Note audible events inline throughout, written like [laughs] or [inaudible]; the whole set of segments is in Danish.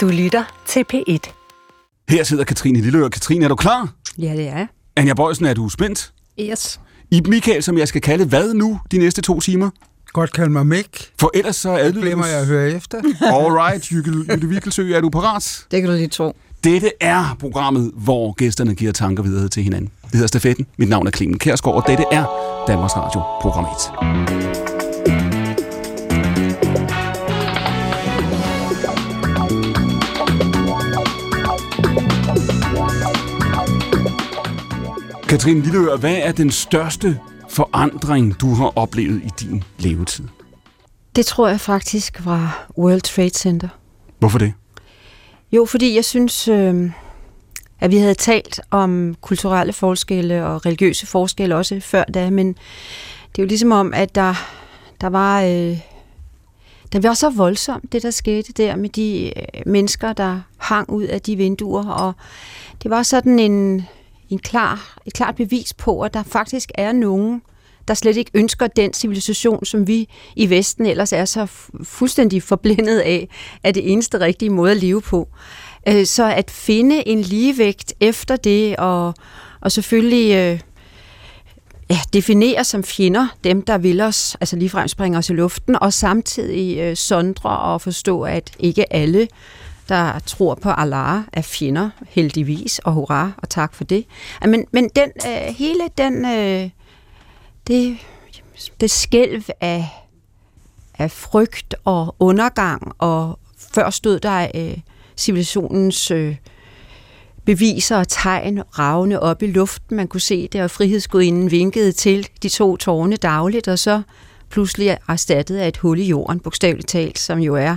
Du lytter til P1. Her sidder Katrine Lilleør. Katrine, er du klar? Ja, det er. Anja Bøjsen, er du spændt? Yes. I Michael, som jeg skal kalde hvad nu de næste to timer? Godt kalde mig Mik. For ellers så er det... Glemmer jeg at høre efter. [laughs] All right, Jytte Wikkelsø, er du parat? Det kan du lige tro. Dette er programmet, hvor gæsterne giver tanker videre til hinanden. Det hedder Stafetten. Mit navn er Clemen Kærsgaard, og dette er Danmarks Radio Program 1. Katrine Lilleør, hvad er den største forandring, du har oplevet i din levetid? Det tror jeg faktisk var World Trade Center. Hvorfor det? Jo, fordi jeg synes, øh, at vi havde talt om kulturelle forskelle og religiøse forskelle også før da, men det er jo ligesom om, at der, der var... Øh, det var så voldsomt, det der skete der med de øh, mennesker, der hang ud af de vinduer, og det var sådan en, en klar, et klart bevis på, at der faktisk er nogen, der slet ikke ønsker den civilisation, som vi i Vesten ellers er så fuldstændig forblindet af, er det eneste rigtige måde at leve på. Øh, så at finde en ligevægt efter det, og, og selvfølgelig øh, ja, definere som fjender dem, der vil os, altså ligefrem springer os i luften, og samtidig øh, sondre og forstå, at ikke alle, der tror på Allah, er fjender, heldigvis, og hurra, og tak for det. Men, men den, øh, hele den, øh, det, det skælv af, af frygt og undergang, og før stod der øh, civilisationens øh, beviser og tegn ravne op i luften. Man kunne se det, og frihedsgudinden vinkede til de to tårne dagligt, og så pludselig erstattet af et hul i jorden, bogstaveligt talt, som jo er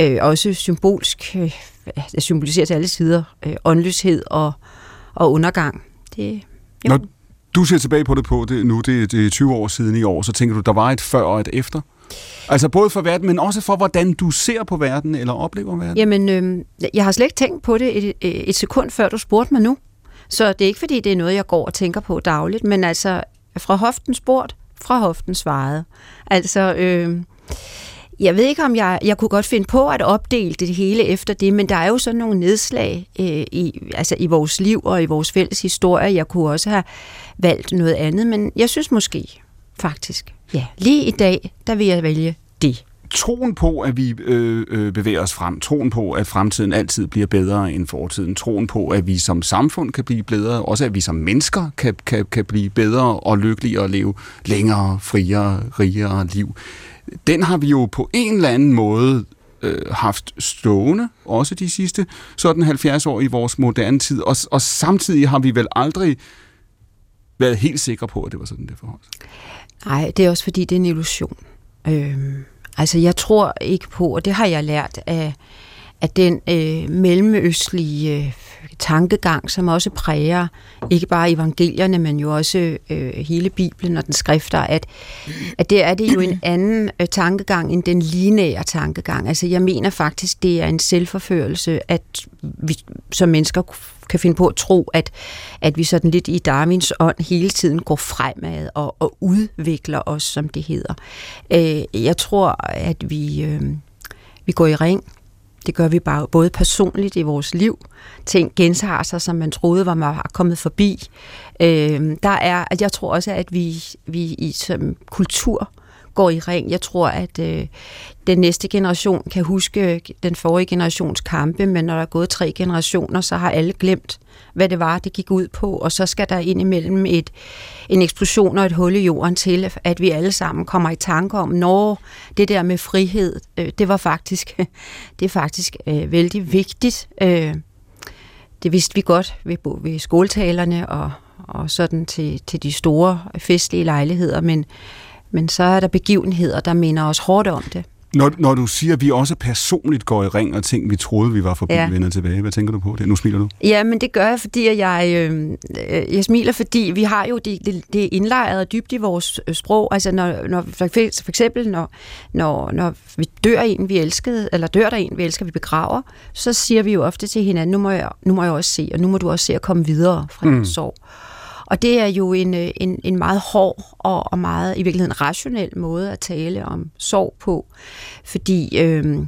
øh, også symbolsk, øh, symboliserer til alle sider, øh, åndløshed og, og undergang. Det, jo. Når du ser tilbage på det på det nu, det, det er 20 år siden i år, så tænker du, der var et før og et efter? Altså både for verden, men også for, hvordan du ser på verden, eller oplever verden? Jamen, øh, jeg har slet ikke tænkt på det et, et sekund før du spurgte mig nu. Så det er ikke fordi, det er noget, jeg går og tænker på dagligt, men altså fra hoften spurgt, fra hoften svaret. Altså, øh, jeg ved ikke, om jeg, jeg kunne godt finde på at opdele det hele efter det, men der er jo sådan nogle nedslag øh, i, altså i vores liv og i vores fælles historie. Jeg kunne også have valgt noget andet, men jeg synes måske faktisk, ja, lige i dag, der vil jeg vælge det. Troen på, at vi øh, øh, bevæger os frem, troen på, at fremtiden altid bliver bedre end fortiden, troen på, at vi som samfund kan blive bedre, også at vi som mennesker kan, kan, kan blive bedre og lykkeligere og leve længere, friere, rigere liv, den har vi jo på en eller anden måde øh, haft stående, også de sidste sådan 70 år i vores moderne tid, og, og samtidig har vi vel aldrig været helt sikre på, at det var sådan, det forholdt sig. Nej, det er også fordi, det er en illusion. Øhm, altså, jeg tror ikke på, og det har jeg lært af, af den øh, mellemøstlige øh, tankegang, som også præger ikke bare evangelierne, men jo også øh, hele Bibelen og den skrifter, at, at det er det jo en [clears throat] anden øh, tankegang end den lineære tankegang. Altså, jeg mener faktisk, det er en selvforførelse, at vi som mennesker kan finde på at tro, at, at vi sådan lidt i Darwins ånd hele tiden går fremad og, og udvikler os, som det hedder. Øh, jeg tror, at vi, øh, vi går i ring. Det gør vi bare både personligt i vores liv. Ting gentager sig, som man troede var man var kommet forbi. Øh, der er, at jeg tror også, at vi, vi i som kultur går i ring. Jeg tror, at øh, den næste generation kan huske øh, den forrige generations kampe, men når der er gået tre generationer, så har alle glemt, hvad det var, det gik ud på, og så skal der ind imellem et, en eksplosion og et hul i jorden til, at vi alle sammen kommer i tanke om, når det der med frihed, øh, det var faktisk, [laughs] det er faktisk øh, vældig vigtigt. Øh, det vidste vi godt ved, ved skoletalerne og, og sådan til, til de store festlige lejligheder, men men så er der begivenheder, der minder os hårdt om det. Når, når du siger, at vi også personligt går i ring og ting, vi troede, vi var forbi, ja. Vender tilbage, hvad tænker du på det? Nu smiler du. Ja, men det gør jeg, fordi at jeg, øh, øh, jeg smiler, fordi vi har jo det, det, det indlejret dybt i vores øh, sprog. Altså når, når for for eksempel, når, når, når vi dør en, vi elskede, eller dør der en, vi elsker, vi begraver, så siger vi jo ofte til hinanden, nu må jeg, nu må jeg også se, og nu må du også se at komme videre fra mm. din sorg. Og det er jo en, øh, en, en meget hård og, og meget i virkeligheden rationel måde at tale om sorg på, fordi øh,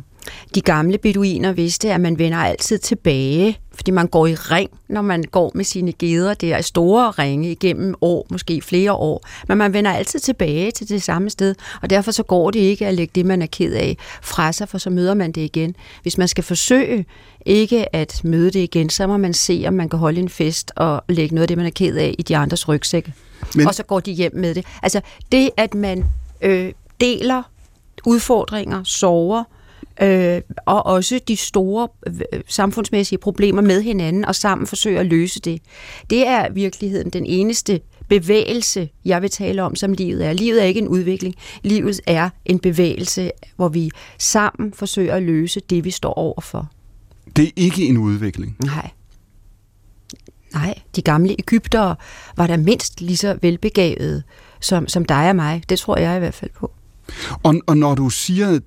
de gamle beduiner vidste, at man vender altid tilbage, fordi man går i ring, når man går med sine geder. Det er store ringe igennem år, måske flere år. Men man vender altid tilbage til det samme sted, og derfor så går det ikke at lægge det, man er ked af, fra sig, for så møder man det igen. Hvis man skal forsøge ikke at møde det igen, så må man se, om man kan holde en fest og lægge noget af det, man er ked af, i de andres rygsække. Men... Og så går de hjem med det. Altså det, at man øh, deler udfordringer, sover, øh, og også de store øh, samfundsmæssige problemer med hinanden, og sammen forsøge at løse det. Det er virkeligheden den eneste bevægelse, jeg vil tale om, som livet er. Livet er ikke en udvikling. Livet er en bevægelse, hvor vi sammen forsøger at løse det, vi står overfor. Det er ikke en udvikling? Nej. Nej, de gamle Ægyptere var der mindst lige så velbegavede som, som dig og mig. Det tror jeg i hvert fald på. Og, og når du siger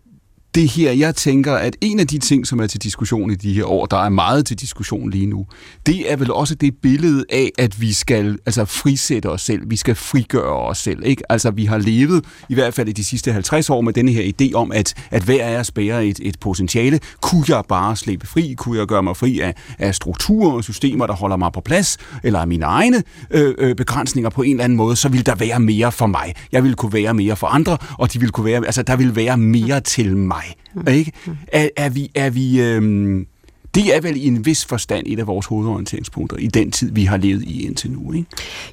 det her, jeg tænker, at en af de ting, som er til diskussion i de her år, der er meget til diskussion lige nu, det er vel også det billede af, at vi skal altså frisætte os selv, vi skal frigøre os selv. Ikke? Altså vi har levet, i hvert fald i de sidste 50 år, med denne her idé om, at, at hver af os bærer et, et potentiale. Kunne jeg bare slippe fri? Kunne jeg gøre mig fri af, af strukturer og systemer, der holder mig på plads? Eller af mine egne øh, øh, begrænsninger på en eller anden måde, så vil der være mere for mig. Jeg vil kunne være mere for andre, og de vil kunne være, altså der vil være mere til mig mig. Ikke? Er, er vi, er vi øhm, det er vel i en vis forstand et af vores hovedorienteringspunkter i den tid, vi har levet i indtil nu. Ikke?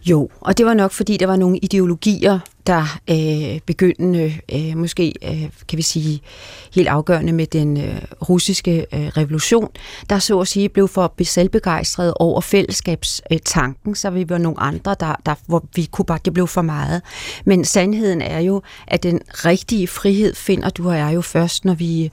Jo, og det var nok fordi, der var nogle ideologier, der øh, begyndende, øh, måske øh, kan vi sige helt afgørende med den øh, russiske øh, revolution, der så at sige blev for selvbegejstret over fællesskabstanken, så vi var nogle andre, der, der, hvor vi kunne bare, det blev for meget. Men sandheden er jo, at den rigtige frihed finder du og jeg jo først, når vi,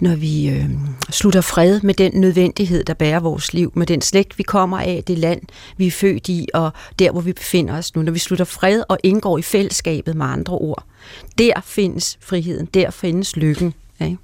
når vi øh, slutter fred med den nødvendighed, der bærer vores liv, med den slægt, vi kommer af, det land, vi er født i, og der, hvor vi befinder os nu. Når vi slutter fred og indgår i fællesskab, fællesskabet med andre ord. Der findes friheden, der findes lykken. Ikke?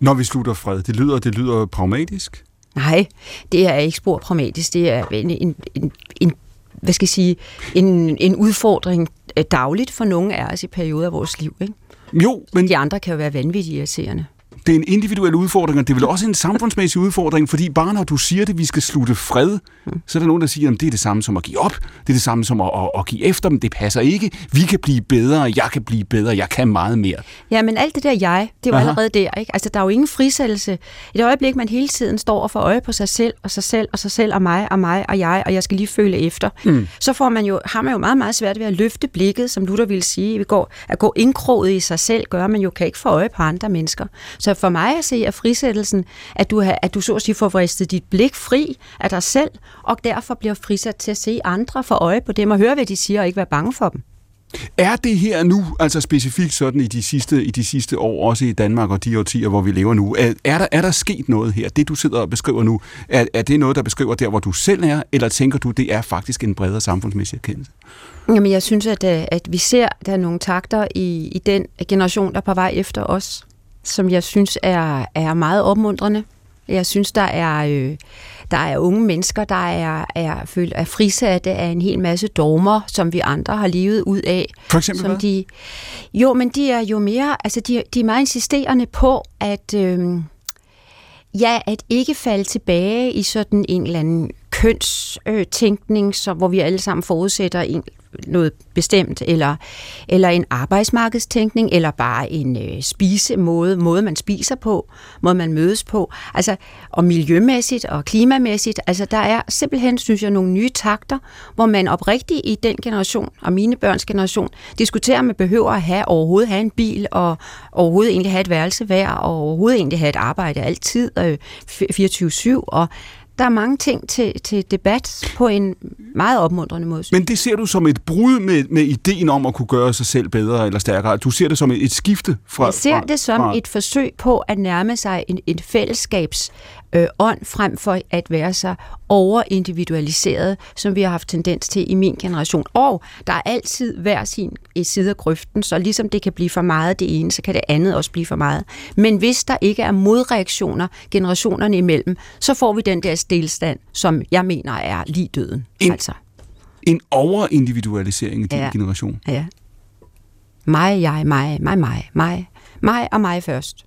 Når vi slutter fred, det lyder, det lyder pragmatisk? Nej, det er ikke spor pragmatisk. Det er en, en, en, en hvad skal jeg sige, en, en udfordring øh, dagligt for nogle af os i perioder af vores liv. Ikke? Jo, men... De andre kan jo være vanvittigt irriterende det er en individuel udfordring, og det er vel også en samfundsmæssig udfordring, fordi bare når du siger det, vi skal slutte fred, så er der nogen, der siger, at det er det samme som at give op, det er det samme som at, at, at give efter dem, det passer ikke, vi kan blive bedre, jeg kan blive bedre, jeg kan meget mere. Ja, men alt det der jeg, det var allerede der, ikke? Altså, der er jo ingen frisættelse. I det øjeblik, man hele tiden står og får øje på sig selv, og sig selv, og sig selv, og mig, og mig, og jeg, og jeg skal lige føle efter, mm. så får man jo, har man jo meget, meget svært ved at løfte blikket, som Luther ville sige. Vi går, at gå indkroget i sig selv, gør man jo kan ikke få øje på andre mennesker. Så for mig at se er frisættelsen, at du, har, at du så at sige får fristet dit blik fri af dig selv, og derfor bliver frisat til at se andre for øje på dem og høre, hvad de siger, og ikke være bange for dem. Er det her nu, altså specifikt sådan i de sidste, i de sidste år, også i Danmark og de årtier, hvor vi lever nu, er, er, der, er der sket noget her? Det, du sidder og beskriver nu, er, er det noget, der beskriver der, hvor du selv er, eller tænker du, det er faktisk en bredere samfundsmæssig erkendelse? Jamen, jeg synes, at, at vi ser, der er nogle takter i, i den generation, der er på vej efter os, som jeg synes er, er meget opmuntrende. Jeg synes, der er, øh, der er unge mennesker, der er, er, følt, er frisatte af en hel masse dogmer, som vi andre har levet ud af. For eksempel som hvad? De, jo, men de er jo mere, altså de, de er meget insisterende på, at øh, ja, at ikke falde tilbage i sådan en eller anden kønstænkning, så, hvor vi alle sammen forudsætter en, noget bestemt, eller, eller en arbejdsmarkedstænkning, eller bare en øh, spisemåde, måde man spiser på, måde man mødes på, altså, og miljømæssigt og klimamæssigt, altså der er simpelthen, synes jeg, nogle nye takter, hvor man oprigtigt i den generation, og mine børns generation, diskuterer, om man behøver at have, overhovedet have en bil, og overhovedet egentlig have et værelse hver, og overhovedet egentlig have et arbejde altid, øh, 24-7, og der er mange ting til, til debat på en meget opmuntrende måde. Men det ser du som et brud med, med ideen om at kunne gøre sig selv bedre eller stærkere. Du ser det som et, et skifte fra... Jeg ser det som fra... et forsøg på at nærme sig en, en fællesskabs øh, ånd, frem for at være så overindividualiseret, som vi har haft tendens til i min generation. Og der er altid hver sin side af grøften, så ligesom det kan blive for meget det ene, så kan det andet også blive for meget. Men hvis der ikke er modreaktioner generationerne imellem, så får vi den der stillstand, som jeg mener er lige døden. En, altså. en overindividualisering i din Ja. generation. Ja. Mig, jeg, mig, mig, mig, mig. Mig og mig først.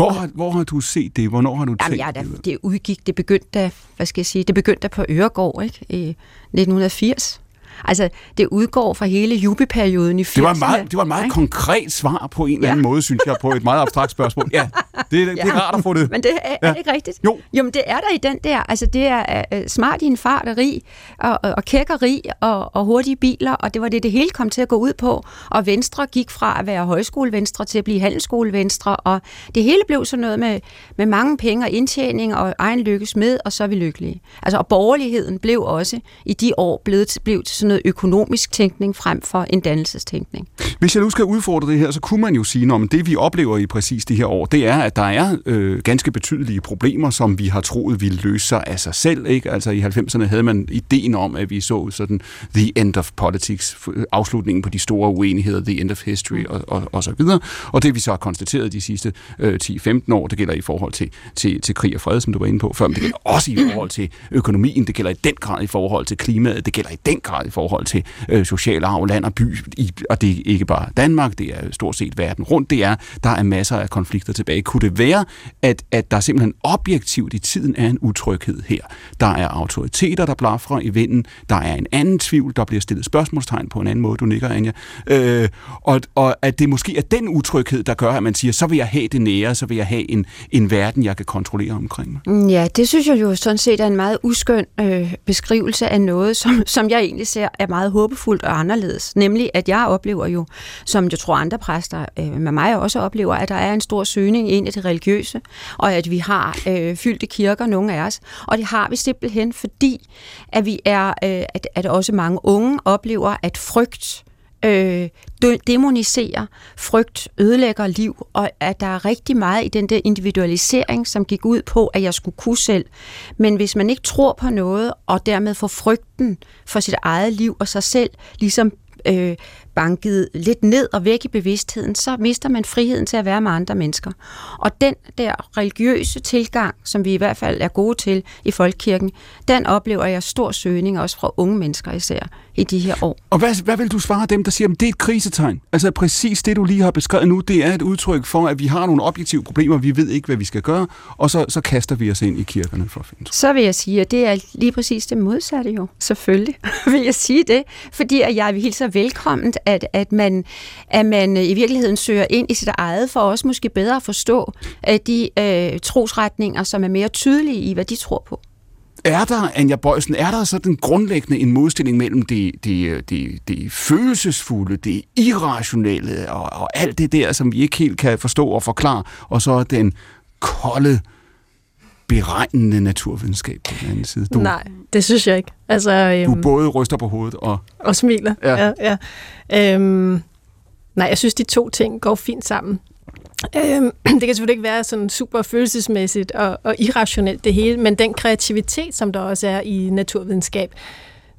Hvor har, hvor har du set det? Hvornår har du Jamen, tænkt ja, da, det? det udgik, det begyndte da, hvad skal jeg sige, det begyndte da på Øregård, ikke? I 1980. Altså, det udgår fra hele jubiperioden i 80'erne. Det var, meget, det var et meget ikke? konkret svar på en eller anden måde, synes jeg, på et meget abstrakt spørgsmål. Ja, det, det er Ja. rart at få det. Men det er, er Ja. det ikke rigtigt? Jo. Men det er der i den der. Altså, det er uh, smart i en fart og rig, og, og, og kæk og og, hurtige biler, og det var det, det hele kom til at gå ud på. Og Venstre gik fra at være højskolevenstre til at blive handelsskolevenstre, og det hele blev sådan noget med, med mange penge og indtjening og egen lykkes med, og så er vi lykkelige. Altså, og borgerligheden blev også i de år blevet til, blev til sådan noget økonomisk tænkning frem for en dannelsestænkning. Hvis jeg nu skal udfordre det her, så kunne man jo sige, at det vi oplever i præcis de her år, det er, at der er øh, ganske betydelige problemer, som vi har troet ville løse sig af sig selv. Ikke? Altså i 90'erne havde man ideen om, at vi så sådan the end of politics, øh, afslutningen på de store uenigheder, the end of history og, og, og så videre. Og det vi så har konstateret de sidste øh, 10-15 år, det gælder i forhold til, til, til krig og fred, som du var inde på før, men det gælder også i forhold til økonomien, det gælder i den grad i forhold til klimaet, det gælder i den grad i forhold forhold til øh, social arv, land og by, i, og det er ikke bare Danmark, det er stort set verden rundt, det er, der er masser af konflikter tilbage. Kunne det være, at, at der simpelthen objektivt i tiden er en utryghed her? Der er autoriteter, der blafrer i vinden, der er en anden tvivl, der bliver stillet spørgsmålstegn på en anden måde, du nikker, Anja, øh, og, og at det måske er den utryghed, der gør, at man siger, så vil jeg have det nære, så vil jeg have en, en verden, jeg kan kontrollere omkring mig. Mm, ja, det synes jeg jo sådan set er en meget uskøn øh, beskrivelse af noget, som, som jeg egentlig ser er meget håbefuldt og anderledes. Nemlig, at jeg oplever jo, som jeg tror andre præster øh, med mig også oplever, at der er en stor søgning ind i det religiøse, og at vi har øh, fyldte kirker, nogle af os. Og det har vi simpelthen, fordi at vi er, øh, at, at også mange unge oplever, at frygt øh, demoniserer, frygt ødelægger liv, og at der er rigtig meget i den der individualisering, som gik ud på, at jeg skulle kunne selv. Men hvis man ikke tror på noget, og dermed får frygten for sit eget liv og sig selv, ligesom øh, banket lidt ned og væk i bevidstheden, så mister man friheden til at være med andre mennesker. Og den der religiøse tilgang, som vi i hvert fald er gode til i Folkekirken, den oplever jeg stor søgning også fra unge mennesker især i de her år. Og hvad, hvad vil du svare dem, der siger, at det er et krisetegn? Altså præcis det, du lige har beskrevet nu, det er et udtryk for, at vi har nogle objektive problemer, vi ved ikke, hvad vi skal gøre, og så, så kaster vi os ind i kirkerne for at finde. Så vil jeg sige, at det er lige præcis det modsatte jo. Selvfølgelig [laughs] vil jeg sige det, fordi at jeg hilser velkomment, at, at, man, at man i virkeligheden søger ind i sit eget, for også måske bedre at forstå øh, de øh, trosretninger, som er mere tydelige i, hvad de tror på. Er der, Anja Bøjsen, er der sådan grundlæggende en modstilling mellem det, det, det, det følelsesfulde, det irrationelle og, og alt det der, som vi ikke helt kan forstå og forklare, og så den kolde, beregnende naturvidenskab på den anden side? Du, Nej, det synes jeg ikke. Altså, øhm, du både ryster på hovedet og... Og smiler. Ja. Ja, ja. Øhm, nej, jeg synes, de to ting går fint sammen. Øhm, [clears throat] det kan selvfølgelig ikke være sådan super følelsesmæssigt og, og irrationelt det hele, men den kreativitet, som der også er i naturvidenskab,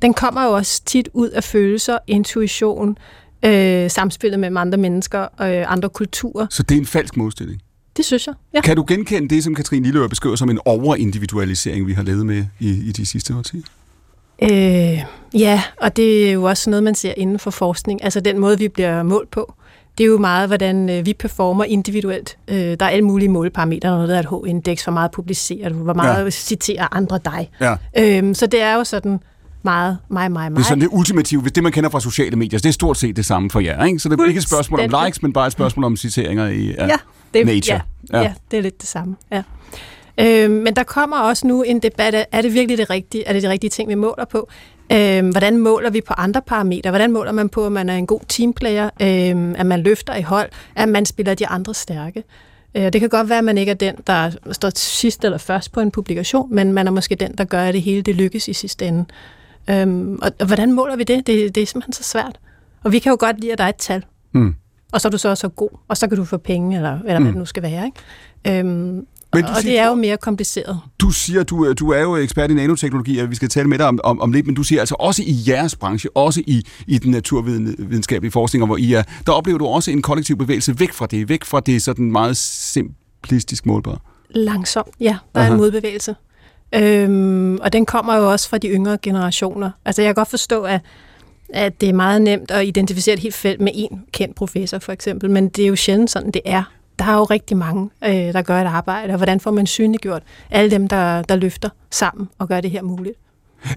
den kommer jo også tit ud af følelser, intuition, øh, samspillet mellem andre mennesker og øh, andre kulturer. Så det er en falsk modstilling. Det synes jeg. Ja. Kan du genkende det, som Katrine Lilleør beskriver som en overindividualisering, vi har levet med i, i de sidste årtier? Øh, ja, og det er jo også noget, man ser inden for forskning. Altså den måde, vi bliver målt på. Det er jo meget, hvordan øh, vi performer individuelt. Øh, der er alle mulige måleparametre, når der er et H-indeks, hvor meget publicerer du, hvor meget Ja. citerer andre dig. Ja. Øh, så det er jo sådan meget mig, mig, mig. Det er sådan det ultimative, hvis det man kender fra sociale medier, så det er stort set det samme for jer, ikke? Så det er ikke et spørgsmål om likes, men bare et spørgsmål om citeringer i ja. ja, det, nature. Ja, Ja. ja. det er lidt det samme. Ja. Øh, men der kommer også nu en debat af, er det virkelig det rigtige? Er det de rigtige ting, vi måler på? Øh, hvordan måler vi på andre parametre? Hvordan måler man på, at man er en god teamplayer? Øh, at man løfter i hold? At man spiller de andre stærke? Øh, det kan godt være, at man ikke er den, der står sidst eller først på en publikation, men man er måske den, der gør, at det hele det lykkes i sidste ende. Øhm, og, og hvordan måler vi det? det? Det er simpelthen så svært. Og vi kan jo godt lide, at der er et tal. Mm. Og så er du så også god, og så kan du få penge, eller, eller mm. hvad det nu skal være. Ikke? Øhm, Men og siger- det er jo mere kompliceret. Du siger, du, du er jo ekspert i nanoteknologi, og vi skal tale med dig om, om, om lidt, men du siger altså også i jeres branche, også i, i den naturvidenskabelige forskning, hvor I er, der oplever du også en kollektiv bevægelse væk fra det, væk fra det sådan meget simplistisk målbare. Langsomt, ja. Der er Aha. en modbevægelse. Øhm, og den kommer jo også fra de yngre generationer. Altså jeg kan godt forstå, at, at det er meget nemt at identificere et helt felt med en kendt professor, for eksempel. Men det er jo sjældent sådan, det er. der er jo rigtig mange, øh, der gør et arbejde, og hvordan får man synliggjort alle dem, der, der løfter sammen og gør det her muligt.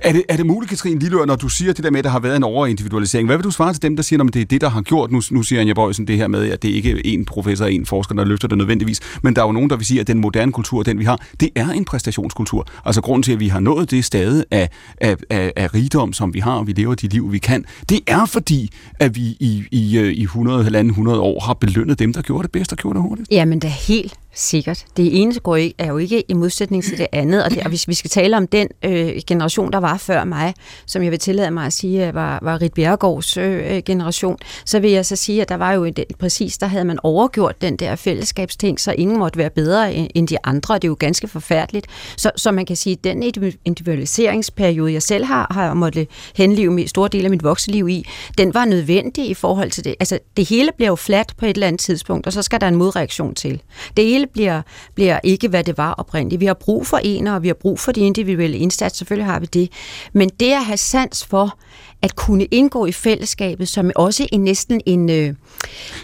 Er det, er det muligt, Katrine Lillør, når du siger det der med, at der har været en overindividualisering? Hvad vil du svare til dem, der siger, at det er det, der har gjort? Nu, nu siger Anja Bøjsen det her med, at det ikke er én professor og en forsker, der løfter det nødvendigvis. Men der er jo nogen, der vil sige, at den moderne kultur, den vi har, det er en præstationskultur. Altså grunden til, at vi har nået det stade af, af, af, af rigdom, som vi har, og vi lever de liv, vi kan, det er fordi, at vi i, i, øh, i 100, 100 år har belønnet dem, der gjorde det bedst og gjorde det hurtigt. Jamen, det er helt Sikkert. Det ene går ikke, er jo ikke i modsætning til det andet, og, det, og hvis vi skal tale om den øh, generation, der var før mig, som jeg vil tillade mig at sige, øh, var, var Rit Bjergårds øh, øh, generation, så vil jeg så sige, at der var jo en, præcis, der havde man overgjort den der fællesskabsting, så ingen måtte være bedre end de andre, og det er jo ganske forfærdeligt. Så, så man kan sige, at den individualiseringsperiode, jeg selv har, har måttet henlive med store del af mit vokseliv i, den var nødvendig i forhold til det. Altså, det hele bliver jo fladt på et eller andet tidspunkt, og så skal der en modreaktion til. Det hele hele bliver, bliver ikke, hvad det var oprindeligt. Vi har brug for en, og vi har brug for de individuelle indsatser, selvfølgelig har vi det. Men det at have sans for, at kunne indgå i fællesskabet, som også er næsten en, øh,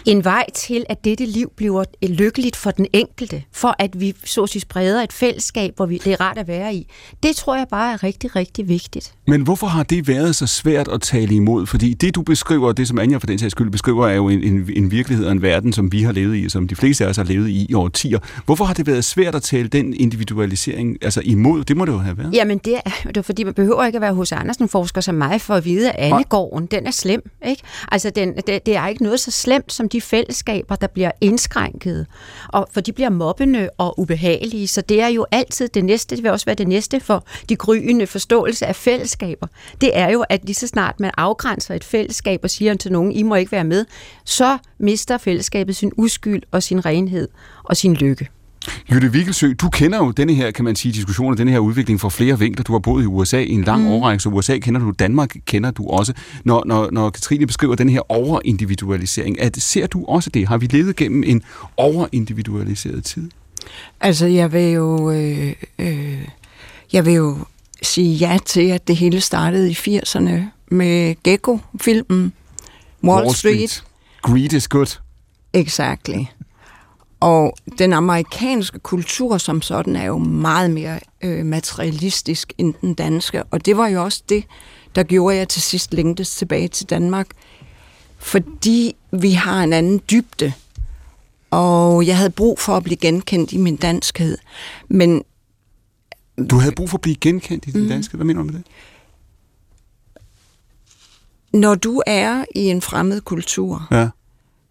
en vej til, at dette liv bliver lykkeligt for den enkelte, for at vi så at sige spreder et fællesskab, hvor vi, det er rart at være i. Det tror jeg bare er rigtig, rigtig vigtigt. Men hvorfor har det været så svært at tale imod? Fordi det, du beskriver, det som Anja for den sags skyld beskriver, er jo en, en, en virkelighed og en verden, som vi har levet i, som de fleste af os har levet i i årtier. Hvorfor har det været svært at tale den individualisering altså imod? Det må det jo have været. Jamen, det er, det er fordi, man behøver ikke at være hos Andersen-forsker som mig for at vide, at Annegården, den er slem. Ikke? Altså, den, det, det er ikke noget så slemt som de fællesskaber, der bliver indskrænket. Og, for de bliver mobbende og ubehagelige, så det er jo altid det næste, det vil også være det næste for de gryende forståelse af fællesskaber. Det er jo, at lige så snart man afgrænser et fællesskab og siger til nogen, I må ikke være med, så mister fællesskabet sin uskyld og sin renhed og sin lykke. Jytte Vigelsø, du kender jo denne her, kan man sige, diskussion og denne her udvikling fra flere vinkler. Du har boet i USA i en lang mm. årrække, så USA kender du, Danmark kender du også. Når, når, når Katrine beskriver den her overindividualisering, at, ser du også det? Har vi levet gennem en overindividualiseret tid? Altså, jeg vil jo, øh, øh, jeg vil jo sige ja til, at det hele startede i 80'erne med Gecko-filmen Wall, Wall Street. Street. Greed is good. Exactly. Og den amerikanske kultur som sådan er jo meget mere øh, materialistisk end den danske, og det var jo også det, der gjorde jeg til sidst længtes tilbage til Danmark, fordi vi har en anden dybde, og jeg havde brug for at blive genkendt i min danskhed. Men du havde brug for at blive genkendt i din mm. danskhed? Hvad mener du med det? Når du er i en fremmed kultur, ja.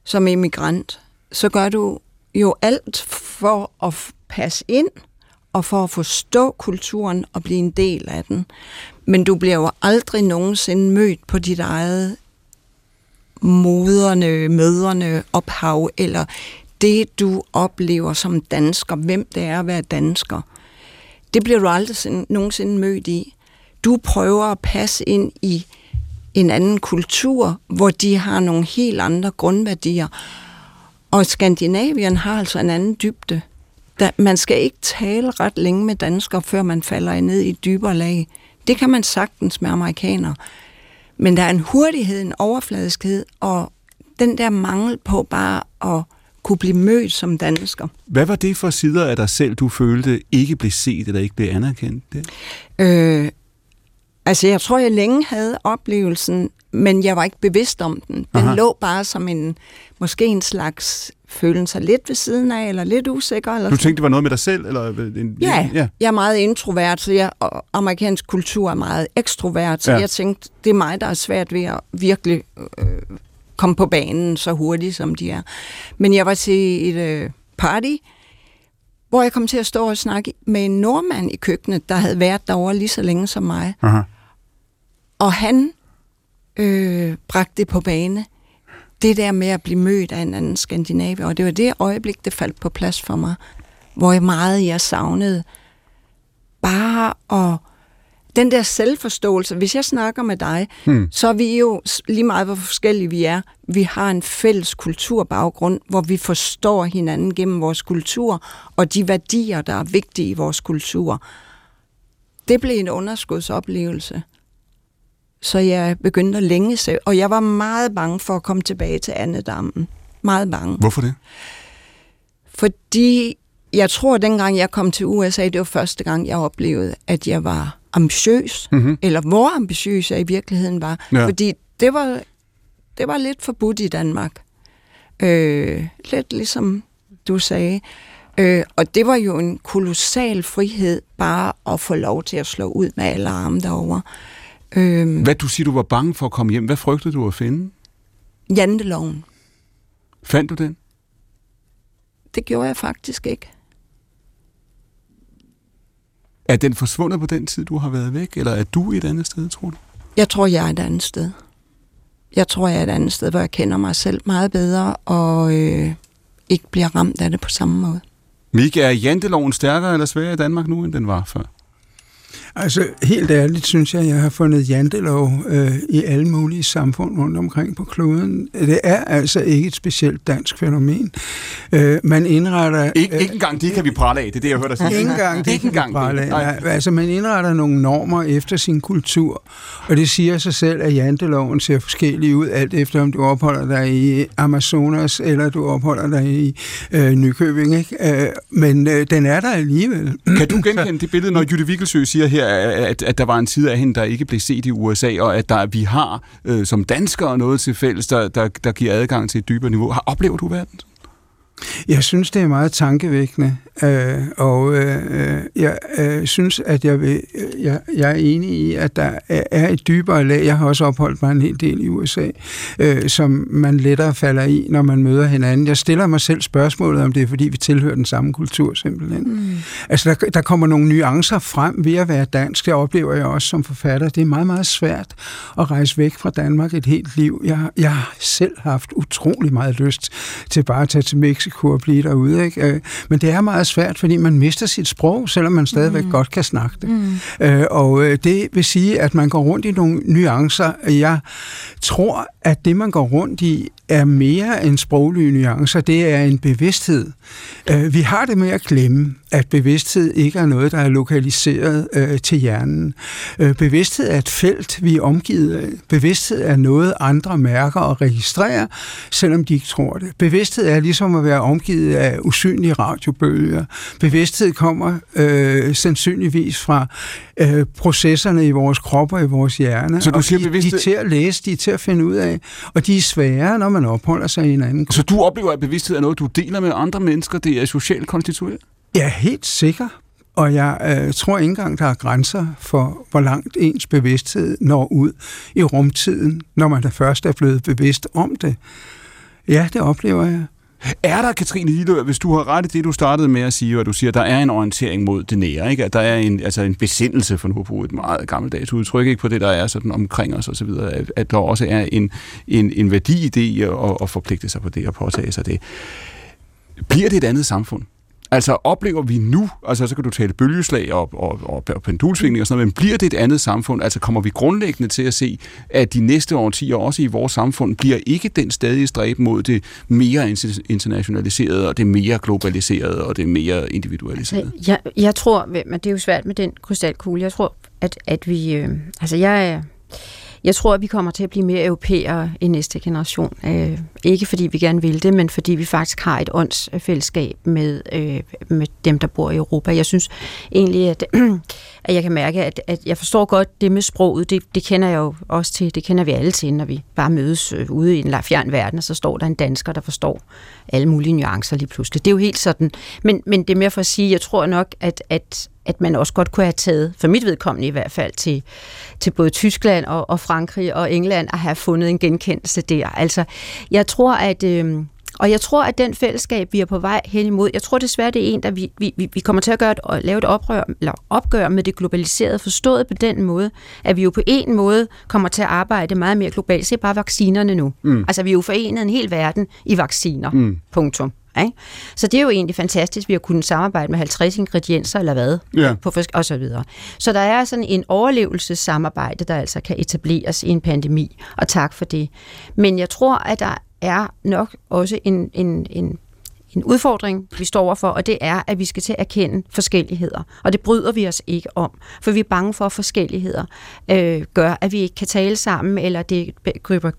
som immigrant, så gør du jo alt for at passe ind og for at forstå kulturen og blive en del af den. Men du bliver jo aldrig nogensinde mødt på dit eget moderne, møderne, ophav, eller det, du oplever som dansker, hvem det er at være dansker. Det bliver du aldrig nogensinde mødt i. Du prøver at passe ind i en anden kultur, hvor de har nogle helt andre grundværdier. Og Skandinavien har altså en anden dybde. Da, man skal ikke tale ret længe med danskere, før man falder ned i dybere lag. Det kan man sagtens med amerikanere. Men der er en hurtighed, en overfladiskhed, og den der mangel på bare at kunne blive mødt som dansker. Hvad var det for sider af dig selv, du følte ikke blev set eller ikke blev anerkendt? Det? Øh, altså, jeg tror, jeg længe havde oplevelsen, men jeg var ikke bevidst om den. Den Aha. lå bare som en, måske en slags følen sig lidt ved siden af, eller lidt usikker. Eller du tænkte, det var noget med dig selv? Eller en, ja, ja, jeg er meget introvert, så jeg, og amerikansk kultur er meget ekstrovert, så ja. jeg tænkte, det er mig, der er svært ved at virkelig øh, komme på banen så hurtigt, som de er. Men jeg var til et øh, party, hvor jeg kom til at stå og snakke med en nordmand i køkkenet, der havde været derovre lige så længe som mig. Aha. Og han øh, bragte det på bane. Det der med at blive mødt af en anden skandinavier. Og det var det øjeblik, det faldt på plads for mig. Hvor jeg meget jeg savnede bare at den der selvforståelse, hvis jeg snakker med dig, hmm. så er vi jo lige meget, hvor forskellige vi er. Vi har en fælles kulturbaggrund, hvor vi forstår hinanden gennem vores kultur, og de værdier, der er vigtige i vores kultur. Det blev en underskudsoplevelse. Så jeg begyndte at længe sig, og jeg var meget bange for at komme tilbage til andedammen. Meget bange. Hvorfor det? Fordi jeg tror, at dengang jeg kom til USA, det var første gang, jeg oplevede, at jeg var ambitiøs, mm-hmm. eller hvor ambitiøs jeg i virkeligheden var. Ja. Fordi det var, det var lidt forbudt i Danmark. Øh, lidt ligesom du sagde. Øh, og det var jo en kolossal frihed bare at få lov til at slå ud med alle arme derovre. Øh, Hvad du siger, du var bange for at komme hjem. Hvad frygtede du at finde? Janteloven. Fandt du den? Det gjorde jeg faktisk ikke. Er den forsvundet på den tid, du har været væk, eller er du et andet sted, tror du? Jeg tror, jeg er et andet sted. Jeg tror, jeg er et andet sted, hvor jeg kender mig selv meget bedre, og øh, ikke bliver ramt af det på samme måde. Mika, er janteloven stærkere eller sværere i Danmark nu, end den var før? Altså, helt ærligt synes jeg, at jeg har fundet jantelov øh, i alle mulige samfund rundt omkring på kloden. Det er altså ikke et specielt dansk fænomen. Øh, man indretter... Ik- ikke engang det kan vi prale af, det er det, jeg hørte dig sige. Ikke engang det kan vi prale af. Ja, altså, man indretter nogle normer efter sin kultur, og det siger sig selv, at janteloven ser forskellig ud, alt efter om du opholder dig i Amazonas, eller du opholder dig i øh, Nykøbing. Ikke? Øh, men øh, den er der alligevel. Kan du genkende [clears throat] det billede, når Jytte Wikkelsø siger her, at, at der var en side af hende, der ikke blev set i USA, og at der, vi har øh, som danskere noget til fælles, der, der, der giver adgang til et dybere niveau. Har, oplever du verden? Jeg synes, det er meget tankevækkende, øh, og øh, jeg øh, synes, at jeg, vil, jeg, jeg er enig i, at der er et dybere lag. Jeg har også opholdt mig en hel del i USA, øh, som man lettere falder i, når man møder hinanden. Jeg stiller mig selv spørgsmålet, om det er, fordi vi tilhører den samme kultur simpelthen. Mm. Altså, der, der kommer nogle nuancer frem ved at være dansk. Det oplever jeg også som forfatter. Det er meget, meget svært at rejse væk fra Danmark et helt liv. Jeg, jeg har selv haft utrolig meget lyst til bare at tage til Mexico Mexico og blive derude. Ikke? Øh, men det er meget svært, fordi man mister sit sprog, selvom man stadigvæk mm. godt kan snakke det. Mm. Øh, og øh, det vil sige, at man går rundt i nogle nuancer. Jeg tror, at det, man går rundt i, er mere end sproglige nuancer. Det er en bevidsthed. Vi har det med at glemme, at bevidsthed ikke er noget, der er lokaliseret til hjernen. Bevidsthed er et felt, vi er omgivet af. Bevidsthed er noget, andre mærker og registrerer, selvom de ikke tror det. Bevidsthed er ligesom at være omgivet af usynlige radiobølger. Bevidsthed kommer øh, sandsynligvis fra øh, processerne i vores krop og i vores hjerne. Så du siger de, bevidsthed... de er til at læse, de er til at finde ud af, og de er svære, når man opholder sig i en anden. Så du oplever, at bevidsthed er noget, du deler med andre mennesker? Det er socialt konstitueret? Ja, helt sikker. Og jeg øh, tror ikke engang, der er grænser for, hvor langt ens bevidsthed når ud i rumtiden, når man da først er blevet bevidst om det. Ja, det oplever jeg. Er der, Katrine Lille, hvis du har ret i det, du startede med at sige, og du siger, at der er en orientering mod det nære, ikke? at der er en, altså en besindelse, for nu at bruge et meget gammeldags udtryk, ikke? på det, der er sådan omkring os og så videre, at, at der også er en, en, en værdi i det at, at forpligte sig på det og påtage sig det. Bliver det et andet samfund? Altså oplever vi nu, altså så kan du tale bølgeslag og, og, og, og pendulsvingning og sådan noget, men bliver det et andet samfund? Altså kommer vi grundlæggende til at se, at de næste årtier også i vores samfund bliver ikke den stadige stræb mod det mere internationaliserede og det mere globaliserede og det mere individualiserede? Altså, jeg, jeg tror, men det er jo svært med den krystalkugle, jeg tror, at, at vi, øh, altså jeg er jeg tror, at vi kommer til at blive mere europæere i næste generation. Øh, ikke fordi vi gerne vil det, men fordi vi faktisk har et åndsfællesskab med, øh, med dem, der bor i Europa. Jeg synes egentlig, at, [clears throat] at jeg kan mærke, at, at jeg forstår godt det med sproget. Det, det kender jeg jo også til. Det kender vi alle til, når vi bare mødes øh, ude i en fjern verden, og så står der en dansker, der forstår alle mulige nuancer lige pludselig. Det er jo helt sådan. Men, men det er mere for at sige, jeg tror nok, at, at at man også godt kunne have taget, for mit vedkommende i hvert fald, til, til både Tyskland og, og Frankrig og England at have fundet en genkendelse der. Altså, jeg tror, at... Øh, og jeg tror, at den fællesskab, vi er på vej hen imod, jeg tror desværre, det er en, der vi, vi, vi kommer til at gøre et, lave et oprør, eller opgør med det globaliserede, forstået på den måde, at vi jo på en måde kommer til at arbejde meget mere globalt. Se bare vaccinerne nu. Mm. Altså, vi er jo forenet en hel verden i vacciner. Mm. Punktum. Ikke? Så det er jo egentlig fantastisk, vi har kunnet samarbejde med 50 ingredienser eller hvad, ja. på og så videre. Så der er sådan en overlevelsessamarbejde, der altså kan etableres i en pandemi, og tak for det. Men jeg tror, at der er nok også en, en, en en udfordring, vi står overfor, og det er, at vi skal til at erkende forskelligheder. Og det bryder vi os ikke om, for vi er bange for, at forskelligheder øh, gør, at vi ikke kan tale sammen, eller det griber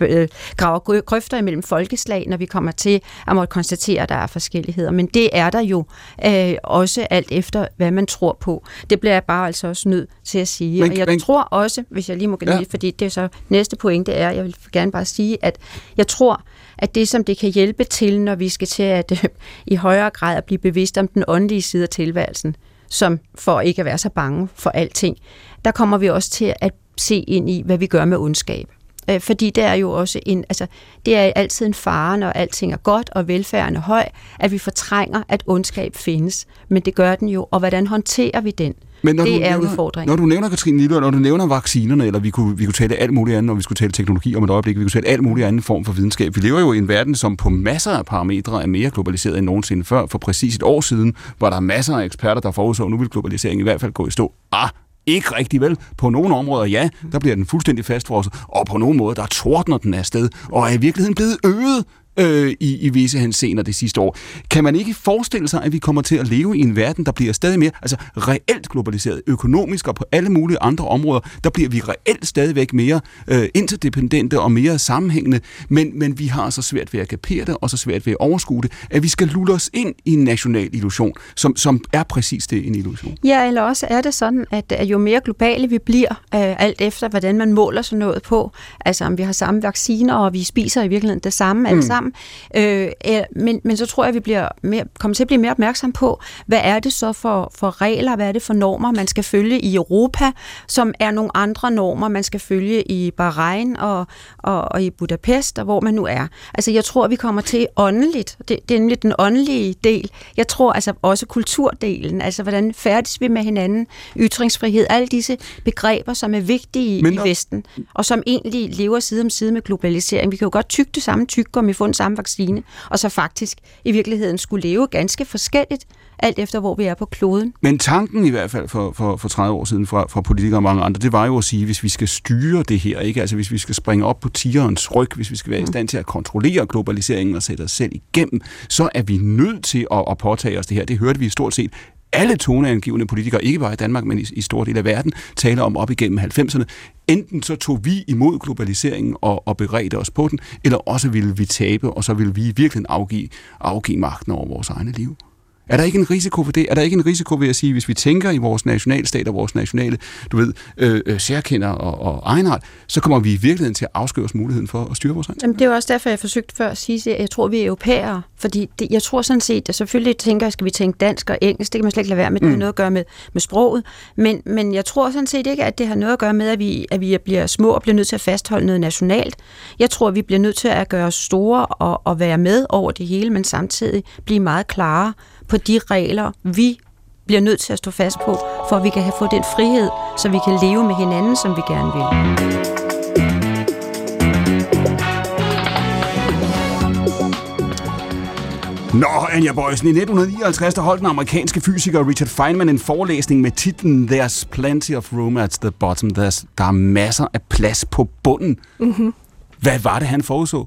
øh, graver grøfter imellem folkeslag, når vi kommer til at måtte konstatere, at der er forskelligheder. Men det er der jo øh, også alt efter, hvad man tror på. Det bliver jeg bare altså også nødt til at sige. Men, og jeg men, tror også, hvis jeg lige må ja. lige, fordi det er så næste pointe er, jeg vil gerne bare sige, at jeg tror, at det, som det kan hjælpe til, når vi skal til at øh, i højere grad at blive bevidst om den åndelige side af tilværelsen, som for ikke at være så bange for alting, der kommer vi også til at se ind i, hvad vi gør med ondskab. Øh, fordi det er jo også en, altså, det er altid en fare, når alting er godt og velfærden er høj, at vi fortrænger, at ondskab findes. Men det gør den jo, og hvordan håndterer vi den? Men når det du er nævner, udfordringen. Når du nævner, Katrine Lille, når du nævner vaccinerne, eller vi kunne, vi kunne tale alt muligt andet, og vi skulle tale teknologi om et øjeblik, vi kunne tale alt muligt andet form for videnskab. Vi lever jo i en verden, som på masser af parametre er mere globaliseret end nogensinde før. For præcis et år siden var der masser af eksperter, der forudså, at nu vil globaliseringen i hvert fald gå i stå. Ah, ikke rigtig vel. På nogle områder, ja, der bliver den fuldstændig fastfrosset, og på nogle måder, der tordner den afsted, og er i virkeligheden blevet øget øh, i, i visse henseender det sidste år. Kan man ikke forestille sig, at vi kommer til at leve i en verden, der bliver stadig mere altså reelt globaliseret, økonomisk og på alle mulige andre områder, der bliver vi reelt stadigvæk mere øh, interdependente og mere sammenhængende, men, men vi har så svært ved at kapere det, og så svært ved at overskue det, at vi skal lulle os ind i en national illusion, som, som er præcis det, en illusion. Ja, eller også er det sådan, at jo mere globale vi bliver, øh, alt efter hvordan man måler sådan noget på, altså om vi har samme vacciner, og vi spiser i virkeligheden det samme mm. alle sammen, sammen. Øh, men, men så tror jeg, at vi bliver mere, kommer til at blive mere opmærksom på, hvad er det så for, for regler, hvad er det for normer, man skal følge i Europa, som er nogle andre normer, man skal følge i Bahrain og, og, og i Budapest, og hvor man nu er. Altså jeg tror, vi kommer til åndeligt, det, det er nemlig den åndelige del, jeg tror altså også kulturdelen, altså hvordan færdes vi med hinanden, ytringsfrihed, alle disse begreber, som er vigtige Men, i Vesten, og som egentlig lever side om side med globalisering. Vi kan jo godt tykke det samme vi får den samme vaccine, og så faktisk i virkeligheden skulle leve ganske forskelligt, alt efter hvor vi er på kloden. Men tanken i hvert fald for, for, for 30 år siden fra, fra politikere og mange andre, det var jo at sige, hvis vi skal styre det her, ikke? altså hvis vi skal springe op på tigerens ryg, hvis vi skal være i mm. stand til at kontrollere globaliseringen og sætte os selv igennem, så er vi nødt til at, at påtage os det her. Det hørte vi stort set alle toneangivende politikere, ikke bare i Danmark, men i, i store dele af verden, taler om op igennem 90'erne. Enten så tog vi imod globaliseringen og, og beredte os på den, eller også ville vi tabe, og så ville vi virkelig afgive, afgive magten over vores egne liv. Er der ikke en risiko for det? Er der ikke en risiko ved at sige, hvis vi tænker i vores nationalstat og vores nationale, du ved, øh, øh, særkender og, og egenart, så kommer vi i virkeligheden til at afskrive os muligheden for at styre vores egen. Jamen, det er også derfor, jeg forsøgte før at sige, at jeg tror, vi er europæere. Fordi det, jeg tror sådan set, at selvfølgelig tænker, skal vi tænke dansk og engelsk, det kan man slet ikke lade være med, det har mm. noget at gøre med, med sproget. Men, men jeg tror sådan set ikke, at det har noget at gøre med, at vi, at vi bliver små og bliver nødt til at fastholde noget nationalt. Jeg tror, at vi bliver nødt til at gøre os store og, og være med over det hele, men samtidig blive meget klare på de regler, vi bliver nødt til at stå fast på, for at vi kan have fået den frihed, så vi kan leve med hinanden, som vi gerne vil. Nå, Anja Bøjsen, i 1959 der holdt den amerikanske fysiker Richard Feynman en forelæsning med titlen There's plenty of room at the bottom. There's, der er masser af plads på bunden. Mm-hmm. Hvad var det, han forudså?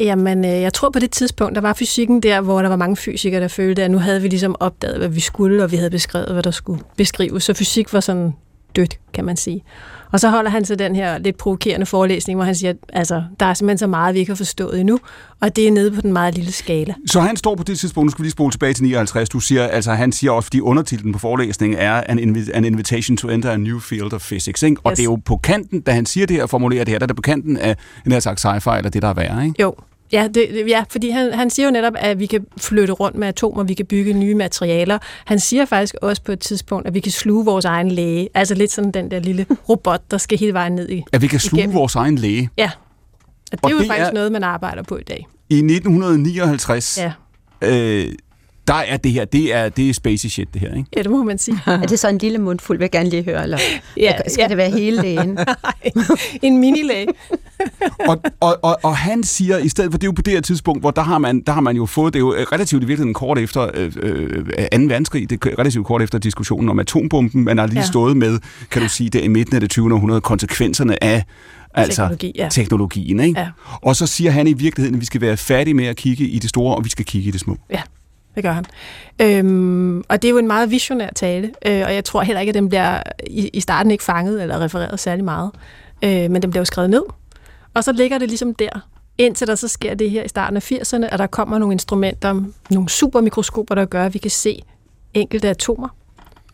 Jamen, øh, jeg tror på det tidspunkt, der var fysikken der, hvor der var mange fysikere, der følte, at nu havde vi ligesom opdaget, hvad vi skulle, og vi havde beskrevet, hvad der skulle beskrives. Så fysik var sådan dødt, kan man sige. Og så holder han så den her lidt provokerende forelæsning, hvor han siger, at altså, der er simpelthen så meget, vi ikke har forstået endnu, og det er nede på den meget lille skala. Så han står på det tidspunkt, nu skal vi lige spole tilbage til 59, du siger, altså han siger også, fordi undertitlen på forelæsningen er an, invi- an invitation to enter a new field of physics, ikke? og yes. det er jo på kanten, da han siger det her og formulerer det her, der er det på kanten af en her sagt sci-fi, eller det der er værre, ikke? Jo, Ja, det, ja fordi han, han siger jo netop, at vi kan flytte rundt med atomer, vi kan bygge nye materialer. Han siger faktisk også på et tidspunkt, at vi kan sluge vores egen læge. Altså lidt sådan den der lille [laughs] robot, der skal hele vejen ned i. At vi kan sluge igennem. vores egen læge? Ja. At det og er jo det faktisk er noget, man arbejder på i dag. I 1959, ja. øh, der er det her, det er, det er spacey shit, det her, ikke? Ja, det må man sige. [laughs] er det så en lille mundfuld, vil jeg gerne lige høre, eller ja, skal ja. det være hele lægen? [laughs] Nej, en minilæge. og, og, og, og, han siger, i stedet for, det er jo på det her tidspunkt, hvor der har man, der har man jo fået, det er jo relativt i virkeligheden kort efter øh, øh, 2. verdenskrig, det er relativt kort efter diskussionen om atombomben, man har lige ja. stået med, kan du sige, det i midten af det 20. århundrede, konsekvenserne af altså Teknologi, ja. teknologien. Ikke? Ja. Og så siger han i virkeligheden, at vi skal være færdige med at kigge i det store, og vi skal kigge i det små. Ja det gør han. Øhm, og det er jo en meget visionær tale, øh, og jeg tror heller ikke, at den bliver i, i starten ikke fanget eller refereret særlig meget. Øh, men den bliver jo skrevet ned. Og så ligger det ligesom der, indtil der så sker det her i starten af 80'erne, at der kommer nogle instrumenter, nogle supermikroskoper, der gør, at vi kan se enkelte atomer,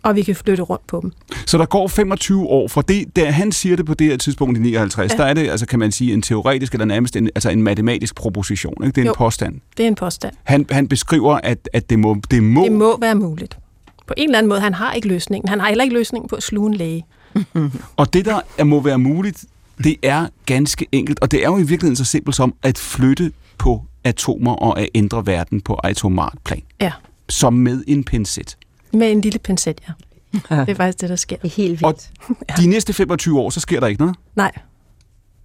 og vi kan flytte rundt på dem. Så der går 25 år fra det, da han siger det på det her tidspunkt i 59, ja. der er det, altså kan man sige, en teoretisk eller nærmest en, altså en matematisk proposition. Ikke? Det er jo, en påstand. det er en påstand. Han, han beskriver, at, at det, må, det må... Det må være muligt. På en eller anden måde. Han har ikke løsningen. Han har heller ikke løsningen på at sluge en læge. [laughs] og det, der er, må være muligt, det er ganske enkelt, og det er jo i virkeligheden så simpelt som at flytte på atomer og at ændre verden på atomart plan. Ja. Som med en pincet. Med en lille pincet, ja. Det er faktisk det, der sker. Det er helt Og vildt. [laughs] de næste 25 år, så sker der ikke noget? Nej,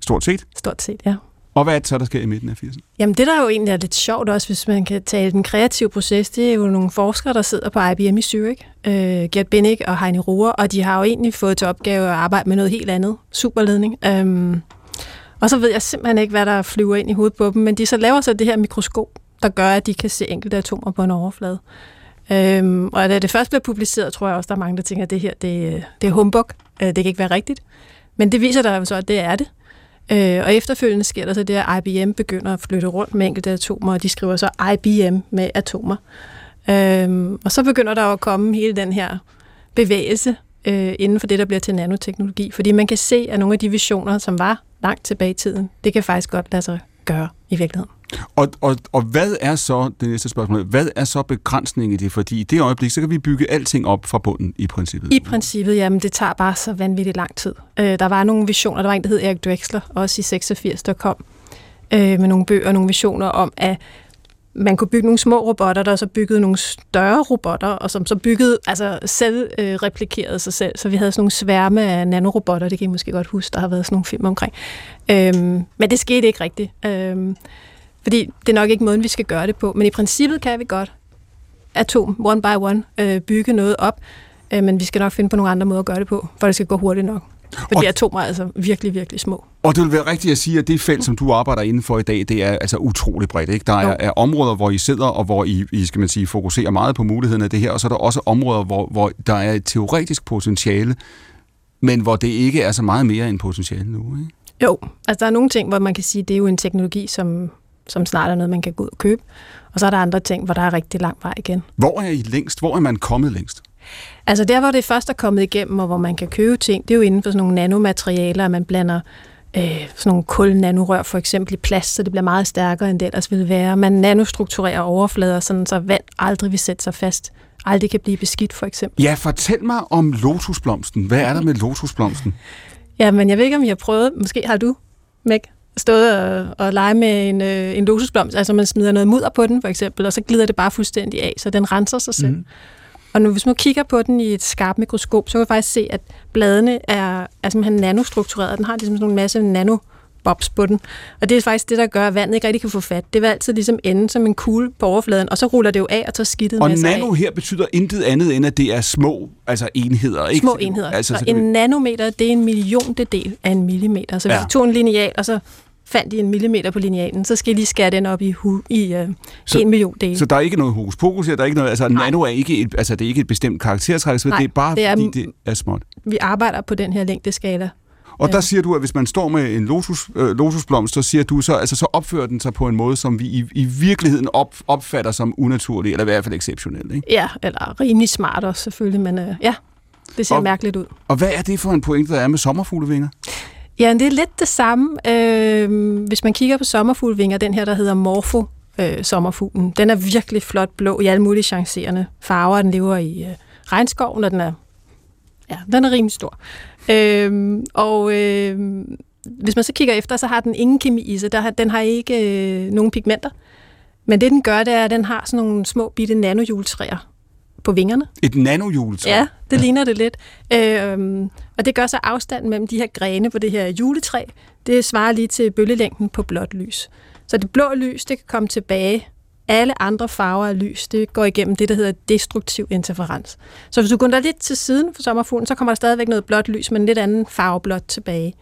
Stort set. stort set, ja. Og hvad er det så, der sker i midten af 80'erne? Jamen det, der jo egentlig er lidt sjovt også, hvis man kan tale den kreative proces, det er jo nogle forskere, der sidder på IBM i Zurich, øh, Gert Bennig og Heini Rohr, og de har jo egentlig fået til opgave at arbejde med noget helt andet, superledning. Øhm, og så ved jeg simpelthen ikke, hvad der flyver ind i hovedet på dem, men de så laver så det her mikroskop, der gør, at de kan se enkelte atomer på en overflade. Øhm, og da det først bliver publiceret, tror jeg også, der er mange, der tænker, at det her det, det er humbug. Øh, det kan ikke være rigtigt. Men det viser der jo så, at det er det. Øh, og efterfølgende sker der så det, at IBM begynder at flytte rundt med enkelte atomer, og de skriver så IBM med atomer. Øh, og så begynder der jo at komme hele den her bevægelse øh, inden for det, der bliver til nanoteknologi. Fordi man kan se, at nogle af de visioner, som var langt tilbage i tiden, det kan faktisk godt lade sig gøre i virkeligheden. Og, og, og hvad er så, det næste spørgsmål, hvad er så begrænsningen i det? Fordi i det øjeblik, så kan vi bygge alting op fra bunden i princippet. I princippet, jamen det tager bare så vanvittigt lang tid. Øh, der var nogle visioner, der var en, der hed Erik Drexler, også i 86, der kom øh, med nogle bøger nogle visioner om, at man kunne bygge nogle små robotter, der så byggede nogle større robotter, og som så byggede, altså selv øh, replikerede sig selv. Så vi havde sådan nogle sværme af nanorobotter, det kan I måske godt huske, der har været sådan nogle film omkring. Øhm, men det skete ikke rigtigt. Øhm, fordi det er nok ikke måden, vi skal gøre det på. Men i princippet kan vi godt atom, one by one, øh, bygge noget op. Øh, men vi skal nok finde på nogle andre måder at gøre det på, for det skal gå hurtigt nok. Fordi Og- atomer er altså virkelig, virkelig små. Og det vil være rigtigt at sige, at det felt, som du arbejder inden for i dag, det er altså utrolig bredt. Ikke? Der er, er områder, hvor I sidder, og hvor I, I skal man sige, fokuserer meget på muligheden af det her, og så er der også områder, hvor, hvor der er et teoretisk potentiale, men hvor det ikke er så meget mere end potentiale nu. Ikke? Jo, altså der er nogle ting, hvor man kan sige, det er jo en teknologi, som, som snart er noget, man kan gå ud og købe. Og så er der andre ting, hvor der er rigtig lang vej igen. Hvor er I længst? Hvor er man kommet længst? Altså der, hvor det først er kommet igennem, og hvor man kan købe ting, det er jo inden for sådan nogle nanomaterialer, at man blander øh, sådan nogle kul-nanorør for eksempel i plast, så det bliver meget stærkere, end det ellers ville være. Man nanostrukturerer overflader, sådan så vand aldrig vil sætte sig fast, aldrig kan blive beskidt for eksempel. Ja, fortæl mig om lotusblomsten. Hvad er der med lotusblomsten? Ja, men jeg ved ikke, om I har prøvet, måske har du, Meg, stået og, og lege med en, øh, en lotusblomst, altså man smider noget mudder på den for eksempel, og så glider det bare fuldstændig af, så den renser sig selv. Mm. Og nu, hvis man kigger på den i et skarpt mikroskop, så kan man faktisk se, at bladene er, er simpelthen nanostruktureret. Den har ligesom sådan en masse nanobobs på den. Og det er faktisk det, der gør, at vandet ikke rigtig kan få fat. Det vil altid ligesom ende som en kugle på overfladen, og så ruller det jo af og tager skidtet Og med sig nano af. her betyder intet andet, end at det er små altså enheder. Ikke? Små enheder. Altså, så så en nanometer, det er en milliontedel af en millimeter. Så hvis Ja. I tog en lineal, og så fandt I en millimeter på linealen, så skal I lige skære den op i, hu, i uh, Så- en million dele. Så der er ikke noget hokus pokus her, der er ikke noget, altså nano er ikke et, altså det er ikke et bestemt karaktertræk, så Nej, det er bare det er- fordi det er småt. Vi arbejder på den her længdeskala. Og Ja. der siger du, at hvis man står med en lotus, øh, lotusblomst, så siger du så, altså så opfører den sig på en måde, som vi i, i virkeligheden op, opfatter som unaturlig, eller i hvert fald exceptionel. Ikke? Ja, eller rimelig smart også selvfølgelig, men uh, ja, det ser og, mærkeligt ud. Og hvad er det for en pointe, der er med sommerfuglevinger? Ja, det er lidt det samme. Øh, hvis man kigger på sommerfuglevinger, den her, der hedder Morfo, øh, sommerfuglen, den er virkelig flot blå i alle mulige chancerende farver. Den lever i øh, regnskoven, og den er, ja, den er rimelig stor. Øh, og øh, hvis man så kigger efter, så har den ingen kemi i sig. Der har, den har ikke øh, nogen pigmenter. Men det, den gør, det er, at den har sådan nogle små bitte nanojuletræer på vingerne. Et nanojuletræ? Ja, det ja. ligner det lidt. Øhm, og det gør så afstanden mellem de her grene på det her juletræ, det svarer lige til bølgelængden på blåt lys. Så det blå lys, det kan komme tilbage. Alle andre farver af lys, det går igennem det, der hedder destruktiv interferens. Så hvis du går lidt til siden for sommerfuglen, så kommer der stadigvæk noget blåt lys, men en lidt anden farve blåt tilbage.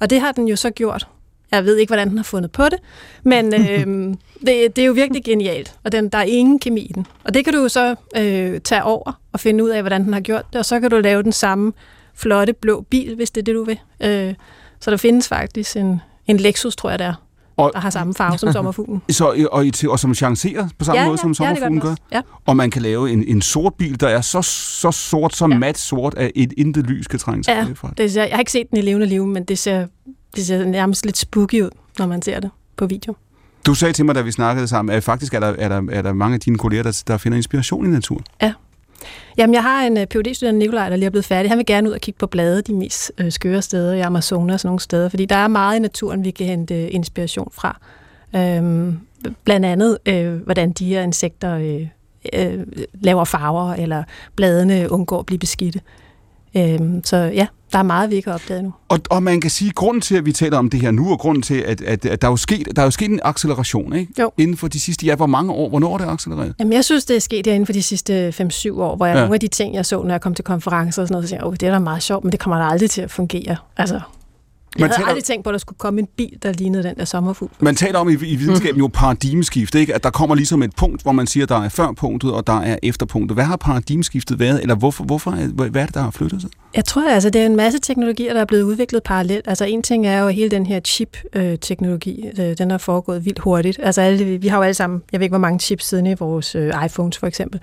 Og det har den jo så gjort. Jeg ved ikke, hvordan den har fundet på det, men [laughs] øhm, det, det er jo virkelig genialt, og den, der er ingen kemi i den. Og det kan du jo så øh, tage over og finde ud af, hvordan den har gjort det, og så kan du lave den samme flotte blå bil, hvis det er det, du vil. Øh, så der findes faktisk en, En Lexus, tror jeg, det er. Og- der har samme farve som [laughs] sommerfuglen. Så, og, til- og som chancerer på samme ja, måde, som ja, det sommerfuglen gør. gør. Ja. Og man kan lave en, en sort bil, der er så, så sort, så Ja. mat sort, at et intet lys kan trænge sig Ja, fra. det ser, jeg har ikke set den i levende liv, men det ser, det ser nærmest lidt spooky ud, når man ser det på video. Du sagde til mig, da vi snakkede sammen, at faktisk er der, er der, er der mange af dine kolleger, der, der finder inspiration i naturen. Jamen, jeg har en phd student Nikolaj, der lige er blevet færdig. Han vil gerne ud og kigge på blade, de mest øh, skøre steder i Amazonas og sådan nogle steder, fordi der er meget i naturen, vi kan hente inspiration fra. Øhm, blandt andet, øh, hvordan de her insekter øh, øh, laver farver, eller bladene undgår at blive beskidte. Øhm, så ja, der er meget, vi ikke har opdaget nu. Og, og man kan sige, at grunden til, at vi taler om det her nu, og grunden til, at, at, at der, er jo sket, der er jo sket en acceleration ikke? Jo. inden for de sidste, ja, hvor mange år, hvornår er det accelereret? Jamen, jeg synes, det er sket inden for de sidste 5-7 år, hvor jeg Ja. nogle af de ting, jeg så, når jeg kom til konferencer og sådan noget, så tænkte jeg, oh, det er da meget sjovt, men det kommer da aldrig til at fungere. Altså, jeg Man havde taler- aldrig tænkt på, at der skulle komme en bil, der lignede den der sommerfugl. Man taler om i, i videnskaben jo paradigmeskift, ikke? at der kommer ligesom et punkt, hvor man siger, at der er før punktet, og der er efter punktet. Hvad har paradigmeskiftet været, eller hvorfor, hvorfor, hvad er det, der har flyttet sig? Jeg tror altså, det er en masse teknologier, der er blevet udviklet parallelt. Altså en ting er jo hele den her chip-teknologi, øh, den har foregået vildt hurtigt. Altså alle, vi har jo alle sammen, jeg ved ikke, hvor mange chips siden i vores øh, iPhones for eksempel.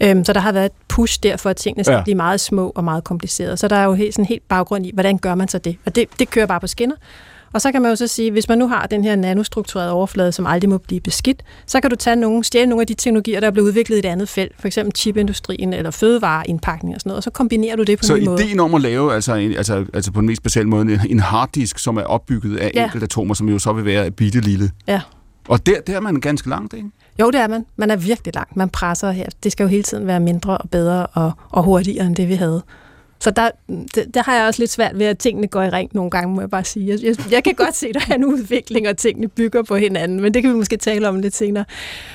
Øhm, så der har været et push der for, at tingene skal Ja. ja. blive meget små og meget komplicerede. Så der er jo helt, sådan helt baggrund i, hvordan gør man så det? Og det, det kører bare på skinner. Og så kan man jo så sige, hvis man nu har den her nanostrukturerede overflade, som aldrig må blive beskidt, så kan du tage nogle, stjæle nogle af de teknologier, der er blevet udviklet i et andet felt, for eksempel chipindustrien eller fødevareindpakning og sådan noget, og så kombinerer du det på Så en måde. ideen om at lave, altså, en, altså, altså på den mest basale måde, en, en harddisk, som er opbygget af Ja. enkelte atomer, som jo så vil være bitte lille. Ja. Og der, der er man ganske langt, ikke? Jo, det er man. Man er virkelig langt. Man presser her. Det skal jo hele tiden være mindre og bedre og, og hurtigere end det, vi havde. Så der, det, der har jeg også lidt svært ved, at tingene går i ring nogle gange, må jeg bare sige. Jeg, jeg, jeg kan godt se, at der er en udvikling, og tingene bygger på hinanden, men det kan vi måske tale om lidt senere.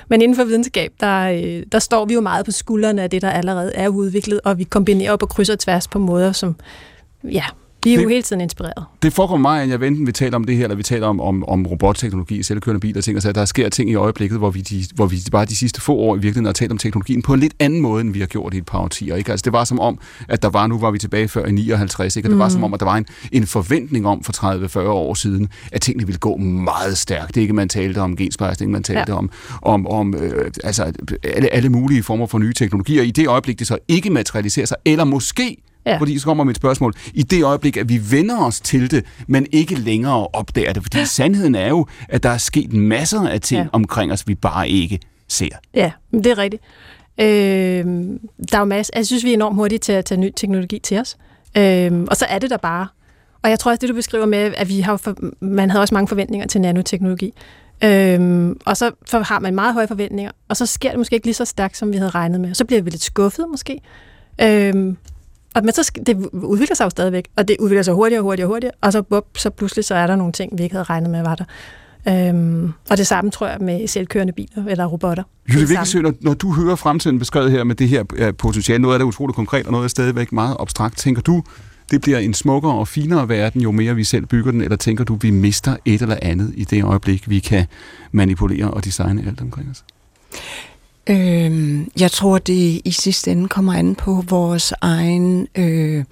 Men inden for videnskab, der, øh, der står vi jo meget på skuldrene af det, der allerede er udviklet, og vi kombinerer på kryds og tværs på måder, som, ja, vi er jo Det- hele tiden inspireret. Det foregår mig, at jeg enten vi taler om det her, eller vi taler om, om, om robotteknologi, selvkørende biler og ting, og så der sker ting i øjeblikket, hvor vi, de, hvor vi bare de sidste få år i virkeligheden har talt om teknologien på en lidt anden måde, end vi har gjort i et par årtier. Ikke? Altså, det var som om, at der var, nu var vi tilbage før i 59, ikke? og det mm. var som om, at der var en, en forventning om for 30-40 år siden, at tingene ville gå meget stærkt. Ikke? Man talte om gensplejsning, man talte. Ja. om, om, om øh, altså, alle, alle mulige former for nye teknologier. I det øjeblik, det så ikke materialiserer sig, eller måske Ja. Fordi så kommer mit spørgsmål. I det øjeblik, at vi vender os til det, men ikke længere opdager det. Fordi ja. [gasps] sandheden er jo, at der er sket masser af ting ja. Omkring os, vi bare ikke ser. Ja, det er rigtigt. Øh, der er jo masser, jeg synes, vi er enormt hurtige til at tage ny teknologi til os. Øh, og så er det der bare. Og jeg tror også, det du beskriver med, at vi har for, man havde også mange forventninger til nanoteknologi. Øhm, og så for, har man meget høje forventninger, og så sker det måske ikke lige så stærkt, som vi havde regnet med. Så bliver vi lidt skuffet måske. Øhm, og, men så, det udvikler sig jo stadigvæk, og det udvikler sig hurtigere og hurtigere og hurtigere, og så, bup, så pludselig så er der nogle ting, vi ikke havde regnet med, var der. Øhm, og det samme tror jeg med selvkørende biler eller robotter. Jytte. Vikkelsø, når, når du hører fremtiden beskrevet her med det her øh, potentiale, noget af det er utroligt konkret, og noget er stadigvæk meget abstrakt, tænker du, det bliver en smukkere og finere verden, jo mere vi selv bygger den, eller tænker du, vi mister et eller andet i det øjeblik, vi kan manipulere og designe alt omkring os? Øh, jeg tror, det i sidste ende kommer an på vores egen øh,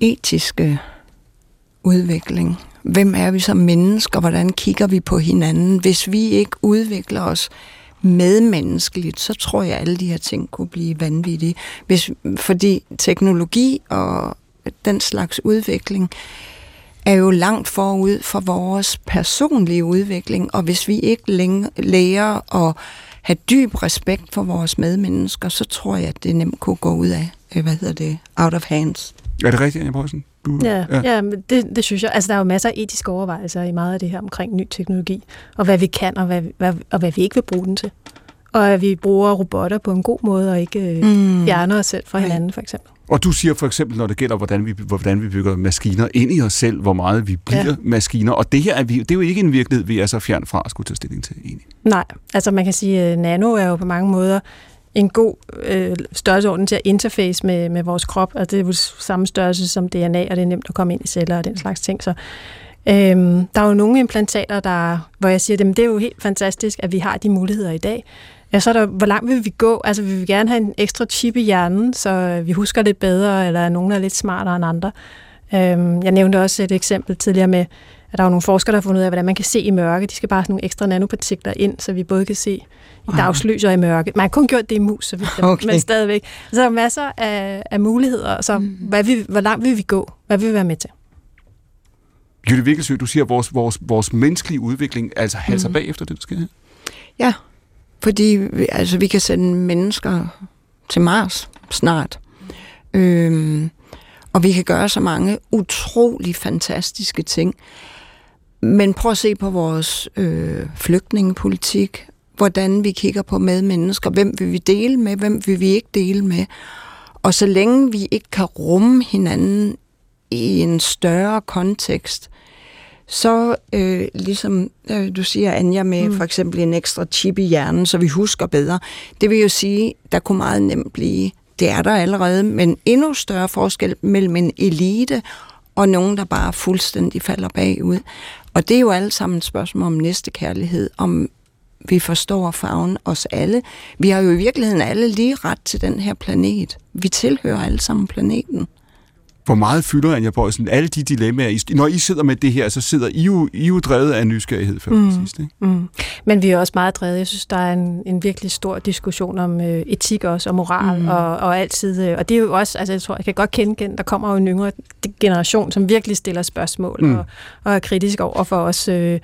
etiske udvikling. Hvem er vi som mennesker? Hvordan kigger vi på hinanden? Hvis vi ikke udvikler os medmenneskeligt, så tror jeg, at alle de her ting kunne blive vanvittige. Hvis, fordi teknologi og den slags udvikling er jo langt forud for vores personlige udvikling, og hvis vi ikke lærer at have dyb respekt for vores medmennesker, så tror jeg, at det nemt kunne gå ud af, øh, hvad hedder det, out of hands. Er det rigtigt, Anja Poulsen? Du, Ja, ja. ja men det, det synes jeg. Altså, der er jo masser af etiske overvejelser i meget af det her omkring ny teknologi, og hvad vi kan, og hvad, hvad, og hvad vi ikke vil bruge den til. Og at vi bruger robotter på en god måde, og ikke øh, Mm. fjerner os selv fra hinanden, for eksempel. Og du siger for eksempel, når det gælder, hvordan vi, hvordan vi bygger maskiner ind i os selv, hvor meget vi bliver ja. Maskiner. Og det her er, vi, det er jo ikke en virkelighed, vi er så fjern fra at skulle tage stilling til. Egentlig. Nej, altså man kan sige, at nano er jo på mange måder en god øh, størrelseorden til at interface med, med vores krop, og det er jo samme størrelse som DNA, og det er nemt at komme ind i celler og den slags ting. Så øhm, der er jo nogle implantater, der, hvor jeg siger, at det er jo helt fantastisk, at vi har de muligheder i dag. Ja, så er der, hvor langt vil vi gå? Altså, vil vi gerne have en ekstra chip i hjernen, så vi husker lidt bedre, eller nogen er lidt smartere end andre? Øhm, jeg nævnte også et eksempel tidligere med, at der er nogle forskere, der har fundet ud af, hvordan man kan se i mørke. De skal bare have nogle ekstra nanopartikler ind, så vi både kan se i dagslys og i mørke. Man har kun gjort det i mus, så vi, okay. men stadigvæk. Så der er masser af, af muligheder. Så mm. hvad vi, hvor langt vil vi gå? Hvad vil vi være med til? Jytte Vikkelsø, du siger, at vores, vores, vores menneskelige udvikling altså halser mm. bagefter det, der sker Ja, fordi altså, vi kan sende mennesker til Mars snart. Øhm, og vi kan gøre så mange utrolig fantastiske ting. Men prøv at se på vores øh, flygtningepolitik, hvordan vi kigger på medmennesker, hvem vil vi dele med, hvem vil vi ikke dele med. Og så længe vi ikke kan rumme hinanden i en større kontekst, så øh, ligesom øh, du siger, Anja, med mm. for eksempel en ekstra chip i hjernen, så vi husker bedre, det vil jo sige, der kunne meget nemt blive, det er der allerede, men endnu større forskel mellem en elite og nogen, der bare fuldstændig falder bagud. Og det er jo alle sammen et spørgsmål om næstekærlighed, om vi forstår farven os alle. Vi har jo i virkeligheden alle lige ret til den her planet. Vi tilhører alle sammen planeten. Hvor meget fylder Anja Bøjsen alle de dilemmaer? Når I sidder med det her, så sidder I jo, I jo drevet af nysgerrighed før mm. sidst. Ikke? Mm. Men vi er også meget drevet. Jeg synes, der er en, en virkelig stor diskussion om øh, etik også, og moral, mm. og, og altid. Øh, og det er jo også, altså jeg tror, jeg kan godt kende igen, der kommer jo en yngre generation, som virkelig stiller spørgsmål, mm. og, og er kritisk over for os. Øh,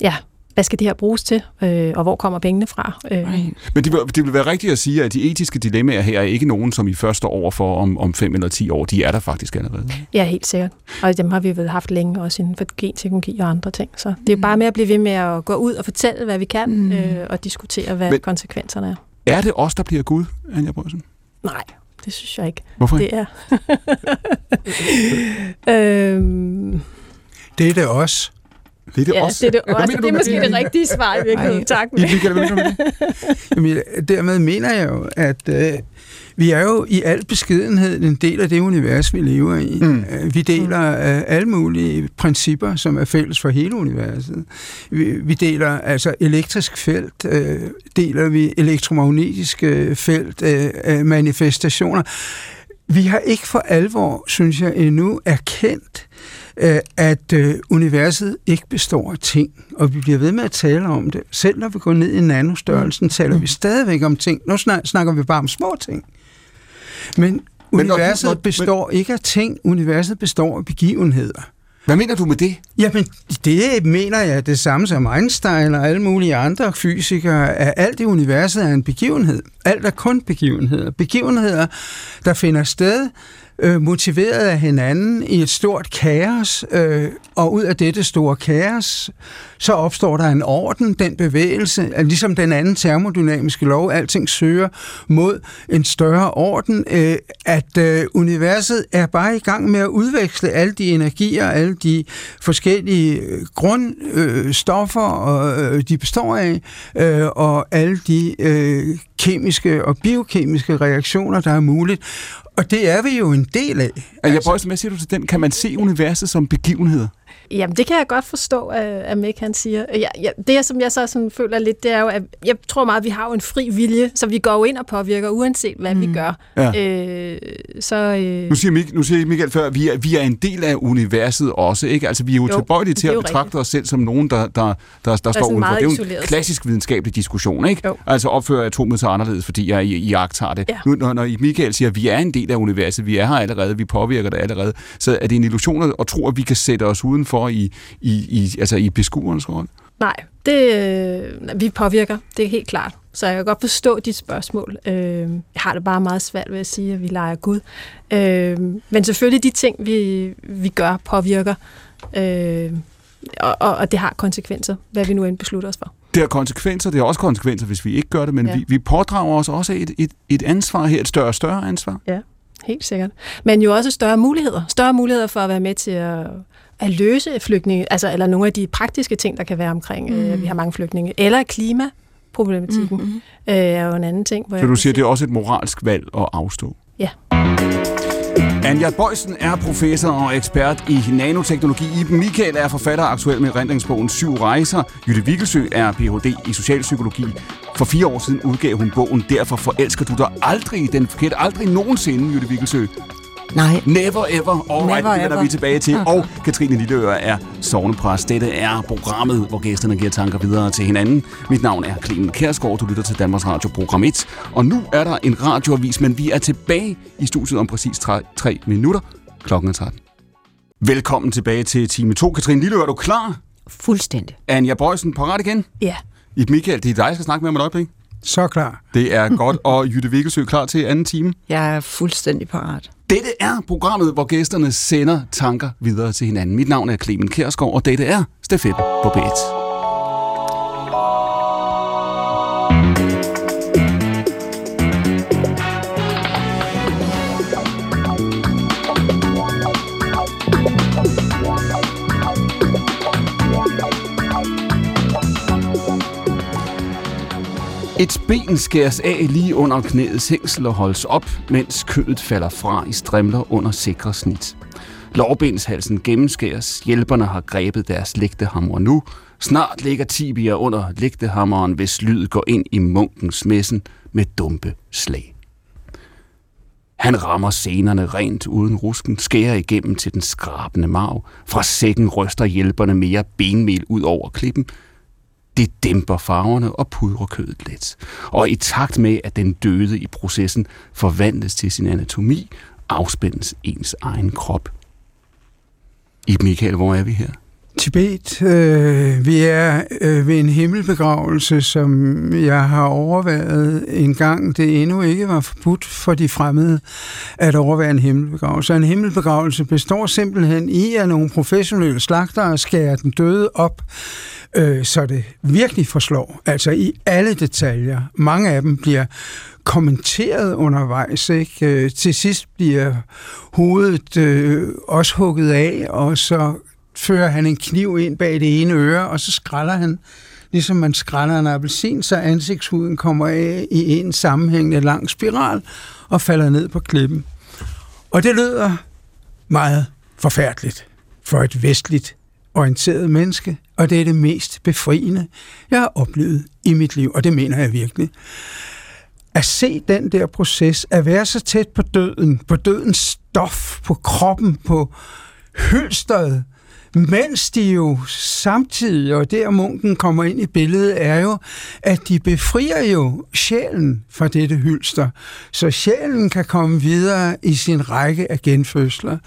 ja, hvad skal det her bruges til, øh, og hvor kommer pengene fra? Øh. Men det vil, det vil være rigtigt at sige, at de etiske dilemmaer her er ikke nogen, som I først står over for om, om fem eller ti år. De er der faktisk allerede. Ja, helt sikkert. Og dem har vi vel haft længe, også inden for genteknologi og andre ting. Så det er bare med at blive ved med at gå ud og fortælle, hvad vi kan, mm. øh, og diskutere, hvad Men, konsekvenserne er. Er det os, der bliver Gud, Anja Brøsen? Nej, det synes jeg ikke. Hvorfor Det er. [laughs] øhm, det er det også. Det er det ja, også. det er, det, også. det er måske det rigtige svar i virkeligheden. Tak. I, Jamen, dermed mener jeg jo, at øh, vi er jo i al beskedenhed en del af det univers, vi lever i. Mm. Øh, vi deler øh, alle mulige principper, som er fælles for hele universet. Vi, vi deler altså elektrisk felt, øh, deler vi elektromagnetiske felt, øh, manifestationer. Vi har ikke for alvor, synes jeg, endnu erkendt, Øh, at øh, universet ikke består af ting, og vi bliver ved med at tale om det. Selv når vi går ned i nanostørrelsen, taler vi mm. stadigvæk om ting. Nu snakker vi bare om små ting. Men universet men, består ikke af ting, universet består af begivenheder. Hvad mener du med det? Jamen, det mener jeg det samme som Einstein og alle mulige andre fysikere, at alt i universet er en begivenhed. Alt er kun begivenheder. Begivenheder, der finder sted øh, motiveret af hinanden i et stort kaos, øh, og ud af dette store kaos, så opstår der en orden, den bevægelse, ligesom den anden termodynamiske lov, alting søger mod en større orden, øh, at øh, universet er bare i gang med at udveksle alle de energier, alle de forskellige øh, grundstoffer, øh, øh, de består af, øh, og alle de øh, kemiske og biokemiske reaktioner, der er muligt. Og det er vi jo en del af. Altså, jeg hvad siger du til den? Kan man se universet som begivenheder? Jamen, det kan jeg godt forstå, at Mick han siger. Ja, ja, det, som jeg så sådan føler lidt, det er jo, at jeg tror meget, at vi har jo en fri vilje, så vi går jo ind og påvirker, uanset hvad mm. vi gør. Ja. Øh, så, øh... nu, siger Mik, nu siger Michael før, at vi er, vi er en del af universet også, ikke? Altså, vi er jo, jo tilbøjelige til at betragte rigtigt. os selv som nogen, der, der, der, der, der står udenfor. Det er jo en klassisk videnskabelig diskussion, ikke? Jo. Altså, opfører atomet sig anderledes, fordi jeg i, i agt har det. Ja. Nu, når, når Michael siger, at vi er en del af universet, vi er her allerede, vi påvirker det allerede, så er det en illusion at tro, at vi kan sætte os udenfor i, i, i, altså i beskuerens rolle? Nej, det, øh, vi påvirker, det er helt klart. Så jeg kan godt forstå dit spørgsmål. Øh, jeg har det bare meget svært ved at sige, at vi leger Gud. Øh, men selvfølgelig de ting, vi, vi gør, påvirker. Øh, og, og, og det har konsekvenser, hvad vi nu end beslutter os for. Det har konsekvenser, det har også konsekvenser, hvis vi ikke gør det, men ja. vi, vi pådrager os også et, et, et ansvar her, et større og større ansvar. Ja, helt sikkert. Men jo også større muligheder. Større muligheder for at være med til at at løse flygtninge, altså, eller nogle af de praktiske ting, der kan være omkring, mm. øh, vi har mange flygtninge, eller klimaproblematikken mm-hmm. øh, er jo en anden ting. Hvor Så du siger, det er også et moralsk valg at afstå? Ja. Anja Bøjsen er professor og ekspert i nanoteknologi. Iben Michael er forfatter aktuel med rendringsbogen Syv Rejser. Jytte Vikkelsø er Ph.D. i socialpsykologi. For fire år siden udgav hun bogen Derfor forelsker du dig aldrig den forkerte, aldrig nogensinde, Jytte Vikkelsø. Nej. Never ever. All right, Never det vender ever. vi tilbage til. [laughs] Og Katrine Lilleør er sovnepræst. Dette er programmet, hvor gæsterne giver tanker videre til hinanden. Mit navn er Clemen Kærsgaard. Du lytter til Danmarks Radio Program 1. Og nu er der en radioavis, men vi er tilbage i studiet om præcis 3, 3 minutter. Klokken er 13. Velkommen tilbage til time 2. Katrine Lilleør, er du klar? Fuldstændig. Anja Bøjsen, parat igen? Ja. Ib Michael, det er dig, jeg skal snakke med om et øjeblik. Så klar. Det er godt, og Jytte Vikkelsø klar til anden time. Jeg er fuldstændig parat. Dette er programmet, hvor gæsterne sender tanker videre til hinanden. Mit navn er Clemen Kærsgaard, og dette er Stafet på B1. Et ben skæres af lige under knæets hængsel og holdes op, mens kødet falder fra i strimler under sikre snit. Lårbenshalsen gennemskæres, hjælperne har grebet deres lægtehammer nu. Snart ligger tibia under lægtehammeren, hvis lyd går ind i munkens messen med dumpe slag. Han rammer scenerne rent uden rusken, skærer igennem til den skrabende marv. Fra sækken ryster hjælperne mere benmel ud over klippen. Det dæmper farverne og pudrer kødet let. Og i takt med, at den døde i processen forvandles til sin anatomi, afspændes ens egen krop. I Michael, hvor er vi her? Tibet, øh, vi er øh, ved en himmelbegravelse, som jeg har overvejet en gang. Det endnu ikke var forbudt for de fremmede at overvære en himmelbegravelse. En himmelbegravelse består simpelthen i, at nogle professionelle slagtere skærer den døde op, øh, så det virkelig forslår. Altså i alle detaljer. Mange af dem bliver kommenteret undervejs. Ikke? Øh, til sidst bliver hovedet øh, også hugget af, og så fører han en kniv ind bag det ene øre, og så skræller han, ligesom man skræller en appelsin, så ansigtshuden kommer af i en sammenhængende lang spiral og falder ned på klippen. Og det lyder meget forfærdeligt for et vestligt orienteret menneske, og det er det mest befriende, jeg har oplevet i mit liv, og det mener jeg virkelig. At se den der proces, at være så tæt på døden, på dødens stof, på kroppen, på hylsteret, mens de jo samtidig, og der munken kommer ind i billedet, er jo, at de befrier jo sjælen fra dette hylster, så sjælen kan komme videre i sin række af genfødsler.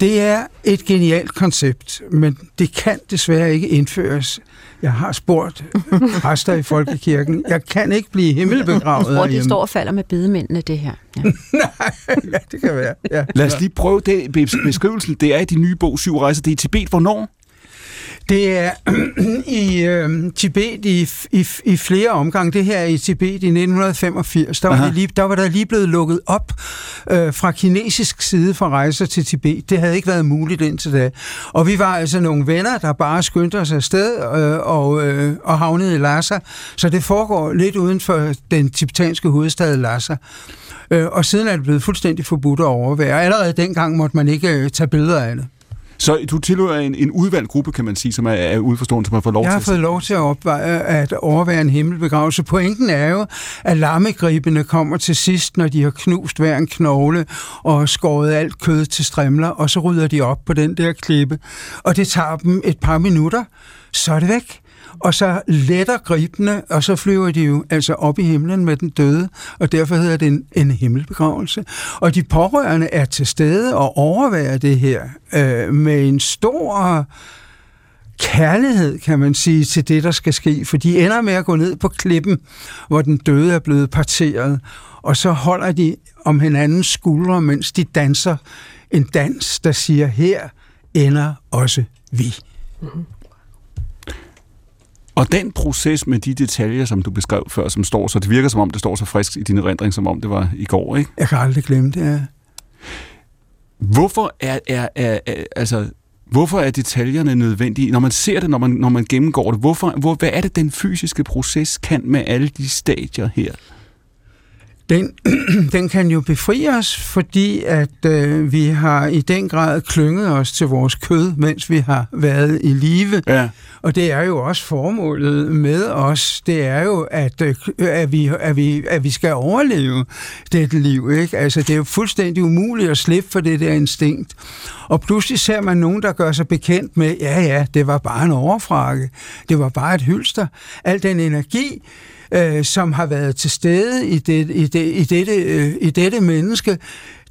Det er et genialt koncept, men det kan desværre ikke indføres. Jeg har spurgt [laughs] præster i Folkekirken. Jeg kan ikke blive himmelbegravet Hvor det herhjemme. står og falder med bedemændene, det her. Ja. [laughs] ja, det kan være. Ja. Lad os lige prøve det. Be- Beskrivelsen, det er i din nye bog, Syv Rejser. Det er i Tibet. Hvornår? Det er [clears throat] i øh, Tibet i, i, i flere omgange. Det her er i Tibet i 1985. Der var, Aha. det lige, der var der lige blevet lukket op øh, fra kinesisk side for rejser til Tibet. Det havde ikke været muligt indtil da. Og vi var altså nogle venner, der bare skyndte os afsted øh, og, øh, og havnede i Lhasa. Så det foregår lidt uden for den tibetanske hovedstad Lhasa. Øh, og siden er det blevet fuldstændig forbudt at overvære. Allerede dengang måtte man ikke øh, tage billeder af det. Så du tilhører en, en udvalgt gruppe, kan man sige, som er, er udforstående, som har fået lov Jeg har til fået lov til at, opveje, at overvære en himmelbegravelse. Pointen er jo, at lammegribene kommer til sidst, når de har knust hver en knogle og skåret alt kød til strimler, og så rydder de op på den der klippe. Og det tager dem et par minutter, så er det væk. Og så letter gribene, og så flyver de jo altså op i himlen med den døde, og derfor hedder det en, en himmelbegravelse. Og de pårørende er til stede og overværer det her øh, med en stor kærlighed, kan man sige, til det, der skal ske. For de ender med at gå ned på klippen, hvor den døde er blevet parteret, og så holder de om hinandens skuldre, mens de danser en dans, der siger, her ender også vi. Mm-hmm. Og den proces med de detaljer, som du beskrev før, som står, så det virker som om, det står så frisk i din erindring, som om det var i går, ikke? Jeg kan aldrig glemme det. Ja. Hvorfor er, er, er, er altså, hvorfor er detaljerne nødvendige? Når man ser det, når man, når man gennemgår det, hvorfor, hvor, hvad er det, den fysiske proces kan med alle de stadier her? Den, [clears throat] den kan jo befri os, fordi at øh, vi har i den grad klynget os til vores kød, mens vi har været i live. Ja. Og det er jo også formålet med os, det er jo, at, øh, at, vi, at, vi, at vi skal overleve dette liv. Ikke? Altså, det er jo fuldstændig umuligt at slippe for det der instinkt. Og pludselig ser man nogen, der gør sig bekendt med, ja ja, det var bare en overfrakke, det var bare et hylster. Al den energi, øh, som har været til stede i, det, i, det, i, dette, øh, i dette menneske,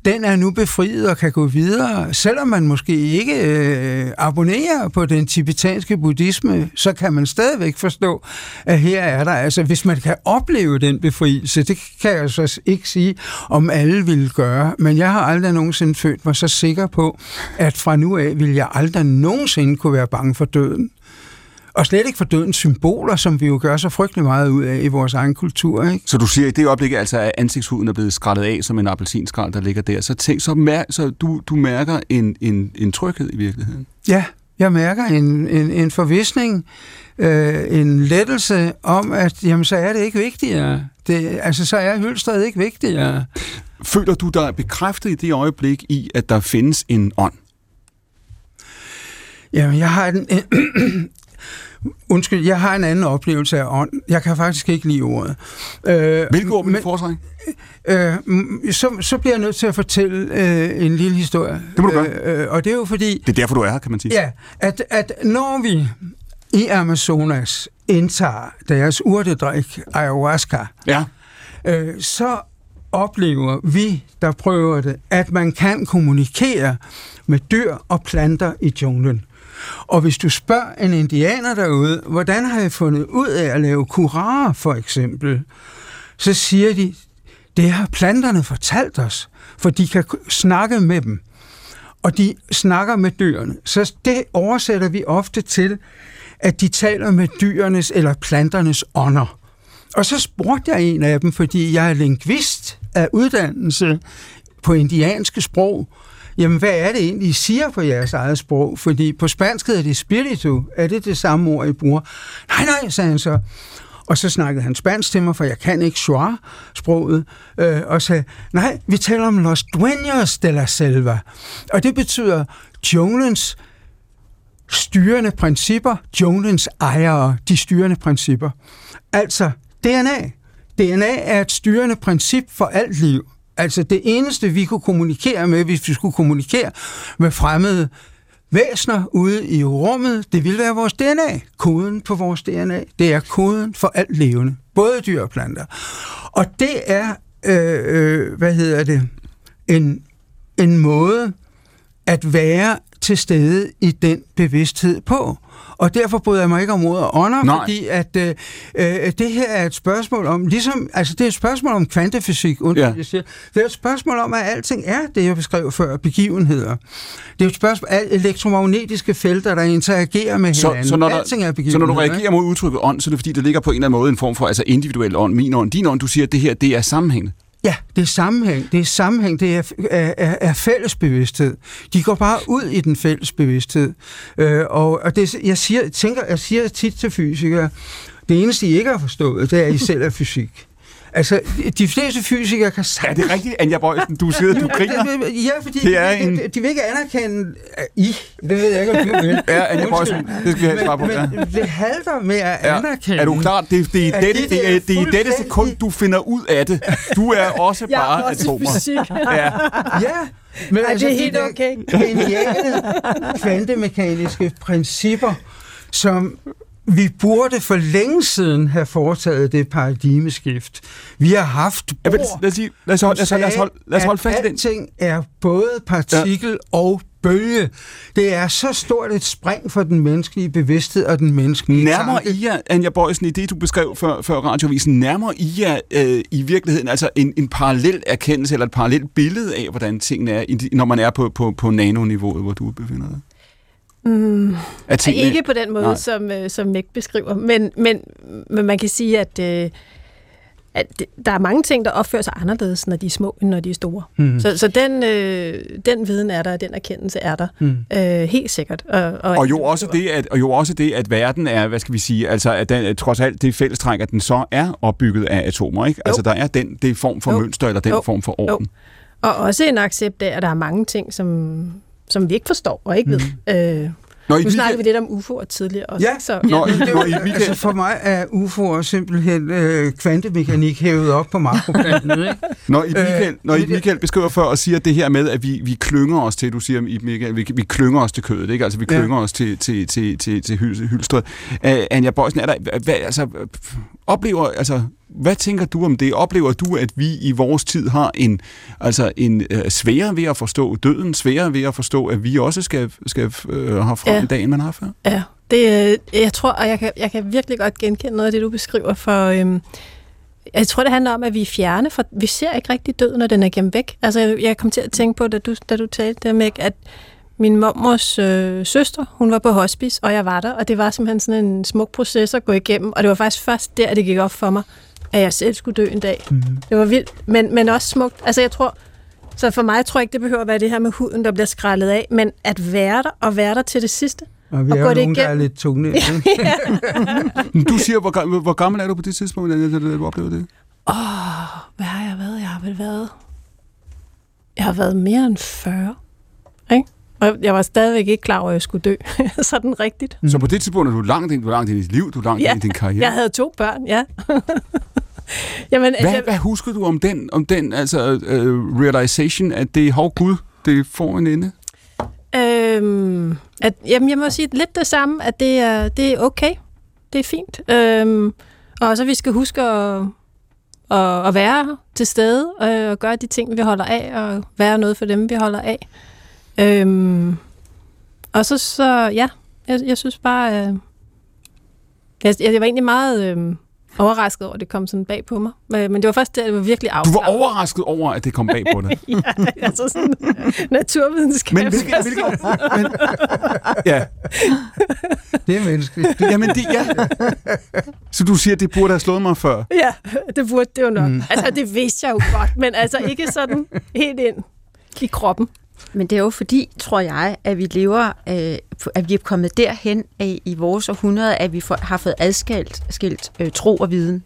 den er nu befriet og kan gå videre. Selvom man måske ikke øh, abonnerer på den tibetanske buddhisme, så kan man stadigvæk forstå, at her er der, altså hvis man kan opleve den befrielse, det kan jeg så ikke sige, om alle vil gøre, men jeg har aldrig nogensinde følt mig så sikker på, at fra nu af vil jeg aldrig nogensinde kunne være bange for døden. Og slet ikke for dødens symboler, som vi jo gør så frygtelig meget ud af i vores egen kultur. Ikke? Så du siger, at i det øjeblik, altså, at ansigtshuden er blevet skrællet af som en appelsinskrald, der ligger der, så, tænk, så, mær, så du, du mærker en, en, en tryghed i virkeligheden? Ja, jeg mærker en, en, en forvisning, øh, en lettelse om, at jamen, så er det ikke vigtigere. Det, altså, så er hylstret ikke vigtigere. Føler du dig bekræftet i det øjeblik i, at der findes en ånd? Jamen, jeg har en, en Undskyld, jeg har en anden oplevelse af ånd. Jeg kan faktisk ikke lide ordet. Øh, Hvilke ord vil du foretrække? Øh, så, så bliver jeg nødt til at fortælle øh, en lille historie. Det må du gøre. Øh, og det er jo fordi... Det er derfor, du er her, kan man sige. Ja, at, at når vi i Amazonas indtager deres urtedrik ayahuasca, ja. øh, så oplever vi, der prøver det, at man kan kommunikere med dyr og planter i junglen. Og hvis du spørger en indianer derude, hvordan har jeg fundet ud af at lave kurare, for eksempel, så siger de, det har planterne fortalt os, for de kan snakke med dem. Og de snakker med dyrene. Så det oversætter vi ofte til, at de taler med dyrenes eller planternes ånder. Og så spurgte jeg en af dem, fordi jeg er lingvist af uddannelse på indianske sprog, jamen hvad er det egentlig, I siger på jeres eget sprog? Fordi på spansk hedder det spiritu. Er det det samme ord, I bruger? Nej, nej, sagde han så. Og så snakkede han spansk til mig, for jeg kan ikke sproget øh, og sagde, nej, vi taler om los dueños de la selva. Og det betyder junglens styrende principper, junglens ejere, de styrende principper. Altså DNA. DNA er et styrende princip for alt liv. Altså det eneste, vi kunne kommunikere med, hvis vi skulle kommunikere med fremmede væsner ude i rummet, det ville være vores DNA. Koden på vores DNA, det er koden for alt levende. Både dyr og planter. Og det er, øh, øh, hvad hedder det, en, en måde at være til stede i den bevidsthed på. Og derfor bryder jeg mig ikke om ordet ånder, Nej. fordi at øh, øh, det her er et spørgsmål om, ligesom, altså det er et spørgsmål om kvantefysik, und, ja. jeg siger. Det er et spørgsmål om, at alting er det, jeg beskrev før, begivenheder. Det er et spørgsmål af elektromagnetiske felter, der interagerer med hinanden. Så når, der, alting er begivenheder. Så når du reagerer mod udtrykket ånd, så er det fordi, der ligger på en eller anden måde en form for altså individuel ånd, min ånd, din ånd, du siger, at det her, det er sammenhængende. Ja, det er sammenhæng. Det er sammenhæng. Det er, er, er fælles bevidsthed. De går bare ud i den fælles bevidsthed. Øh, og og det, jeg, siger, tænker, jeg siger tit til fysikere, det eneste, I ikke har forstået, det er, at I selv er fysik. Altså, de fleste fysikere kan sagtens... Ja, det er rigtigt, Anja Bøjsen, du siger, du griner. Ja, fordi det er de, en... de, de vil ikke anerkende I. Det ved jeg ikke, om du vil. Ja, Anja Bøjsen, det skal jeg have svar på. Men, ja. det halter med at ja. anerkende... Er du klar? Det, det, er, dette, det, er, det er i dette sekund, du finder ud af det. Du er også bare også atomer. Fysik. Ja. ja. Men Ej, altså, det er helt okay. Geniale kvantemekaniske principper, som vi burde for længe siden have foretaget det paradigmeskift. Vi har haft bord, ja, lad os, sige, lad os, holde, lad os, lad os, holde, lad os holde fast i den. Alting er både partikel ja. og bølge. Det er så stort et spring for den menneskelige bevidsthed og den menneskelige Nærmere tanke. I jer, Anja Bøjsen, i det du beskrev før, før radiovisen, nærmere I jer øh, i virkeligheden altså en, en parallel erkendelse eller et parallelt billede af, hvordan tingene er, når man er på, på, på nanoniveauet, hvor du befinder dig? Mm, tingene... Ikke på den måde, som, øh, som Meg beskriver, men, men, men man kan sige, at, øh, at der er mange ting, der opfører sig anderledes, når de er små, end når de er store. Mm. Så, så den, øh, den viden er der, den erkendelse er der, mm. øh, helt sikkert. Og, og, og, jo også det, at, og jo også det, at verden er, hvad skal vi sige, altså at den, trods alt det fællestræk, at den så er opbygget af atomer, ikke? Altså der er den det form for jo. mønster, eller den jo. form for orden. Jo. Og også en accept af, at der er mange ting, som, som vi ikke forstår og ikke mm. ved. Øh, Nå, nu snakkede vi lidt om UFO'er tidligere også. Ja, så, ja. Nå, I, Nå, I, altså for mig er UFO'er simpelthen øh, kvantemekanik hævet op på makroplanen. Ikke? Når I Michael, når I Michael beskriver før og siger det her med, at vi, vi klynger os til, du siger I Michael, vi, vi klynger os til kødet, ikke? altså vi klynger ja. os til, til, til, til, til hylstret. Uh, Anja Bøjsen, er der, hvad, altså, oplever, altså, hvad tænker du om det? Oplever du, at vi i vores tid har en, altså en uh, sværere ved at forstå døden, sværere ved at forstå, at vi også skal, skal uh, have frem ja. i dag, end man har før? Ja, det, øh, jeg tror, og jeg kan, jeg kan virkelig godt genkende noget af det, du beskriver, for øhm, jeg tror, det handler om, at vi er fjerne, for vi ser ikke rigtig døden, når den er gemt væk. Altså, jeg kom til at tænke på, da du, da du talte der med, at min mormors øh, søster, hun var på hospice, og jeg var der, og det var simpelthen sådan en smuk proces at gå igennem, og det var faktisk først der, det gik op for mig, at jeg selv skulle dø en dag. Mm-hmm. Det var vildt, men, men også smukt. Altså jeg tror, så for mig tror jeg ikke, det behøver at være det her med huden, der bliver skrællet af, men at være der, og være der til det sidste. Og vi og er jo nogen, der er lidt tunge. [laughs] du siger, hvor, hvor gammel er du på det tidspunkt, da du oplevede det? Åh, oh, hvad har jeg været? Jeg har vel været... Jeg har været mere end 40. Ikke? Og jeg var stadigvæk ikke klar over, at jeg skulle dø. [laughs] Sådan rigtigt. Så på det tidspunkt er du langt ind, du langt ind i dit liv, du langt ja, ind i din karriere? jeg havde to børn, ja. [laughs] Jamen, hvad, jeg... hvad husker du om den, om den altså, uh, realization, at det er hov Gud, det får en ende? Øhm, at, jamen, jeg må sige lidt det samme, at det er, det er okay. Det er fint. Øhm, og så vi skal huske at, at, at være til stede øh, og gøre de ting, vi holder af, og være noget for dem, vi holder af. Øhm, og så, så ja, jeg, jeg synes bare, øh, jeg, jeg var egentlig meget øh, overrasket over, at det kom sådan bag på mig. Men det var først det, var virkelig afklaret. Du var overrasket over, at det kom bag på dig? [laughs] ja, altså sådan [laughs] naturvidenskab. Men hvilke, hvilke, men, ja. Det er menneskeligt. Jamen, det, ja. Så du siger, at det burde have slået mig før? Ja, det burde det jo nok. Mm. Altså, det vidste jeg jo godt, men altså ikke sådan helt ind i kroppen. Men det er jo fordi, tror jeg, at vi lever, øh, at vi er kommet derhen af, i vores århundrede, at vi har fået adskilt skilt, øh, tro og viden.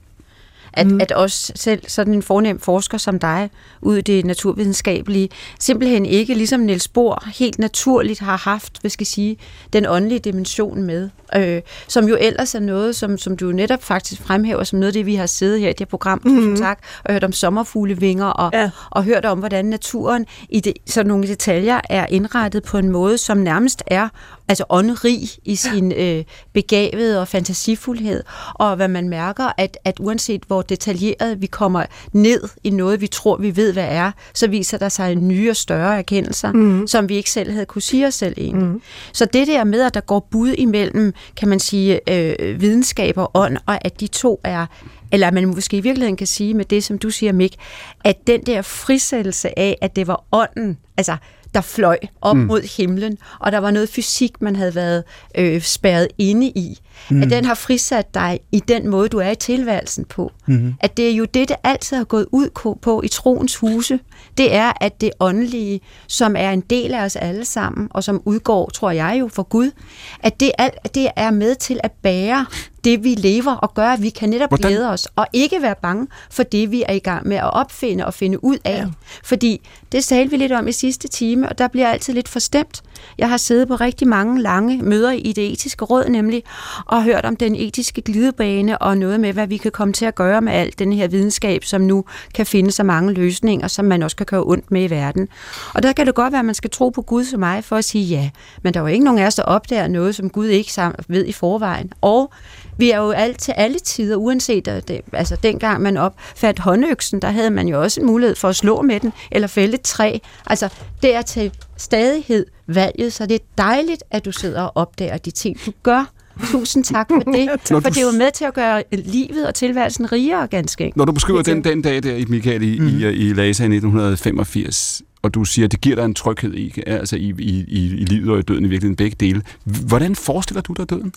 At, mm. at også selv sådan en fornem forsker som dig, ud i det naturvidenskabelige, simpelthen ikke, ligesom Niels Bohr, helt naturligt har haft, hvad skal jeg sige, den åndelige dimension med. Øh, som jo ellers er noget, som, som du netop faktisk fremhæver som noget af det, vi har siddet her i det her program, mm. tak, og hørt om sommerfuglevinger, og, ja. og hørt om, hvordan naturen i det, sådan nogle detaljer er indrettet på en måde, som nærmest er altså åndrig i sin øh, begavede og fantasifuldhed, og hvad man mærker, at, at uanset hvor detaljeret vi kommer ned i noget, vi tror, vi ved, hvad er, så viser der sig nye og større erkendelser, mm. som vi ikke selv havde kunne sige os selv egentlig. Mm. Så det der med, at der går bud imellem, kan man sige, øh, videnskab og ånd, og at de to er, eller man måske i virkeligheden kan sige med det, som du siger, Mik, at den der frisættelse af, at det var ånden, altså der fløj op mm. mod himlen, og der var noget fysik, man havde været øh, spærret inde i. Mm. At den har frisat dig i den måde, du er i tilværelsen på. Mm. At det er jo det, det altid har gået ud på i troens huse. Det er, at det åndelige, som er en del af os alle sammen, og som udgår, tror jeg jo, for Gud, at det, alt, det er med til at bære det, vi lever og gør, at vi kan netop Hvordan? glæde os, og ikke være bange for det, vi er i gang med at opfinde og finde ud af. Ja. Fordi det talte vi lidt om i sidste time, og der bliver altid lidt forstemt. Jeg har siddet på rigtig mange lange møder i det etiske råd nemlig, og hørt om den etiske glidebane og noget med, hvad vi kan komme til at gøre med alt den her videnskab, som nu kan finde så mange løsninger, som man også kan gøre ondt med i verden. Og der kan det godt være, at man skal tro på Gud som mig for at sige ja, men der er jo ikke nogen af os, der opdager noget, som Gud ikke ved i forvejen. Og vi er jo alt til alle tider, uanset at det, altså dengang man opfandt håndøksen, der havde man jo også en mulighed for at slå med den, eller fælde et træ. Altså, det er til stadighed valget, så det er dejligt, at du sidder og opdager de ting, du gør. Tusind tak for det, [laughs] for det er jo med til at gøre livet og tilværelsen rigere ganske Når du beskriver den, den dag der, Michael, i, mm. i, i Lasa i 1985, og du siger, at det giver dig en tryghed i, altså i, i, i livet og i døden i virkeligheden begge dele. Hvordan forestiller du dig døden?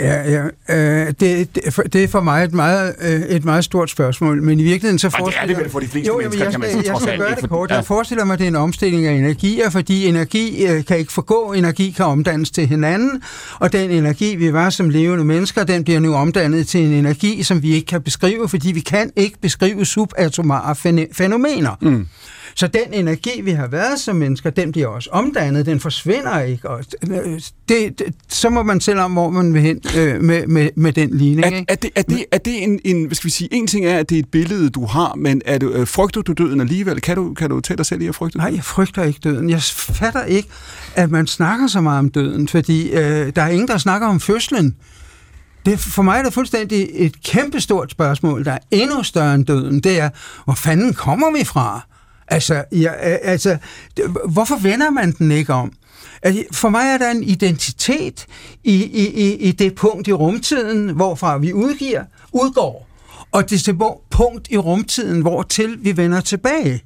Ja, ja. Øh, det, det, det er for mig et meget, øh, et meget stort spørgsmål, men i virkeligheden så forestiller... det er det vel for de fleste jo, mennesker, jeg skal, kan man sige, jeg skal gøre det kort. Jeg forestiller mig, at det er en omstilling af energier, fordi energi øh, kan ikke forgå, energi kan omdannes til hinanden, og den energi, vi var som levende mennesker, den bliver nu omdannet til en energi, som vi ikke kan beskrive, fordi vi kan ikke beskrive subatomare fænomener. Mm. Så den energi, vi har været som mennesker, den bliver også omdannet, den forsvinder ikke. Og det, det, så må man selv om, hvor man vil hen øh, med, med, med den ligning. Er, er, det, er, det, er det en, en, hvad skal vi sige, en ting er, at det er et billede, du har, men er du, øh, frygter du døden alligevel? Kan du, kan du tage dig selv i at frygte? Nej, jeg frygter ikke døden. Jeg fatter ikke, at man snakker så meget om døden, fordi øh, der er ingen, der snakker om fødslen. Det, for mig er det fuldstændig et kæmpestort spørgsmål, der er endnu større end døden. Det er, hvor fanden kommer vi fra? Altså, ja, altså, hvorfor vender man den ikke om? Altså, for mig er der en identitet i, i, i, i det punkt i rumtiden, hvorfra vi udgiver, udgår, og det er punkt i rumtiden, hvor til vi vender tilbage.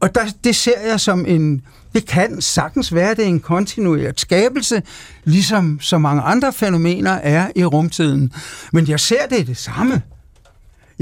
Og der, det ser jeg som en, det kan sagtens være, det er en kontinueret skabelse, ligesom så mange andre fænomener er i rumtiden. Men jeg ser det det samme.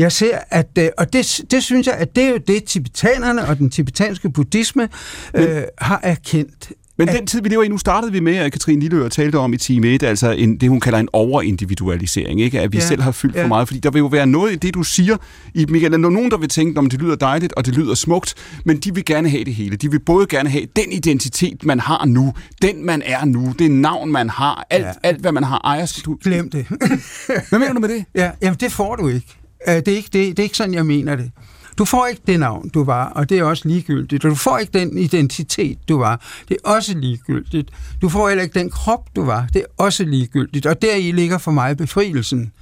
Jeg ser, at, øh, og det, det synes jeg, at det er jo det, tibetanerne og den tibetanske buddhisme øh, har erkendt. Men den tid, vi lever i, nu startede vi med, at Katrine Lilleør talte om i time 1, altså en, det, hun kalder en overindividualisering, ikke? at vi ja, selv har fyldt ja. for meget, fordi der vil jo være noget i det, du siger, i Michael, er nogen, der vil tænke, om det lyder dejligt, og det lyder smukt, men de vil gerne have det hele. De vil både gerne have den identitet, man har nu, den man er nu, det navn, man har, alt, ja. alt hvad man har ejer. Du... Glem det. hvad mener du med det? [laughs] Ja, jamen, det får du ikke. Øh, det er, ikke, det, det er ikke sådan, jeg mener det. Du får ikke det navn, du var, og det er også ligegyldigt. Du får ikke den identitet, du var. Det er også ligegyldigt. Du får heller ikke den krop, du var. Det er også ligegyldigt. Og deri ligger for mig befrielsen.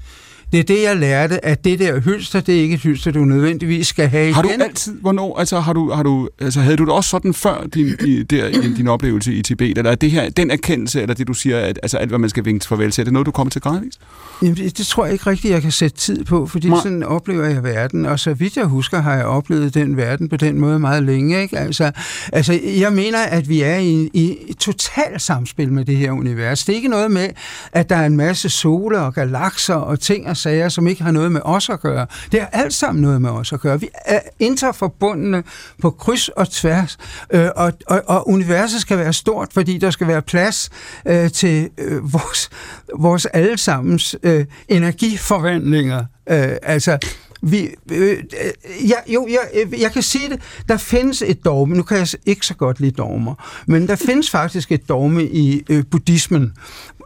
Det er det, jeg lærte, at det der hylster, det er ikke et hylster, du nødvendigvis skal have igen. Har du altid, hvornår, altså, har du, har du, altså havde du det også sådan før din, din, der, din oplevelse i Tibet, eller er det her, den erkendelse, eller det du siger, at altså, alt hvad man skal vinke farvel til, er det noget, du kommer til gradvist? Jamen, det, det tror jeg ikke rigtigt, jeg kan sætte tid på, fordi Nej. sådan oplever jeg verden, og så vidt jeg husker, har jeg oplevet den verden på den måde meget længe. Ikke? Altså, altså, jeg mener, at vi er i, i et totalt samspil med det her univers. Det er ikke noget med, at der er en masse soler og galakser og ting og sager, som ikke har noget med os at gøre. Det har alt sammen noget med os at gøre. Vi er interforbundne på kryds og tværs, øh, og, og, og universet skal være stort, fordi der skal være plads øh, til øh, vores, vores allesammens øh, energiforvandlinger. Øh, altså, vi, øh, øh ja, jo, jeg, øh, jeg kan sige det. Der findes et dogme. Nu kan jeg ikke så godt lide dogmer, men der findes faktisk et dogme i øh, buddhismen.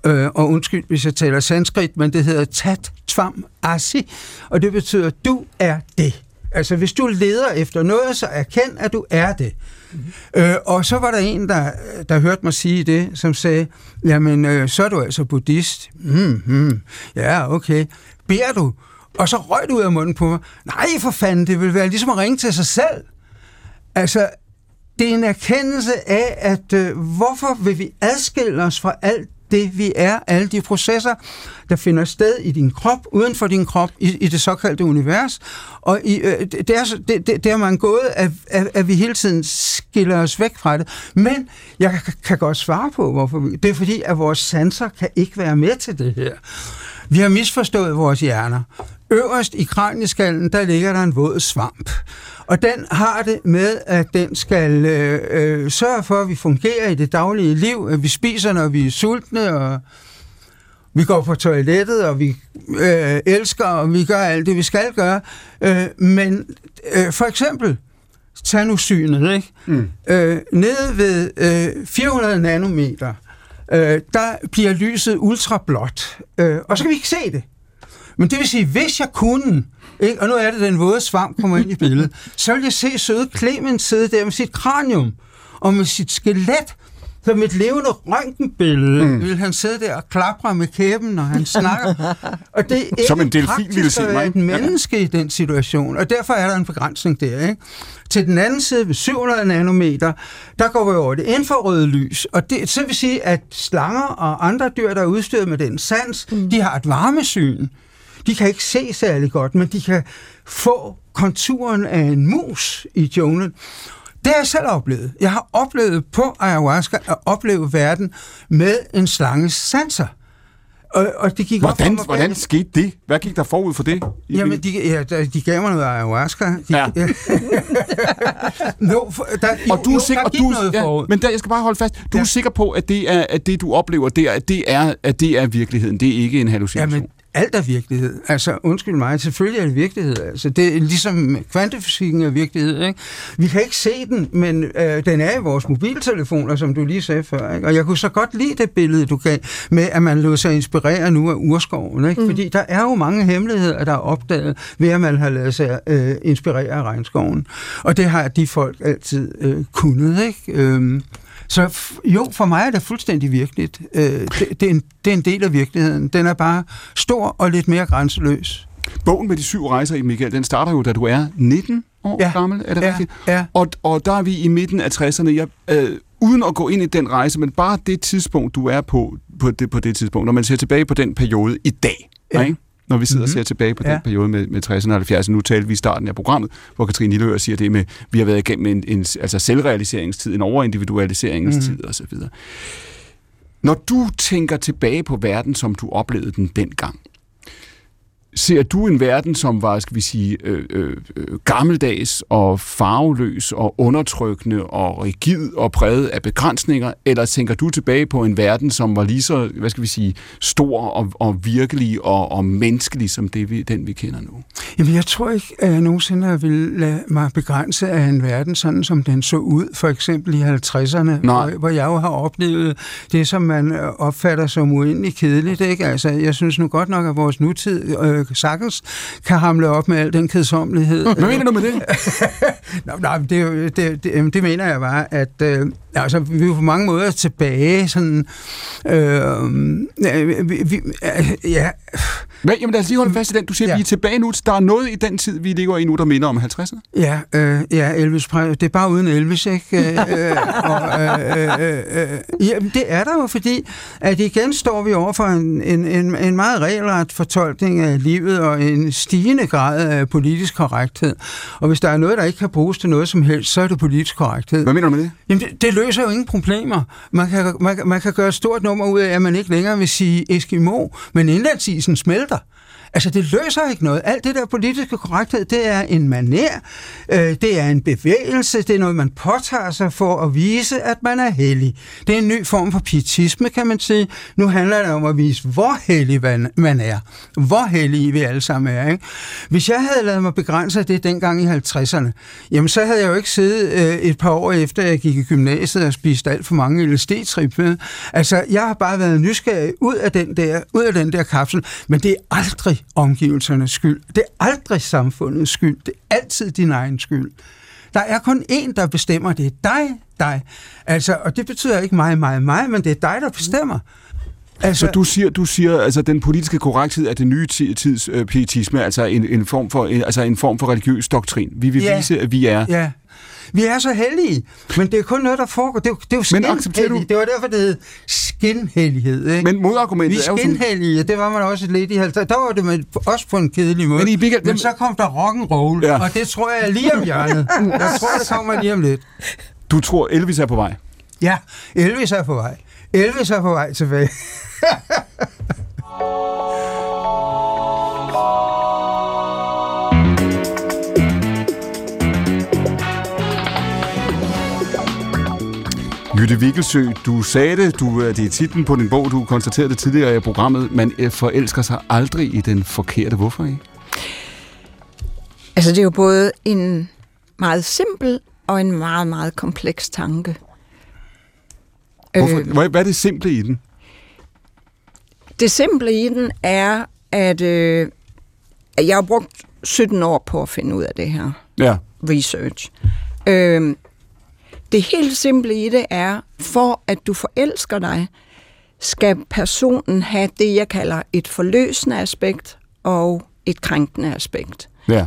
Øh, og undskyld, hvis jeg taler sanskrit, men det hedder tat tvam asi, og det betyder, du er det. Altså, hvis du leder efter noget, så erkend, at du er det. Mm-hmm. Øh, og så var der en, der, der hørte mig sige det, som sagde, jamen, øh, så er du altså buddhist. Mm-hmm. Ja, okay. Beder du? Og så røg du ud af munden på mig. Nej, for fanden, det vil være ligesom at ringe til sig selv. Altså, det er en erkendelse af, at øh, hvorfor vil vi adskille os fra alt det, vi er, alle de processer, der finder sted i din krop, uden for din krop, i, i det såkaldte univers. Og i, øh, det, er, det, det, det er man gået, at, at, at vi hele tiden skiller os væk fra det. Men jeg kan, godt svare på, hvorfor vi, det er fordi, at vores sanser kan ikke være med til det her. Vi har misforstået vores hjerner. Øverst i kranieskallen, der ligger der en våd svamp. Og den har det med, at den skal øh, øh, sørge for, at vi fungerer i det daglige liv, at vi spiser, når vi er sultne, og vi går på toilettet, og vi øh, elsker, og vi gør alt det, vi skal gøre. Øh, men øh, for eksempel, tag nu synet, ikke? Mm. Øh, nede ved øh, 400 nanometer, øh, der bliver lyset ultrablåt, øh, og så kan vi ikke se det. Men det vil sige, hvis jeg kunne, ikke? og nu er det den våde svamp kommer ind i billedet, så vil jeg se søde Clemens sidde der med sit kranium og med sit skelet, som et levende røntgenbillede mm. vil han sidde der og klapre med kæben, når han snakker. [laughs] Og det er ikke som en delfin ville se mig. et menneske ja. i den situation, og derfor er der en begrænsning der. Ikke? Til den anden side ved 700 nanometer, der går vi over det infrarøde lys, og det, så vil sige, at slanger og andre dyr, der er udstyret med den sans, mm. de har et varmesyn. De kan ikke se særlig godt, men de kan få konturen af en mus i junglen. Det har jeg selv oplevet. Jeg har oplevet på ayahuasca at opleve verden med en slanges sanser. Og, og det gik hvordan, op mig, hvordan skete det? Hvad gik der forud for det? Jamen, de, ja, de gav mig noget ayahuasca. De, Ja. [laughs] no, for, der, og du jo, er sikker, og du, ja, forud. men der, jeg skal bare holde fast. Du Ja. er sikker på, at det er at det du oplever der, at det er at det er virkeligheden. Det er ikke en hallucination. Jamen, alt er virkelighed. Altså, undskyld mig, selvfølgelig er det virkelighed. Altså, det er ligesom kvantefysikken er virkelighed. Ikke? Vi kan ikke se den, men øh, den er i vores mobiltelefoner, som du lige sagde før. Ikke? Og jeg kunne så godt lide det billede, du gav, med at man lod sig inspirere nu af urskoven. Ikke? Mm. Fordi der er jo mange hemmeligheder, der er opdaget ved, at man har lavet sig øh, inspirere af regnskoven. Og det har de folk altid øh, kunnet. Ikke? Øhm, så jo, for mig er det fuldstændig virkeligt. Øh, det, det, er en, det er en del af virkeligheden. Den er bare stor og lidt mere grænseløs. Bogen med de syv rejser i Michael, den starter jo, da du er 19 år Ja. gammel. Er det Ja, rigtigt? ja. Og, og der er vi i midten af 60'erne. Jeg, øh, uden at gå ind i den rejse, men bare det tidspunkt, du er på, på det, på det tidspunkt, når man ser tilbage på den periode i dag, Ja. ikke? Når vi sidder mm-hmm. og Mhm. ser tilbage på den Ja. periode med, med 60'erne og 70'erne. Nu talte vi i starten af programmet, hvor Katrine Lilleør siger det med, vi har været igennem en, en altså selvrealiseringstid, en overindividualiseringstid Mhm. mm. osv. Når du tænker tilbage på verden, som du oplevede den dengang, Ser du en verden, som var, skal vi sige, øh, øh, øh, gammeldags og farveløs og undertrykkende og rigid og præget af begrænsninger, eller tænker du tilbage på en verden, som var lige så, hvad skal vi sige, stor og, og virkelig og, og menneskelig som det, vi, den, vi kender nu? Jamen, jeg tror ikke, at jeg nogensinde vil lade mig begrænse af en verden, sådan som den så ud, for eksempel i 50'erne, Nej. hvor, hvor jeg jo har oplevet det, som man opfatter som uendelig kedeligt. Ikke? Altså, jeg synes nu godt nok, at vores nutid øh, sagtens kan hamle op med al den kedsommelighed. Hvad mener du med det? [laughs] Nå, nej, det, det, det, det mener jeg bare, at øh, altså, vi er på mange måder tilbage, sådan, øh, vi, vi, øh, ja, Hvad, jamen lad os lige holde fast i den. Du siger, ja. Vi er tilbage nu. Der er noget i den tid, vi ligger i nu, der minder om 50'erne. Ja, øh, ja, Elvis det er bare uden Elvis, ikke? Øh, øh, og, øh, øh, øh, ja, det er der jo, fordi at igen står vi over for en, en, en, en meget regelret fortolkning af livet og en stigende grad af politisk korrekthed. Og hvis der er noget, der ikke kan bruges til noget som helst, så er det politisk korrekthed. Hvad mener du med det? Jamen, det, det løser jo ingen problemer. Man kan, man, man kan gøre et stort nummer ud af, at man ikke længere vil sige Eskimo, men indlandsisen smelter. Altså, det løser ikke noget. Alt det der politiske korrekthed, det er en maner, øh, det er en bevægelse, det er noget, man påtager sig for at vise, at man er hellig. Det er en ny form for pietisme, kan man sige. Nu handler det om at vise, hvor hellig man, er. Hvor hellige vi alle sammen er. Ikke? Hvis jeg havde lavet mig begrænse det dengang i 50'erne, jamen så havde jeg jo ikke siddet øh, et par år efter, jeg gik i gymnasiet og spist alt for mange LSD-trip. Altså, jeg har bare været nysgerrig ud af den der, ud af den der kapsel, men det er aldrig omgivelsernes skyld. Det er aldrig samfundets skyld. Det er altid din egen skyld. Der er kun én, der bestemmer. Det er dig, dig. Altså, og det betyder ikke mig, mig, mig, men det er dig, der bestemmer. Altså, Så du siger, du siger, altså den politiske korrekthed er den nye ti- tids øh, pietisme, altså en, en, form for, en, altså en form for religiøs doktrin. Vi vil Ja. vise, at vi er... Ja. Vi er så heldige, men det er kun noget, der foregår. Det er, det er jo Men accepterer du-. Det var derfor, det hed skinhellighed. Ikke? Men modargumentet vi er jo skinhellige, det var man også lidt i 50. Der var det med, også på en kedelig måde. Men I Michael, men så kom der rock'n'roll, Ja. og det tror jeg lige om hjørnet. Jeg tror, det kommer lige om lidt. Du tror, Elvis er på vej. Ja, Elvis er på vej. Elvis er på vej tilbage. [laughs] Jytte Vikkelsø, du sagde det, du, øh, det er titlen på din bog, du konstaterede det tidligere i programmet, man øh, forelsker sig aldrig i den forkerte. Hvorfor ikke? Altså, det er jo både en meget simpel og en meget, meget kompleks tanke. Hvorfor? Øh, Hvad, er det simple i den? det simple i den er, at, øh, jeg har brugt 17 år på at finde ud af det her Ja. research. Øh, det helt simple i det er, for at du forelsker dig, skal personen have det, jeg kalder et forløsende aspekt og et krænkende aspekt. Ja.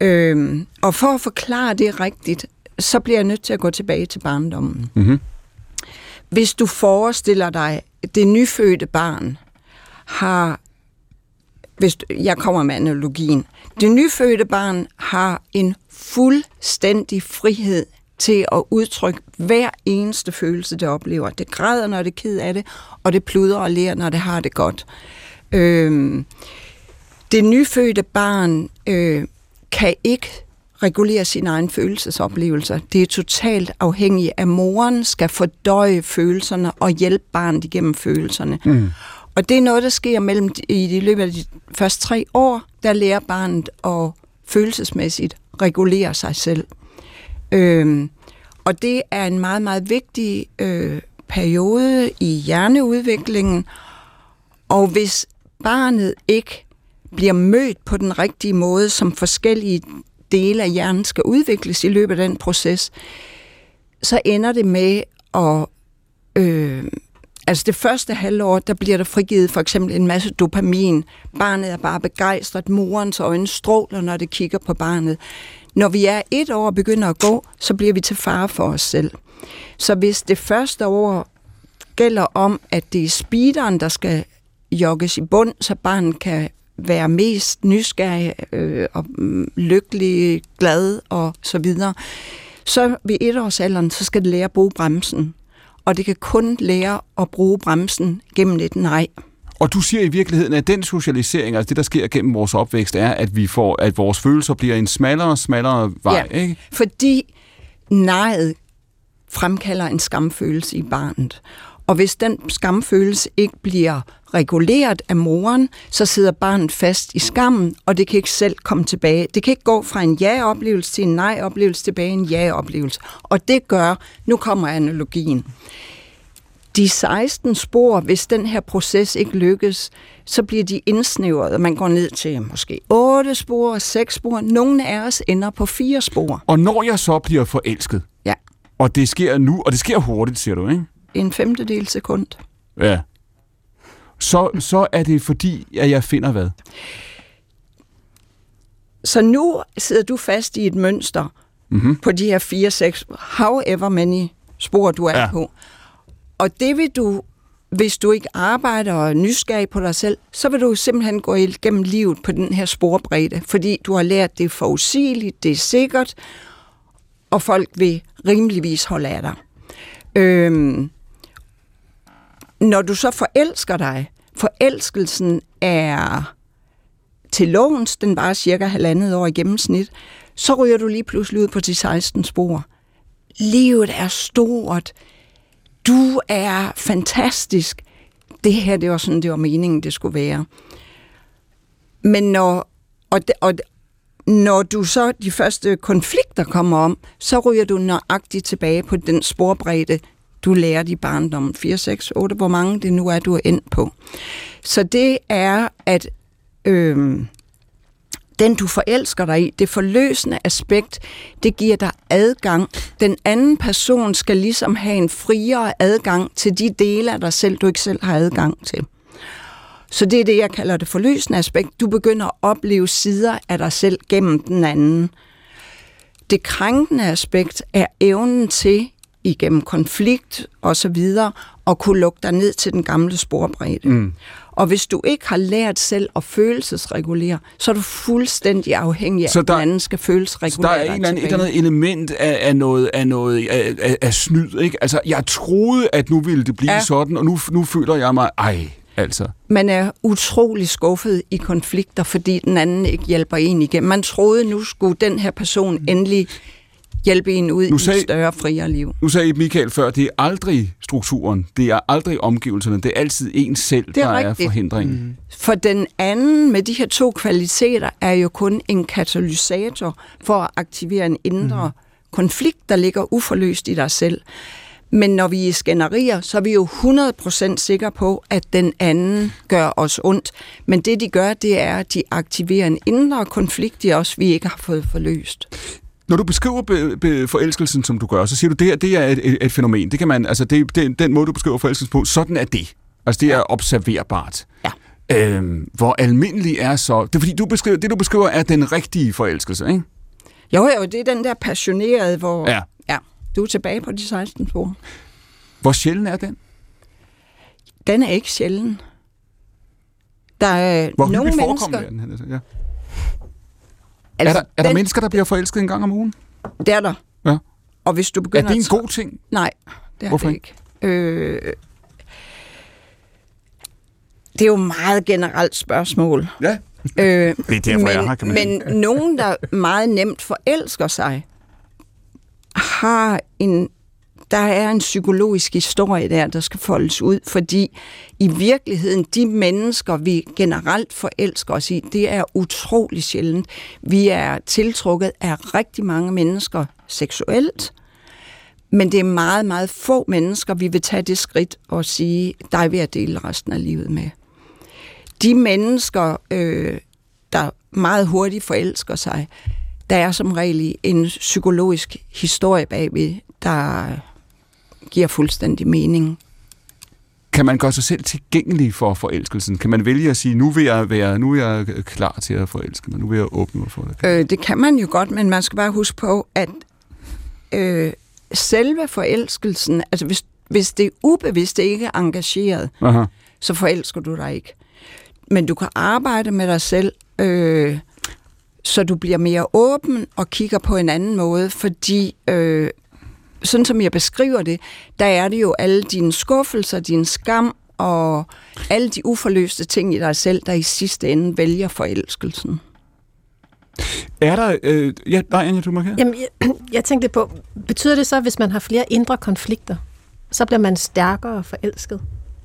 Øhm, og for at forklare det rigtigt, så bliver jeg nødt til at gå tilbage til barndommen. Mm-hmm. Hvis du forestiller dig, det nyfødte barn har, hvis du- jeg kommer med analogien, det nyfødte barn har en fuldstændig frihed til at udtrykke hver eneste følelse, det oplever. Det græder, når det er ked af det, og det pluder og lærer, når det har det godt. Øh, det nyfødte barn øh, kan ikke regulere sine egne følelsesoplevelser. Det er totalt afhængigt af, at moren skal fordøje følelserne og hjælpe barnet igennem følelserne. Mm. Og det er noget, der sker mellem i de løbet af de første tre år, der lærer barnet at følelsesmæssigt regulere sig selv. Øhm, og det er en meget, meget vigtig øh, periode i hjerneudviklingen. Og hvis barnet ikke bliver mødt på den rigtige måde, som forskellige dele af hjernen skal udvikles i løbet af den proces, så ender det med at... Øh, altså det første halvår, der bliver der frigivet for eksempel en masse dopamin. Barnet er bare begejstret. Morens øjne stråler, når det kigger på barnet. Når vi er et år og begynder at gå, så bliver vi til fare for os selv. Så hvis det første år gælder om, at det er speederen, der skal jogges i bund, så barnet kan være mest nysgerrig øh, og mm, lykkelig, glad og så videre. Så ved etårsalderen, så skal det lære at bruge bremsen. Og det kan kun lære at bruge bremsen gennem et nej. Og du siger i virkeligheden, at den socialisering, altså det, der sker gennem vores opvækst, er, at vi får, at vores følelser bliver en smallere og smallere vej, ja, ikke? fordi nejet fremkalder en skamfølelse i barnet. Og hvis den skamfølelse ikke bliver reguleret af moren, så sidder barnet fast i skammen, og det kan ikke selv komme tilbage. Det kan ikke gå fra en ja-oplevelse til en nej-oplevelse tilbage en ja-oplevelse. Og det gør, nu kommer analogien. De 16 spor, hvis den her proces ikke lykkes, så bliver de indsnævret, og man går ned til måske 8 spor, 6 spor. Nogle af os ender på 4 spor. Og når jeg så bliver forelsket, ja. og det sker nu, og det sker hurtigt, siger du, ikke? En femtedel sekund. Ja. Så, så er det fordi, at jeg finder hvad? Så nu sidder du fast i et mønster mm-hmm. på de her fire, seks, however many spor du er ja. på. Og det vil du, hvis du ikke arbejder og er nysgerrig på dig selv, så vil du simpelthen gå igennem livet på den her sporbredde, fordi du har lært, det er forudsigeligt, det er sikkert, og folk vil rimeligvis holde af dig. Øhm, når du så forelsker dig, forelskelsen er til lovens, den var cirka halvandet år i gennemsnit, så ryger du lige pludselig ud på de 16 spor. Livet er stort. Du er fantastisk. Det her, det var sådan, det var meningen, det skulle være. Men når, og, og, når du så de første konflikter kommer om, så ryger du nøjagtigt tilbage på den sporbredde, du lærer i barndommen. 4, 6, 8, hvor mange det nu er, du er endt på. Så det er, at øh, den du forelsker dig i, det forløsende aspekt, det giver dig adgang. Den anden person skal ligesom have en friere adgang til de dele af dig selv, du ikke selv har adgang til. Så det er det, jeg kalder det forløsende aspekt. Du begynder at opleve sider af dig selv gennem den anden. Det krænkende aspekt er evnen til igennem konflikt og så videre, og kunne lukke dig ned til den gamle sporbredde. Mm. Og hvis du ikke har lært selv at følelsesregulere, så er du fuldstændig afhængig af, at den anden skal følelsesregulere Så der er en eller anden, et eller andet element af, af noget, af, noget af, af, af snyd, ikke? Altså, jeg troede, at nu ville det blive ja. sådan, og nu, nu føler jeg mig, ej, altså. Man er utrolig skuffet i konflikter, fordi den anden ikke hjælper en igennem. Man troede, nu skulle den her person endelig hjælpe en ud nu sagde, i et større, friere liv. Nu sagde Michael før, det er aldrig strukturen, det er aldrig omgivelserne, det er altid en selv, det er der rigtigt. er forhindringen. Mm. For den anden med de her to kvaliteter er jo kun en katalysator for at aktivere en indre mm. konflikt, der ligger uforløst i dig selv. Men når vi er skænderier, så er vi jo 100% sikre på, at den anden gør os ondt. Men det, de gør, det er, at de aktiverer en indre konflikt i os, vi ikke har fået forløst. Når du beskriver be, be, forelskelsen, som du gør, så siger du, det her det er et, et, et fænomen. Det kan man, altså det, det, den måde, du beskriver forelskelsen på, sådan er det. Altså det er observerbart. Ja. Øhm, hvor almindelig er så... Det er fordi, du beskriver, det du beskriver er den rigtige forelskelse, ikke? Jo, jo, det er den der passionerede, hvor... Ja. ja du er tilbage på de 16 spor. Hvor sjælden er den? Den er ikke sjælden. Der er hvor nogle mennesker... Er den, ja. Altså, er der, er den, der mennesker, der bliver forelsket en gang om ugen? Det er der. Ja. og hvis du Er begynder det en at god ting? Nej, det er Hvorfor det ikke. Øh, det er jo et meget generelt spørgsmål. Ja. Øh, Det er derfor, men, jeg er her, kan man sige. Men nogen, der meget nemt forelsker sig, har en der er en psykologisk historie der, der skal foldes ud, fordi i virkeligheden, de mennesker, vi generelt forelsker os i, det er utrolig sjældent. Vi er tiltrukket af rigtig mange mennesker seksuelt, men det er meget, meget få mennesker, vi vil tage det skridt og sige, dig vil jeg dele resten af livet med. De mennesker, øh, der meget hurtigt forelsker sig, der er som regel en psykologisk historie bagved, der giver fuldstændig mening. Kan man gøre sig selv tilgængelig for forelskelsen? Kan man vælge at sige, nu vil jeg være, nu er jeg klar til at forelske mig, nu vil jeg åbne mig for det? Øh, det kan man jo godt, men man skal bare huske på, at øh, selve forelskelsen, altså hvis, hvis det er ubevidst, det ikke er engageret, Aha. så forelsker du dig ikke. Men du kan arbejde med dig selv, øh, så du bliver mere åben og kigger på en anden måde, fordi øh, sådan som jeg beskriver det, der er det jo alle dine skuffelser, din skam og alle de uforløste ting i dig selv, der i sidste ende vælger forelskelsen. Er der... Øh, ja, nej, Anja, du markerer. Jamen, jeg, [clears throat] jeg tænkte på, betyder det så, hvis man har flere indre konflikter, så bliver man stærkere forelsket?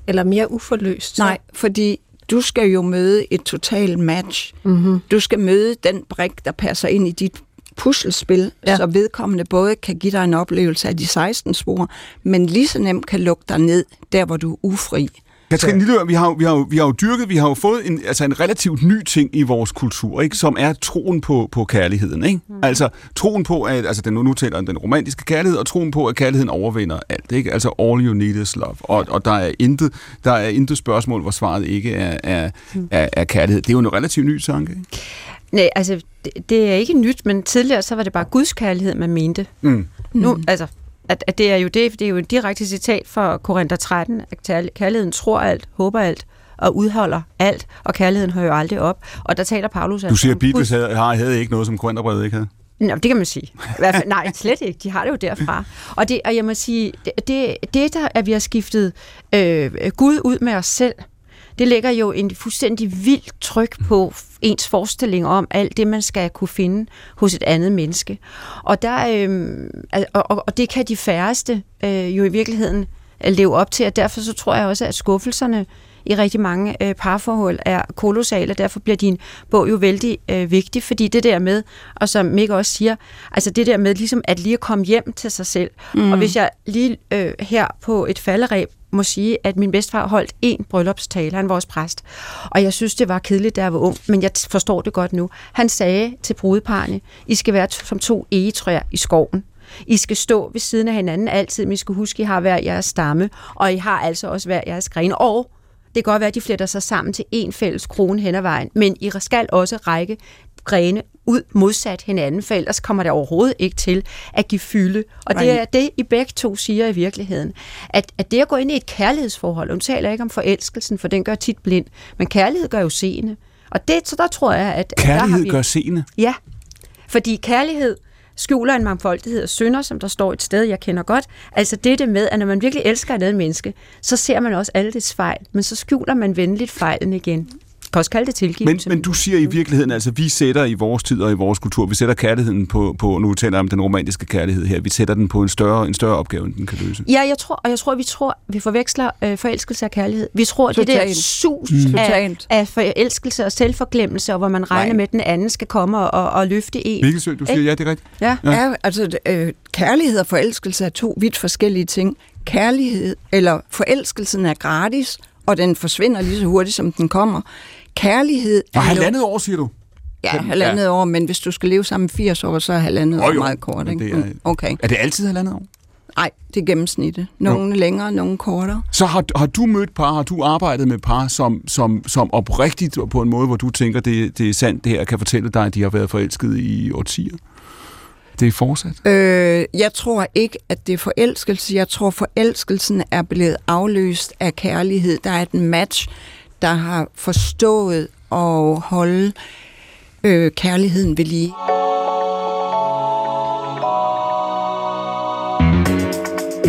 Eller mere uforløst? Så? Nej, fordi du skal jo møde et total match. Mm-hmm. Du skal møde den brik, der passer ind i dit puslespil, Ja. så vedkommende både kan give dig en oplevelse af de 16 spor, men lige så nemt kan lukke dig ned, der hvor du er ufri. Katrine Lillør, vi har, jo- vi, har, jo- vi har jo dyrket, vi har jo fået en, altså en relativt ny ting i vores kultur, ikke, som er troen på, på kærligheden. Ikke? Mm. Altså troen på, at altså den, nu taler om den romantiske kærlighed, og troen på, at kærligheden overvinder alt. Ikke? Altså all you need is love. Og, og der, er intet, der er intet spørgsmål, hvor svaret ikke er, er, er, er kærlighed. Det er jo en relativt ny tanke. Ikke? Nej, altså, det, det er ikke nyt, men tidligere så var det bare Guds kærlighed, man mente. Mm. Nu, altså, at, at det er jo det, det er jo et direkte citat fra Korinther 13, at kærl- kærligheden tror alt, håber alt og udholder alt, og kærligheden hører jo aldrig op. Og der taler Paulus Du altså siger, om at Bibelen havde, har- havde ikke noget, som Korintherbrevet ikke havde. Nå, det kan man sige. I hvert fald, nej, slet ikke. De har det jo derfra. Og, det, og jeg må sige, det, det, der, at vi har skiftet øh, Gud ud med os selv, det lægger jo en fuldstændig vildt tryk på ens forestilling om alt det, man skal kunne finde hos et andet menneske. Og, der, øh, og, og, og det kan de færreste øh, jo i virkeligheden øh, leve op til, og derfor så tror jeg også, at skuffelserne i rigtig mange øh, parforhold er kolossale, og derfor bliver din bog jo vældig øh, vigtig, fordi det der med, og som Mik også siger, altså det der med ligesom at lige at komme hjem til sig selv, mm. og hvis jeg lige øh, her på et falderæb må sige, at min bedstefar holdt en bryllupstale, han var også præst, og jeg synes, det var kedeligt, da jeg var ung, men jeg forstår det godt nu. Han sagde til brudeparne, I skal være som to egetræer i skoven. I skal stå ved siden af hinanden altid, men I skal huske, at I har hver jeres stamme, og I har altså også hver jeres grene. Og det kan godt være, at de fletter sig sammen til en fælles krone hen ad vejen, men I skal også række grene ud modsat hinanden, for ellers kommer det overhovedet ikke til at give fylde. Og det er det, I begge to siger i virkeligheden. At, at det at gå ind i et kærlighedsforhold, og nu taler ikke om forelskelsen, for den gør tit blind, men kærlighed gør jo seende. Og det, så der tror jeg, at... at der har Kærlighed vi, gør seende. Ja, fordi kærlighed skjuler en mangfoldighed af synder, som der står et sted, jeg kender godt. Altså det det med, at når man virkelig elsker et andet menneske, så ser man også alle dets fejl, men så skjuler man venligt fejlen igen kan også kalde det Men, tilgivelse. men du siger i virkeligheden, altså vi sætter i vores tid og i vores kultur, vi sætter kærligheden på, på nu taler jeg om den romantiske kærlighed her, vi sætter den på en større, en større opgave, end den kan løse. Ja, jeg tror, og jeg tror, vi tror, vi forveksler øh, forelskelse og kærlighed. Vi tror, det der Totalt. sus Mm. af, Totalt. af forelskelse og selvforglemmelse, og hvor man regner Nej. med, at den anden skal komme og, og løfte en. Vikkelsø, du siger, ja, det er rigtigt. Ja. Ja. Ja. Ja, altså øh, kærlighed og forelskelse er to vidt forskellige ting. Kærlighed, eller forelskelsen er gratis, og den forsvinder lige så hurtigt, som den kommer. Kærlighed Og er jo- halvandet år, siger du? Ja, halvandet år, men hvis du skal leve sammen 80 år, så er halvandet Åh, år jo, meget kort. Ikke? det er- Mm, Okay. Er det altid halvandet år? Nej, det er gennemsnittet. Nogle længere, nogle kortere. Så har, har du mødt par, har du arbejdet med par, som, som, som oprigtigt og på en måde, hvor du tænker, det, det er sandt, det her kan fortælle dig, at de har været forelsket i årtier? Det er fortsat. Øh, jeg tror ikke, at det er forelskelse. Jeg tror, forelskelsen er blevet afløst af kærlighed. Der er et match, der har forstået at holde øh, kærligheden ved lige.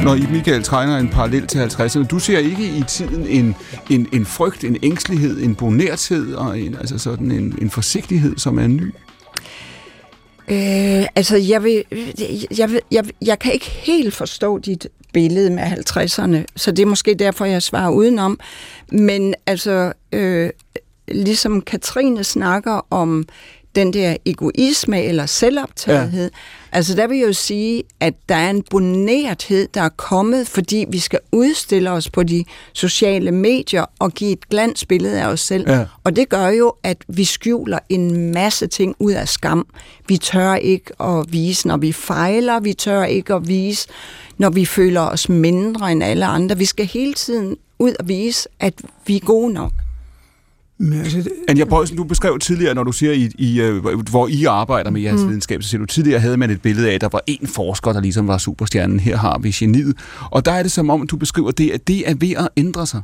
når I, Michael, trænger en parallel til 50'erne. Du ser ikke i tiden en, en, en frygt, en ængstelighed, en bonerthed og en, altså sådan en, en forsigtighed, som er ny? Øh, altså, jeg, vil, jeg, vil, jeg, jeg kan ikke helt forstå dit billede med 50'erne, så det er måske derfor, jeg svarer udenom. Men altså, øh, ligesom Katrine snakker om den der egoisme eller selvoptagethed, ja altså der vil jeg jo sige, at der er en bonerthed, der er kommet, fordi vi skal udstille os på de sociale medier og give et glansbillede af os selv. Ja. Og det gør jo, at vi skjuler en masse ting ud af skam. Vi tør ikke at vise, når vi fejler. Vi tør ikke at vise, når vi føler os mindre end alle andre. Vi skal hele tiden ud og vise, at vi er gode nok. Men altså, det... Anja Bøjsen, du beskrev tidligere, når du siger, I, I, øh, hvor I arbejder med jeres mm. videnskab, så siger du, tidligere havde man et billede af, at der var en forsker, der ligesom var superstjernen. Her har vi geniet. Og der er det som om, du beskriver det, at det er ved at ændre sig.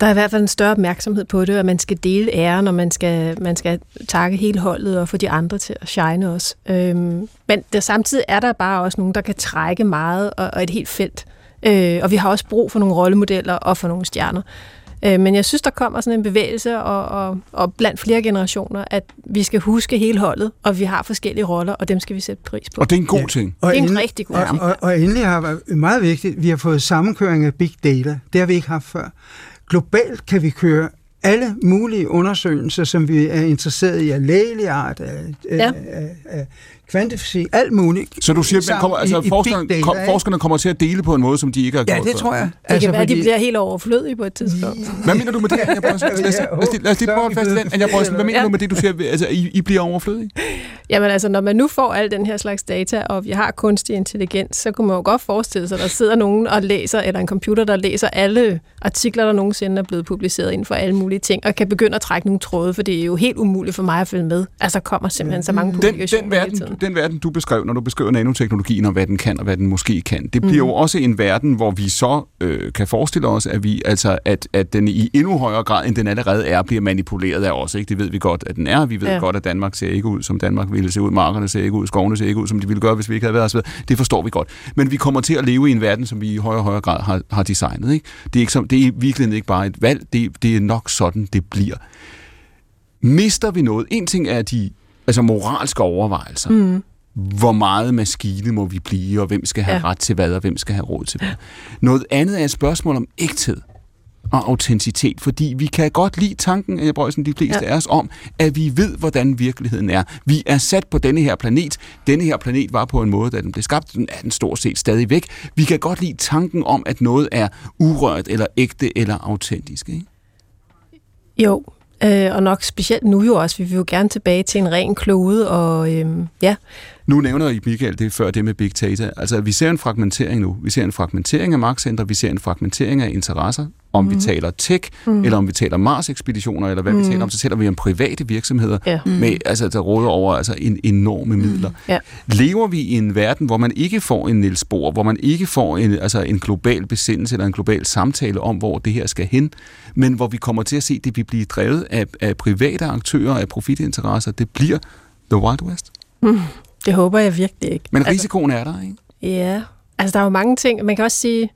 Der er i hvert fald en større opmærksomhed på det, at man skal dele æren, og man skal, man skal takke hele holdet og få de andre til at shine også. Øhm, men der, samtidig er der bare også nogen, der kan trække meget og, og et helt felt. Øh, og vi har også brug for nogle rollemodeller og for nogle stjerner. Øh, men jeg synes, der kommer sådan en bevægelse, og, og, og blandt flere generationer, at vi skal huske hele holdet, og vi har forskellige roller, og dem skal vi sætte pris på. Og det er en god ja. ting. Og det er en rigtig god ting. Og, og, og endelig har været meget vigtigt, vi har fået sammenkøring af big data. Det har vi ikke haft før. Globalt kan vi køre alle mulige undersøgelser, som vi er interesseret i, af lægelig art, af, ja. af, af kvantifisering, alt muligt. Så du siger, at kommer, altså, i, forskerne, data, kom, forskerne kommer til at dele på en måde, som de ikke har gjort Ja, det tror jeg. Det altså, kan være, fordi... de bliver helt overflødige på et tidspunkt. Hvad mener du med det, Anja Brønsen? Lad os lige prøve at fast den. Anja Brønsen, hvad mener du med det, du siger, altså, I, I bliver overflødige? Jamen altså, når man nu får al den her slags data, og vi har kunstig intelligens, så kunne man jo godt forestille sig, at der sidder nogen og læser, eller en computer, der læser alle artikler, der nogensinde er blevet publiceret inden for alle mulige ting, og kan begynde at trække nogle tråde, for det er jo helt umuligt for mig at følge med. Altså, der kommer simpelthen så mange publikationer den, den verden, den verden, du beskrev, når du beskriver nanoteknologien og hvad den kan og hvad den måske kan, det bliver mm. jo også en verden, hvor vi så øh, kan forestille os, at vi altså at, at den i endnu højere grad, end den allerede er, bliver manipuleret af os. Ikke? Det ved vi godt, at den er. Vi ved ja. godt, at Danmark ser ikke ud, som Danmark ville se ud. Markerne ser ikke ud. Skovene ser ikke ud, som de ville gøre, hvis vi ikke havde været osv. Det forstår vi godt. Men vi kommer til at leve i en verden, som vi i højere og højere grad har, har designet. Ikke? Det, er ikke som, det er virkelig ikke bare et valg. Det, det er nok sådan, det bliver. Mister vi noget? En ting er de altså moralske overvejelser. Mm hvor meget maskine må vi blive, og hvem skal have ja. ret til hvad, og hvem skal have råd til hvad. Noget andet er et spørgsmål om ægthed og autenticitet, fordi vi kan godt lide tanken, jeg bruger sådan de fleste ja. af os, om, at vi ved, hvordan virkeligheden er. Vi er sat på denne her planet. Denne her planet var på en måde, da den blev skabt, den er den stort set stadig væk. Vi kan godt lide tanken om, at noget er urørt, eller ægte, eller autentisk. Ikke? Jo, øh, og nok specielt nu jo også. Vi vil jo gerne tilbage til en ren klode, og øh, ja, nu nævner I, Michael, det før det med big data. Altså, vi ser en fragmentering nu. Vi ser en fragmentering af magtcentre, vi ser en fragmentering af interesser. Om mm. vi taler tech, mm. eller om vi taler Mars-ekspeditioner, eller hvad mm. vi taler om, så taler vi om private virksomheder, ja. med, altså, der råder over altså, en enorme midler. Mm. Ja. Lever vi i en verden, hvor man ikke får en Niels Bohr, hvor man ikke får en, altså, en global besindelse eller en global samtale om, hvor det her skal hen, men hvor vi kommer til at se, at det vil blive drevet af, af private aktører, af profitinteresser, det bliver The Wild West? Mm. Det håber jeg virkelig ikke. Men altså- risikoen altså, er der, ikke? Ja, altså der er jo mange ting. Man kan også sige,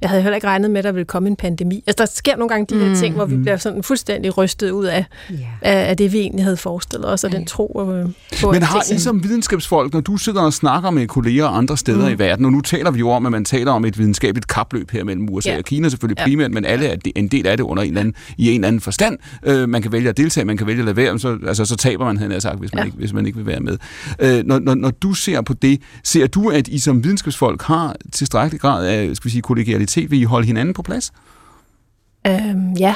jeg havde heller ikke regnet med, at der ville komme en pandemi. Altså, der sker nogle gange de mm. her ting, hvor vi mm. bliver sådan fuldstændig rystet ud af, yeah. af, af det, vi egentlig havde forestillet os, og den tro øh, på... Men har I som videnskabsfolk, når du sidder og snakker med kolleger andre steder mm. i verden, og nu taler vi jo om, at man taler om et videnskabeligt kapløb her mellem USA yeah. og Kina, selvfølgelig yeah. primært, men alle er en del af det under en eller anden, i en eller anden forstand. Øh, man kan vælge at deltage, man kan vælge at lade være, så, altså, så taber man, havde sagt, hvis man, ja. ikke, hvis man ikke vil være med. Øh, når, når, når du ser på det, ser du, at I som videnskabsfolk har tilstrækkelig grad af skal vi sige, kollegialitet? Vil I holde hinanden på plads? Øhm, ja,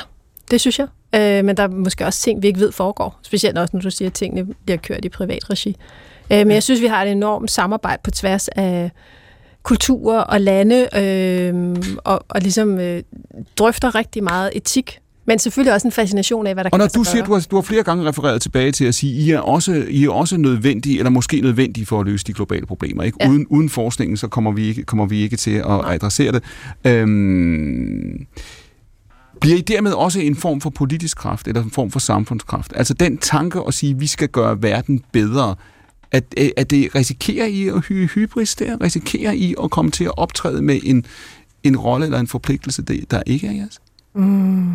det synes jeg. Øh, men der er måske også ting, vi ikke ved foregår. Specielt også, når du siger, at tingene bliver kørt i privat regi. Øh, men jeg synes, vi har et enormt samarbejde på tværs af kulturer og lande, øh, og, og ligesom øh, drøfter rigtig meget etik men selvfølgelig også en fascination af, hvad der og kan Og når du siger, du har, du har flere gange refereret tilbage til at sige, I er også, I er også nødvendige, eller måske nødvendige for at løse de globale problemer. Ikke? Ja. Uden, uden forskningen, så kommer vi ikke, kommer vi ikke til at Nej. adressere det. Øhm, bliver I dermed også en form for politisk kraft, eller en form for samfundskraft? Altså den tanke at sige, at vi skal gøre verden bedre, At, øh, at det risikerer I at hy hybris der? Risikerer I at komme til at optræde med en, en rolle eller en forpligtelse, der ikke er jeres? Mm.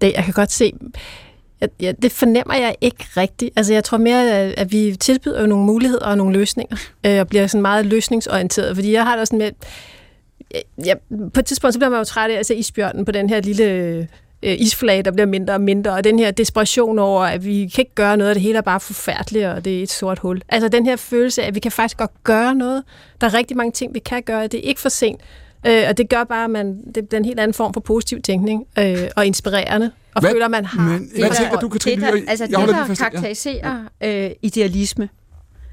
Det, jeg kan godt se, at, ja, det fornemmer jeg ikke rigtigt. Altså, jeg tror mere, at vi tilbyder nogle muligheder og nogle løsninger, øh, og bliver sådan meget løsningsorienteret, fordi jeg har da sådan med, ja, på et tidspunkt så bliver man jo træt af at se isbjørnen på den her lille øh, isflag, der bliver mindre og mindre, og den her desperation over, at vi kan ikke gøre noget, og det hele er bare forfærdeligt, og det er et sort hul. Altså den her følelse af, at vi kan faktisk godt gøre noget. Der er rigtig mange ting, vi kan gøre, det er ikke for sent. Øh, og det gør bare, at man, det er en helt anden form for positiv tænkning, øh, og inspirerende, og hvad, føler, man har... Men, hvad tænker du, Katrine? Det, der, altså, det, der karakteriserer øh, idealisme,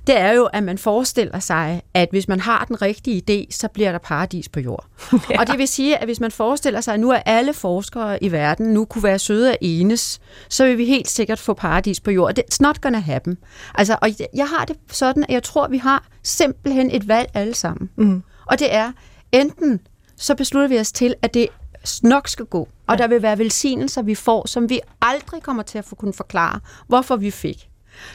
det er jo, at man forestiller sig, at hvis man har den rigtige idé, så bliver der paradis på jord. ja. [laughs] Og det vil sige, at hvis man forestiller sig, at nu er alle forskere i verden nu kunne være søde og enes, så vil vi helt sikkert få paradis på jord. It's not gonna happen. Altså, og jeg har det sådan, at jeg tror, at vi har simpelthen et valg alle sammen. Mm. Og det er, enten så beslutter vi os til, at det nok skal gå, og ja. der vil være velsignelser, vi får, som vi aldrig kommer til at få kunne forklare, hvorfor vi fik.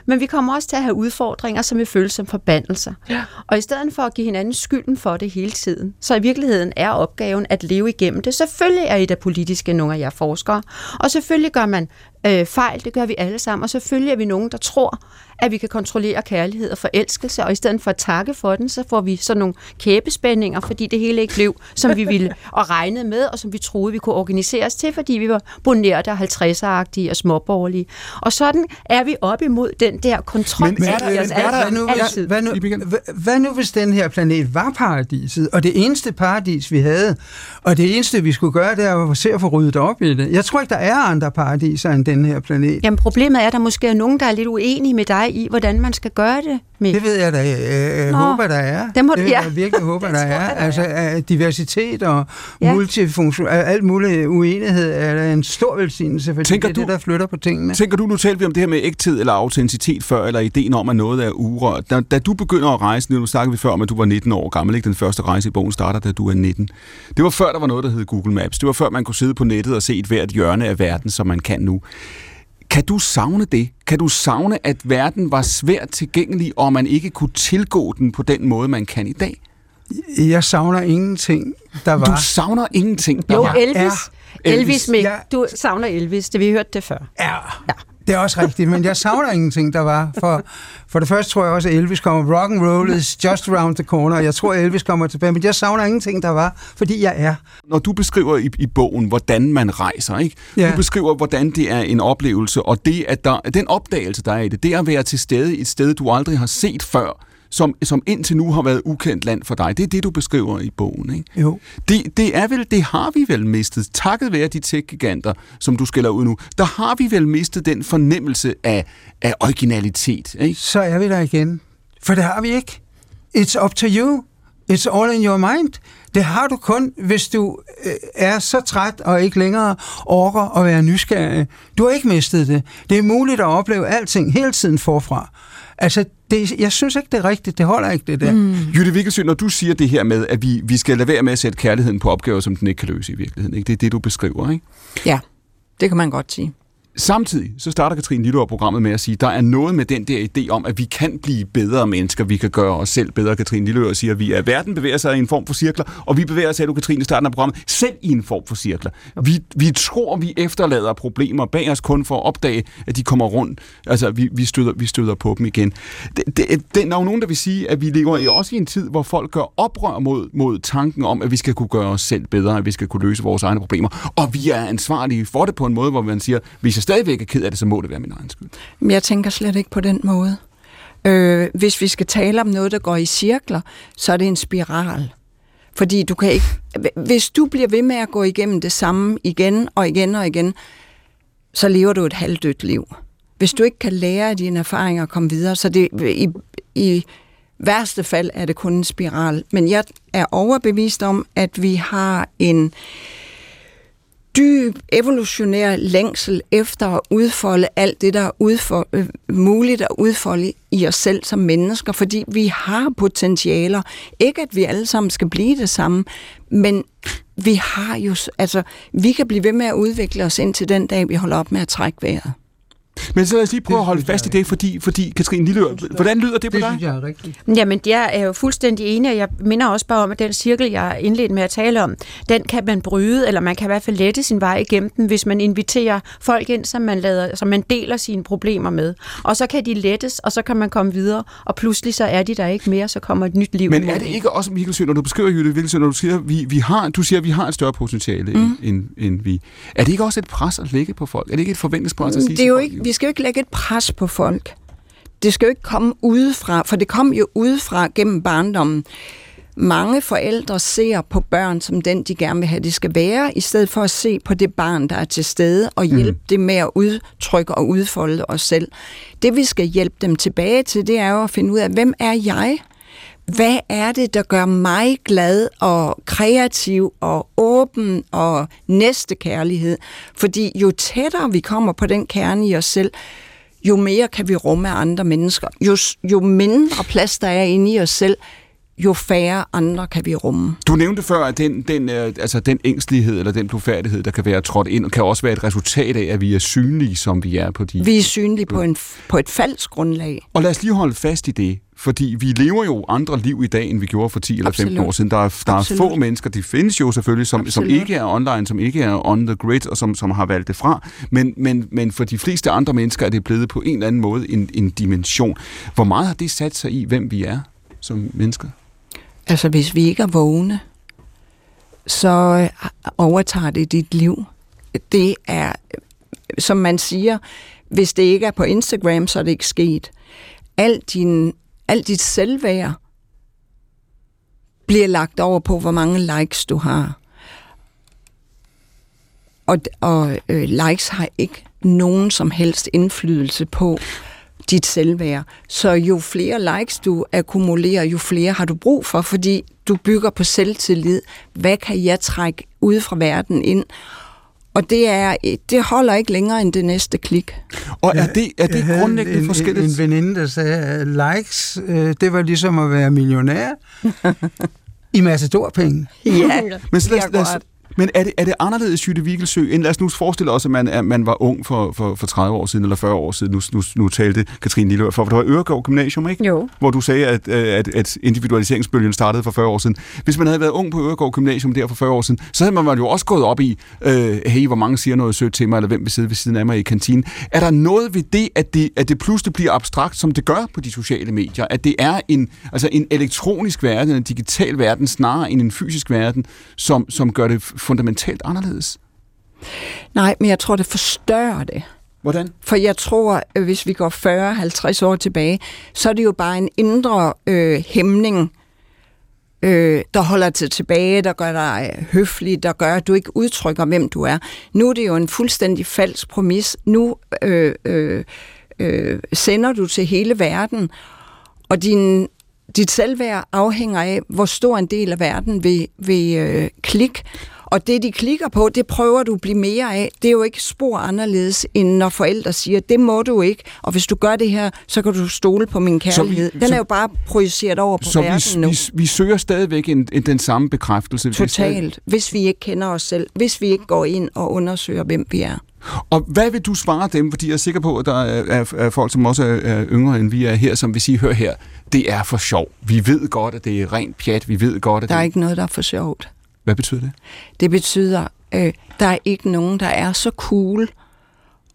Men vi kommer også til at have udfordringer, som vi føler som forbandelser. Ja. Og i stedet for at give hinanden skylden for det hele tiden, så i virkeligheden er opgaven at leve igennem det. Selvfølgelig er I da politiske, nogle af jer forskere, og selvfølgelig gør man øh, fejl, det gør vi alle sammen, og selvfølgelig er vi nogen, der tror, at vi kan kontrollere kærlighed og forelskelse, og i stedet for at takke for den, så får vi sådan nogle kæbespændinger, fordi det hele ikke blev, som vi ville [laughs] og regnede med, og som vi troede, vi kunne organisere os til, fordi vi var bonerte og 50'er-agtige og småborgerlige. Og sådan er vi op imod den der kontrol. Men, men er der, er der, hvad, nu, hvis, hvad, nu, hvad nu hvis den her planet var paradiset, og det eneste paradis, vi havde, og det eneste, vi skulle gøre, det er at se at få ryddet op i det. Jeg tror ikke, der er andre paradiser end den her planet. Jamen problemet er, at der måske er nogen, der er lidt uenige med dig i, hvordan man skal gøre det. Med. Det ved jeg da. Jeg Nå, håber, der er. Det, må, det ja. [laughs] jeg virkelig håber, der er. Der altså er. diversitet og ja. multifunktion, alt muligt uenighed er en stor velsignelse, for tænker det er du, det, der flytter på tingene. Tænker du, nu talte vi om det her med ægthed eller autenticitet før, eller ideen om, at noget er urørt. Da, da du begynder at rejse, nu snakkede vi før om, at du var 19 år gammel, ikke? Den første rejse i bogen starter, da du er 19. Det var før, der var noget, der hed Google Maps. Det var før, man kunne sidde på nettet og se et hvert hjørne af verden, som man kan nu. Kan du savne det? Kan du savne, at verden var svært tilgængelig, og man ikke kunne tilgå den på den måde, man kan i dag? Jeg savner ingenting, der var. Du savner ingenting, der jo, var? Elvis. Ja. Elvis, Elvis ja. Du savner Elvis, det vi har hørt det før. Ja. ja. Det er også rigtigt, men jeg savner ingenting, der var. For, for det første tror jeg også, at Elvis kommer. Rock and roll is just around the corner. Jeg tror, at Elvis kommer tilbage, men jeg savner ingenting, der var, fordi jeg er. Når du beskriver i, i bogen, hvordan man rejser, ikke? Ja. du beskriver, hvordan det er en oplevelse, og det, at der, den opdagelse, der er i det, det er at være til stede i et sted, du aldrig har set før, som, som indtil nu har været ukendt land for dig. Det er det, du beskriver i bogen. Ikke? Jo. Det, det, er vel, det har vi vel mistet, takket være de tech-giganter, som du skælder ud nu. Der har vi vel mistet den fornemmelse af, af originalitet. Ikke? Så er vi der igen. For det har vi ikke. It's up to you. It's all in your mind. Det har du kun, hvis du øh, er så træt og ikke længere orker at være nysgerrig. Du har ikke mistet det. Det er muligt at opleve alting hele tiden forfra. Altså, det, jeg synes ikke, det er rigtigt. Det holder ikke, det der. Mm. Jytte Vikkelsø, når du siger det her med, at vi, vi skal lade være med at sætte kærligheden på opgaver, som den ikke kan løse i virkeligheden, ikke? det er det, du beskriver, ikke? Ja, det kan man godt sige. Samtidig så starter Katrine Lilleår programmet med at sige, der er noget med den der idé om, at vi kan blive bedre mennesker, vi kan gøre os selv bedre. Katrine Lilleår siger, at vi er, verden bevæger sig i en form for cirkler, og vi bevæger os, sagde du Katrine i starten af programmet, selv i en form for cirkler. Vi, vi tror, vi efterlader problemer bag os kun for at opdage, at de kommer rundt. Altså, vi, vi, støder, vi støder på dem igen. Det, det, det, der er jo nogen, der vil sige, at vi lever i også i en tid, hvor folk gør oprør mod, mod tanken om, at vi skal kunne gøre os selv bedre, at vi skal kunne løse vores egne problemer. Og vi er ansvarlige for det på en måde, hvor man siger, hvis stadigvæk er ked af det, så må det være min egen skyld. Men jeg tænker slet ikke på den måde. Øh, hvis vi skal tale om noget, der går i cirkler, så er det en spiral. Fordi du kan ikke... Hvis du bliver ved med at gå igennem det samme igen og igen og igen, så lever du et halvdødt liv. Hvis du ikke kan lære af dine erfaringer og komme videre, så det i, i værste fald er det kun en spiral. Men jeg er overbevist om, at vi har en dyb evolutionær længsel efter at udfolde alt det, der er udfor, øh, muligt at udfolde i os selv som mennesker, fordi vi har potentialer. Ikke at vi alle sammen skal blive det samme, men vi har jo, altså, vi kan blive ved med at udvikle os indtil den dag, vi holder op med at trække vejret. Men så lad os lige prøve Det at holde fast i det, fordi, fordi Katrine Lillør, hvordan lyder det på Det dig? synes jeg er rigtigt. Jamen, jeg er jo fuldstændig enig, og jeg minder også bare om, at den cirkel, jeg indledte med at tale om, den kan man bryde, eller man kan i hvert fald lette sin vej igennem den, hvis man inviterer folk ind, som man, lader, som man deler sine problemer med. Og så kan de lettes, og så kan man komme videre, og pludselig så er de der ikke mere, så kommer et nyt liv. Men er det ikke også, Michael Sø, når du beskriver Jytte Vilsø, når du siger, vi, vi har, du siger, at vi har et større potentiale, mm. end, end, end vi... Er det ikke også et pres at lægge på folk? Er det ikke et forventningspres at sige Det er jo ikke, vi skal jo ikke lægge et pres på folk. Det skal jo ikke komme udefra, for det kom jo udefra gennem barndommen. Mange forældre ser på børn som den, de gerne vil have, det skal være, i stedet for at se på det barn, der er til stede, og hjælpe mm. det med at udtrykke og udfolde os selv. Det, vi skal hjælpe dem tilbage til, det er jo at finde ud af, hvem er jeg? Hvad er det, der gør mig glad og kreativ og åben og næstekærlighed? Fordi jo tættere vi kommer på den kerne i os selv, jo mere kan vi rumme andre mennesker. Jo, jo mindre plads der er inde i os selv, jo færre andre kan vi rumme. Du nævnte før, at den, den, øh, altså den ængstelighed eller den blufærdighed, der kan være trådt ind, kan også være et resultat af, at vi er synlige, som vi er på de... Vi er synlige på, en, på et falsk grundlag. Og lad os lige holde fast i det, fordi vi lever jo andre liv i dag, end vi gjorde for 10 eller 15 Absolut. år siden. Der er, der er få mennesker, de findes jo selvfølgelig, som, som ikke er online, som ikke er on the grid, og som, som har valgt det fra. Men, men, men for de fleste andre mennesker er det blevet på en eller anden måde en, en dimension. Hvor meget har det sat sig i, hvem vi er som mennesker? Altså, hvis vi ikke er vågne, så øh, overtager det dit liv. Det er, som man siger, hvis det ikke er på Instagram, så er det ikke sket. Alt, din, alt dit selvværd bliver lagt over på, hvor mange likes du har. Og, og øh, likes har ikke nogen som helst indflydelse på dit selvværd. Så jo flere likes du akkumulerer, jo flere har du brug for, fordi du bygger på selvtillid. Hvad kan jeg trække ud fra verden ind? Og det, er, det holder ikke længere end det næste klik. Og er det, er det Jeg grundlæggende en, forskelligt? En, en veninde, der sagde, at likes, øh, det var ligesom at være millionær [laughs] i matadorpenge. Ja, Men, så lad, lad. Men er, det, er det anderledes, Jytte Vigelsø, end lad os nu forestille os, at man, at man var ung for, for, for 30 år siden, eller 40 år siden, nu, nu, nu talte Katrine Lille for, for det var Øregård Gymnasium, ikke? Jo. Hvor du sagde, at, øh, at, at individualiseringsbølgen startede for 40 år siden. Hvis man havde været ung på Øregård Gymnasium der for 40 år siden, så havde man jo også gået op i, øh, hey, hvor mange siger noget sødt til mig, eller hvem vil sidde ved siden af mig i kantinen. Er der noget ved det, at det, at det pludselig bliver abstrakt, som det gør på de sociale medier? At det er en, altså en elektronisk verden, en digital verden, snarere end en fysisk verden, som, som gør det fundamentalt anderledes? Nej, men jeg tror, det forstørrer det. Hvordan? For jeg tror, øh, hvis vi går 40-50 år tilbage, så er det jo bare en indre øh, hæmning, øh, der holder til tilbage, der gør dig høflig, der gør, at du ikke udtrykker, hvem du er. Nu er det jo en fuldstændig falsk præmis. Nu øh, øh, øh, sender du til hele verden, og din, dit selvværd afhænger af, hvor stor en del af verden vil, vil øh, klikke. Og det, de klikker på, det prøver du at blive mere af. Det er jo ikke spor anderledes, end når forældre siger, det må du ikke, og hvis du gør det her, så kan du stole på min kærlighed. vi- Den så- er jo bare projiceret over på Så verden vi, nu. vi, vi søger stadigvæk en, en, den samme bekræftelse. Totalt. Hvis vi ikke kender os selv. Hvis vi ikke går ind og undersøger, hvem vi er. Og hvad vil du svare dem? Fordi jeg er sikker på, at der er, er, folk, som også er, er yngre end vi er her, som vil sige, hør her, det er for sjov. Vi ved godt, at det er rent pjat. Vi ved godt, at Der er det... ikke noget, der er for sjovt. Hvad betyder det? Det betyder, øh, der er ikke nogen, der er så cool,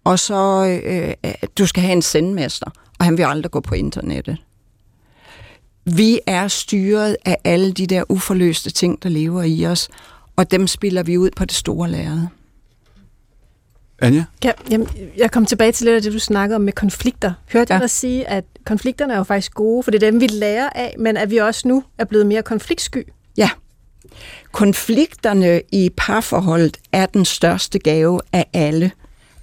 og så øh, øh, du skal have en sendmester, og han vil aldrig gå på internettet. Vi er styret af alle de der uforløste ting, der lever i os, og dem spiller vi ud på det store lærred. Anja? Ja, jamen, jeg kom tilbage til lidt af det, du snakkede om med konflikter. Hørte ja. Ja. jeg dig sige, at konflikterne er jo faktisk gode, for det er dem, vi lærer af, men at vi også nu er blevet mere konfliktsky. Ja. Konflikterne i parforholdet er den største gave af alle.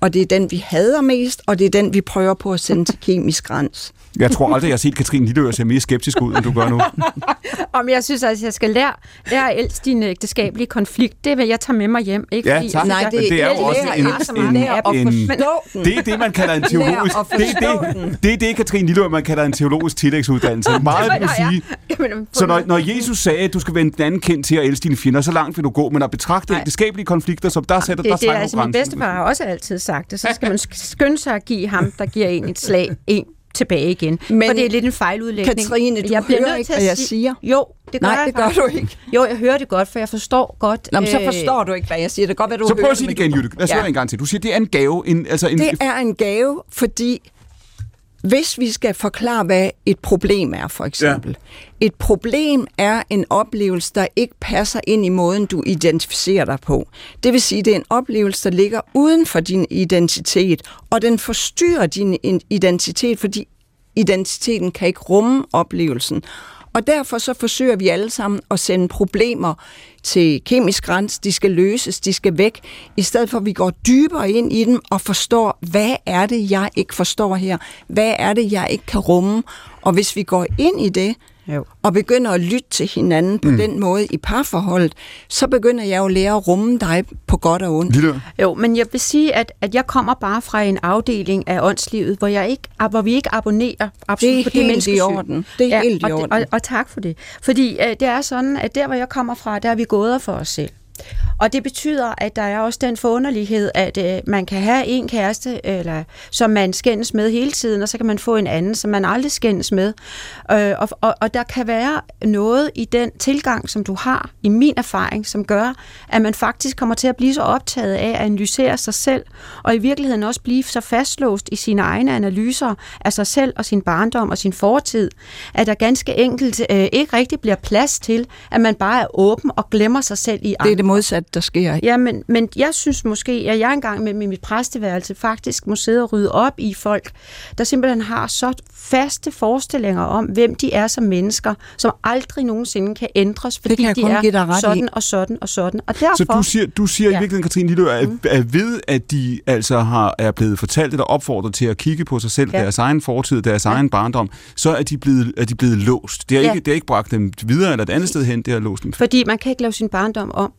Og det er den, vi hader mest, og det er den, vi prøver på at sende til kemisk græns. Jeg tror aldrig, jeg har set Katrine Lilleør se mere skeptisk ud, end du gør nu. [laughs] Om jeg synes, at jeg skal lære, lære at elske din ægteskabelige konflikt. Det vil jeg tage med mig hjem. Ikke? Ja, Fordi tak. Nej, det, jeg- det er jo også en- en- en- forstå den. Det er det, man kalder en teologisk... Det er det, det, er det Katrine Lilleør, man kalder en teologisk tillægsuddannelse. [laughs] Meget vil sige. [laughs] Så når, når Jesus sagde, at du skal vende den anden kendt til at elske dine fjender, så langt vil du gå, men at betragte ægteskabelige konflikter, som der sætter, det, der det er altså min bedstefar har også altid sagt det. Så skal man sk- skynde sig at give ham, der giver en et slag, en tilbage igen. Men For det er lidt en fejludlægning. Katrine, du jeg bliver hører nødt ikke, til at hvad jeg sige- siger. Jo, det gør Nej, jeg det gør du ikke. Jo, jeg hører det godt, for jeg forstår godt. Nå, men så øh, forstår du ikke, hvad jeg siger. Det kan godt være, du Så prøv at sige det igen, Jytte. Lad os Ja. høre en gang til. Du siger, det er en gave. En, altså en, Det er en gave, fordi hvis vi skal forklare, hvad et problem er, for eksempel. Ja. Et problem er en oplevelse, der ikke passer ind i måden, du identificerer dig på. Det vil sige, det er en oplevelse, der ligger uden for din identitet, og den forstyrrer din in- identitet, fordi identiteten kan ikke rumme oplevelsen. Og derfor så forsøger vi alle sammen at sende problemer til kemisk rens, De skal løses, de skal væk, i stedet for at vi går dybere ind i dem og forstår, hvad er det, jeg ikke forstår her? Hvad er det, jeg ikke kan rumme? Og hvis vi går ind i det, jo. og begynder at lytte til hinanden på mm. den måde i parforholdet, så begynder jeg jo at lære at rumme dig på godt og ondt. Lilleør. Jo, men jeg vil sige, at, at jeg kommer bare fra en afdeling af åndslivet, hvor, jeg ikke, hvor vi ikke abonnerer absolut Det er på det helt i menneskesyn. orden. Det er helt i og, orden. Og, og tak for det. Fordi øh, det er sådan, at der, hvor jeg kommer fra, der er vi gået for os selv. Og det betyder, at der er også den forunderlighed, at øh, man kan have en kæreste, eller, som man skændes med hele tiden, og så kan man få en anden, som man aldrig skændes med. Øh, og, og, og der kan være noget i den tilgang, som du har, i min erfaring, som gør, at man faktisk kommer til at blive så optaget af at analysere sig selv, og i virkeligheden også blive så fastlåst i sine egne analyser af sig selv og sin barndom og sin fortid, at der ganske enkelt øh, ikke rigtig bliver plads til, at man bare er åben og glemmer sig selv i andre det modsatte, der sker. Ja, men, men jeg synes måske, at jeg engang med, med mit præsteværelse faktisk må sidde og rydde op i folk, der simpelthen har så faste forestillinger om, hvem de er som mennesker, som aldrig nogensinde kan ændres, fordi kan de kun give dig er ret i. sådan og sådan og sådan. Og derfor, Så du siger, du siger ja. i virkeligheden, Katrine Lilleør, at, at ved, at de altså har, er blevet fortalt eller opfordret til at kigge på sig selv. Ja. deres egen fortid, deres ja. egen barndom, så er de blevet, er de blevet låst. Det har, Ja. ikke, det har ikke bragt dem videre eller et andet sted hen, det har låst dem. Fordi man kan ikke lave sin barndom om.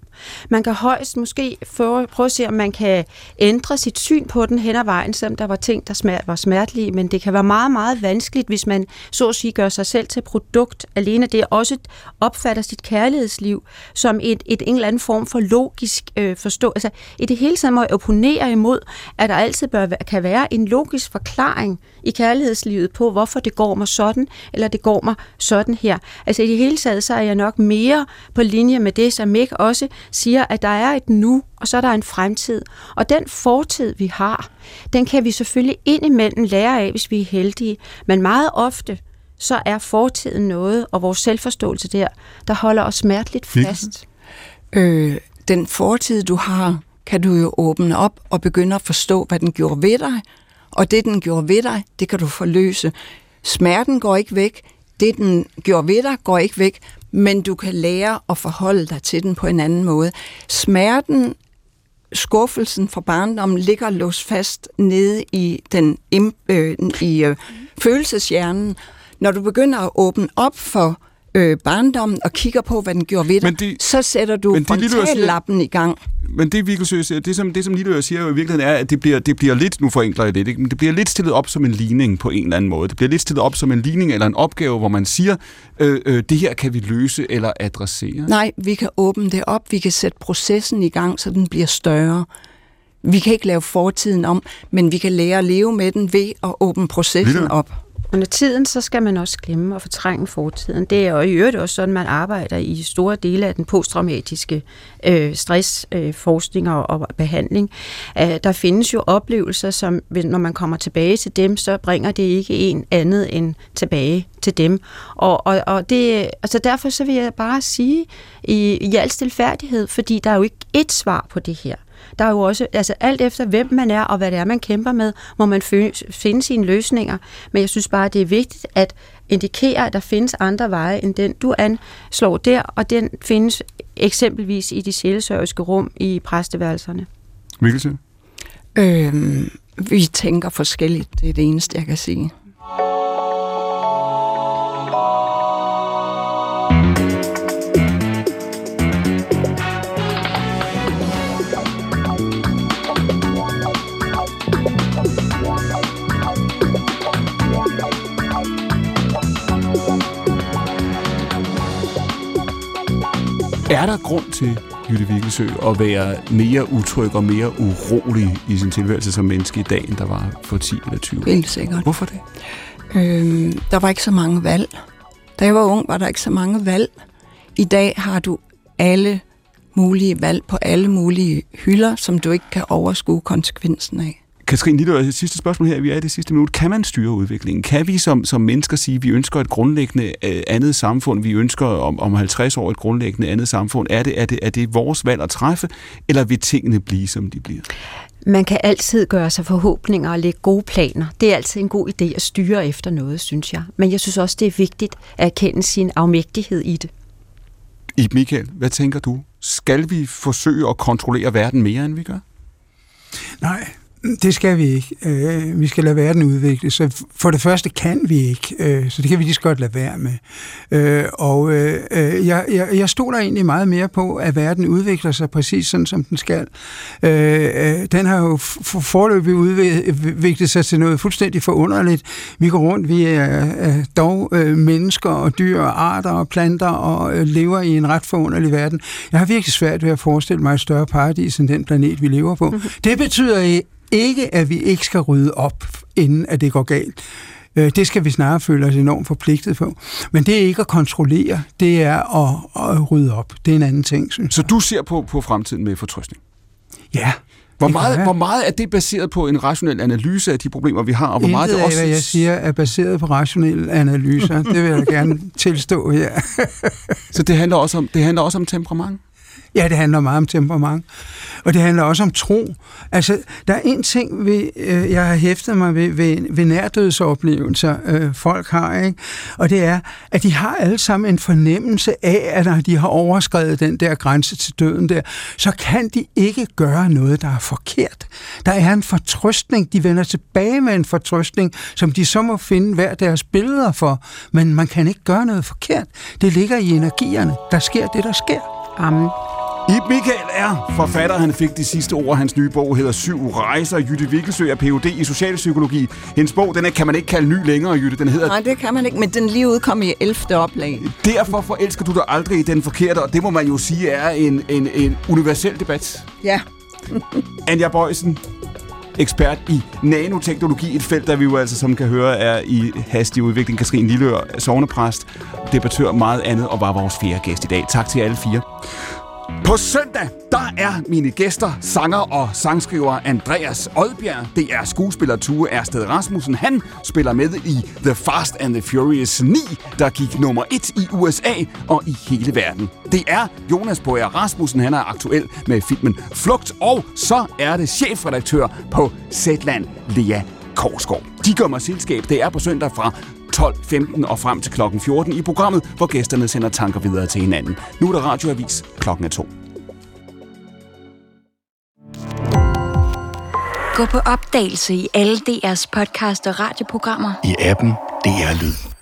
Man kan højst måske prøve, prøve at se, om man kan ændre sit syn på den hen ad vejen, selvom der var ting, der smert, var smertelige, men det kan være meget, meget vanskeligt, hvis man så at sige gør sig selv til produkt alene. Det også opfatter sit kærlighedsliv som et, et en eller anden form for logisk øh, forstå. Altså, i det hele taget må jeg opponere imod, at der altid bør, kan være en logisk forklaring i kærlighedslivet på, hvorfor det går mig sådan, eller det går mig sådan her. Altså i det hele taget, så er jeg nok mere på linje med det, som Mick også siger, at der er et nu, og så er der en fremtid. Og den fortid, vi har, den kan vi selvfølgelig indimellem lære af, hvis vi er heldige. Men meget ofte, så er fortiden noget, og vores selvforståelse der, der holder os smerteligt fast. Øh, den fortid, du har, kan du jo åbne op og begynde at forstå, hvad den gjorde ved dig. Og det, den gjorde ved dig, det kan du forløse. Smerten går ikke væk. Det, den gjorde ved dig, går ikke væk. Men du kan lære at forholde dig til den på en anden måde. Smerten, skuffelsen fra barndommen, ligger låst fast nede i, den, øh, i øh, følelseshjernen. Når du begynder at åbne op for øh, barndommen og kigger på, hvad den gjorde ved dig, det- så sætter du frontallappen i gang. Men det, Viggo Søs siger, det som, det, som Lilleør siger jo i virkeligheden er, at det bliver, det bliver lidt, nu forenkler jeg lidt, ikke? men det bliver lidt stillet op som en ligning på en eller anden måde. Det bliver lidt stillet op som en ligning eller en opgave, hvor man siger, øh, øh, det her kan vi løse eller adressere. Nej, vi kan åbne det op, vi kan sætte processen i gang, så den bliver større. Vi kan ikke lave fortiden om, men vi kan lære at leve med den ved at åbne processen Lille. op. Under tiden, så skal man også glemme og fortrænge fortiden. Det er jo i øvrigt også sådan, man arbejder i store dele af den posttraumatiske øh, stressforskning øh, og, og behandling. Uh, der findes jo oplevelser, som når man kommer tilbage til dem, så bringer det ikke en andet end tilbage til dem. Og, og, og det, altså derfor så vil jeg bare sige i, i al stilfærdighed, fordi der er jo ikke ét svar på det her. Der er jo også, altså alt efter hvem man er og hvad det er, man kæmper med, må man finde sine løsninger. Men jeg synes bare, det er vigtigt at indikere, at der findes andre veje end den, du anslår der, og den findes eksempelvis i de sjælesørgiske rum i præsteværelserne. Mikkelsen? Øhm, vi tænker forskelligt, det er det eneste, jeg kan sige. Er der grund til, Jytte Vigelsø, at være mere utryg og mere urolig i sin tilværelse som menneske i dag, end der var for 10 eller 20 Helt sikkert. Hvorfor det? Øhm, der var ikke så mange valg. Da jeg var ung, var der ikke så mange valg. I dag har du alle mulige valg på alle mulige hylder, som du ikke kan overskue konsekvensen af. Katrine Lille, sidste spørgsmål her, vi er i det sidste minut. Kan man styre udviklingen? Kan vi som, som mennesker sige, at vi ønsker et grundlæggende uh, andet samfund, vi ønsker om, om 50 år et grundlæggende andet samfund? Er det, er, det, er det vores valg at træffe, eller vil tingene blive, som de bliver? Man kan altid gøre sig forhåbninger og lægge gode planer. Det er altid en god idé at styre efter noget, synes jeg. Men jeg synes også, det er vigtigt at erkende sin afmægtighed i det. I Michael, hvad tænker du? Skal vi forsøge at kontrollere verden mere, end vi gør? Nej, det skal vi ikke. Øh, vi skal lade verden udvikle. Så for det første kan vi ikke, øh, så det kan vi lige så godt lade være med. Øh, og øh, jeg, jeg, jeg stoler egentlig meget mere på, at verden udvikler sig præcis sådan, som den skal. Øh, øh den har jo forløbig udviklet sig til noget fuldstændig forunderligt. Vi går rundt, vi er, dog øh, mennesker og dyr og arter og planter og øh, lever i en ret forunderlig verden. Jeg har virkelig svært ved at forestille mig et større paradis end den planet, vi lever på. Mm-hmm. Det betyder ikke, at vi ikke skal rydde op, inden at det går galt. Øh, det skal vi snarere føle os enormt forpligtet på. Men det er ikke at kontrollere, det er at, at rydde op. Det er en anden ting, synes Så du ser på, på fremtiden med fortrøstning? Ja. Hvor meget, hvor meget er det baseret på en rationel analyse af de problemer, vi har? Og hvor meget det også... af, hvad jeg siger, er baseret på rationelle analyser. det vil jeg gerne [laughs] tilstå her. Så det handler, også om, det handler også om temperament? Ja, det handler meget om temperament. Og det handler også om tro. Altså, der er en ting, ved, øh, jeg har hæftet mig ved, ved, ved nærdødsoplevelser, øh, folk har, ikke? og det er, at de har alle sammen en fornemmelse af, at når de har overskrevet den der grænse til døden der, så kan de ikke gøre noget, der er forkert. Der er en fortrøstning. De vender tilbage med en fortrøstning, som de så må finde hver deres billeder for, men man kan ikke gøre noget forkert. Det ligger i energierne. Der sker det, der sker. Amen. Ib Michael er forfatter. Han fik de sidste ord. Hans nye bog hedder Syv Rejser. Jytte Vikkelsø er Ph.D. i socialpsykologi. Hendes bog, den er, kan man ikke kalde ny længere, Jytte. Den hedder... Nej, det kan man ikke, men den lige udkom i 11. oplag. Derfor forelsker du dig aldrig i den forkerte, og det må man jo sige er en, en, en universel debat. Ja. [laughs] Anja Bøjsen, ekspert i nanoteknologi, et felt, der vi jo altså, som kan høre, er i hastig udvikling. Katrine Lillør, sovnepræst, debattør meget andet, og var vores fjerde gæst i dag. Tak til alle fire. På søndag, der er mine gæster sanger og sangskriver Andreas Oldbjerg. Det er skuespiller Tue Ersted Rasmussen. Han spiller med i The Fast and the Furious 9, der gik nummer 1 i USA og i hele verden. Det er Jonas Boyer Rasmussen, han er aktuel med filmen Flugt. Og så er det chefredaktør på Zetland, Lea Korsgaard. De gør mig selskab. Det er på søndag fra 12.15 og frem til klokken 14 i programmet, hvor gæsterne sender tanker videre til hinanden. Nu er der radioavis klokken er to. Gå på opdagelse i alle DR's podcast og radioprogrammer. I appen DR Lyd.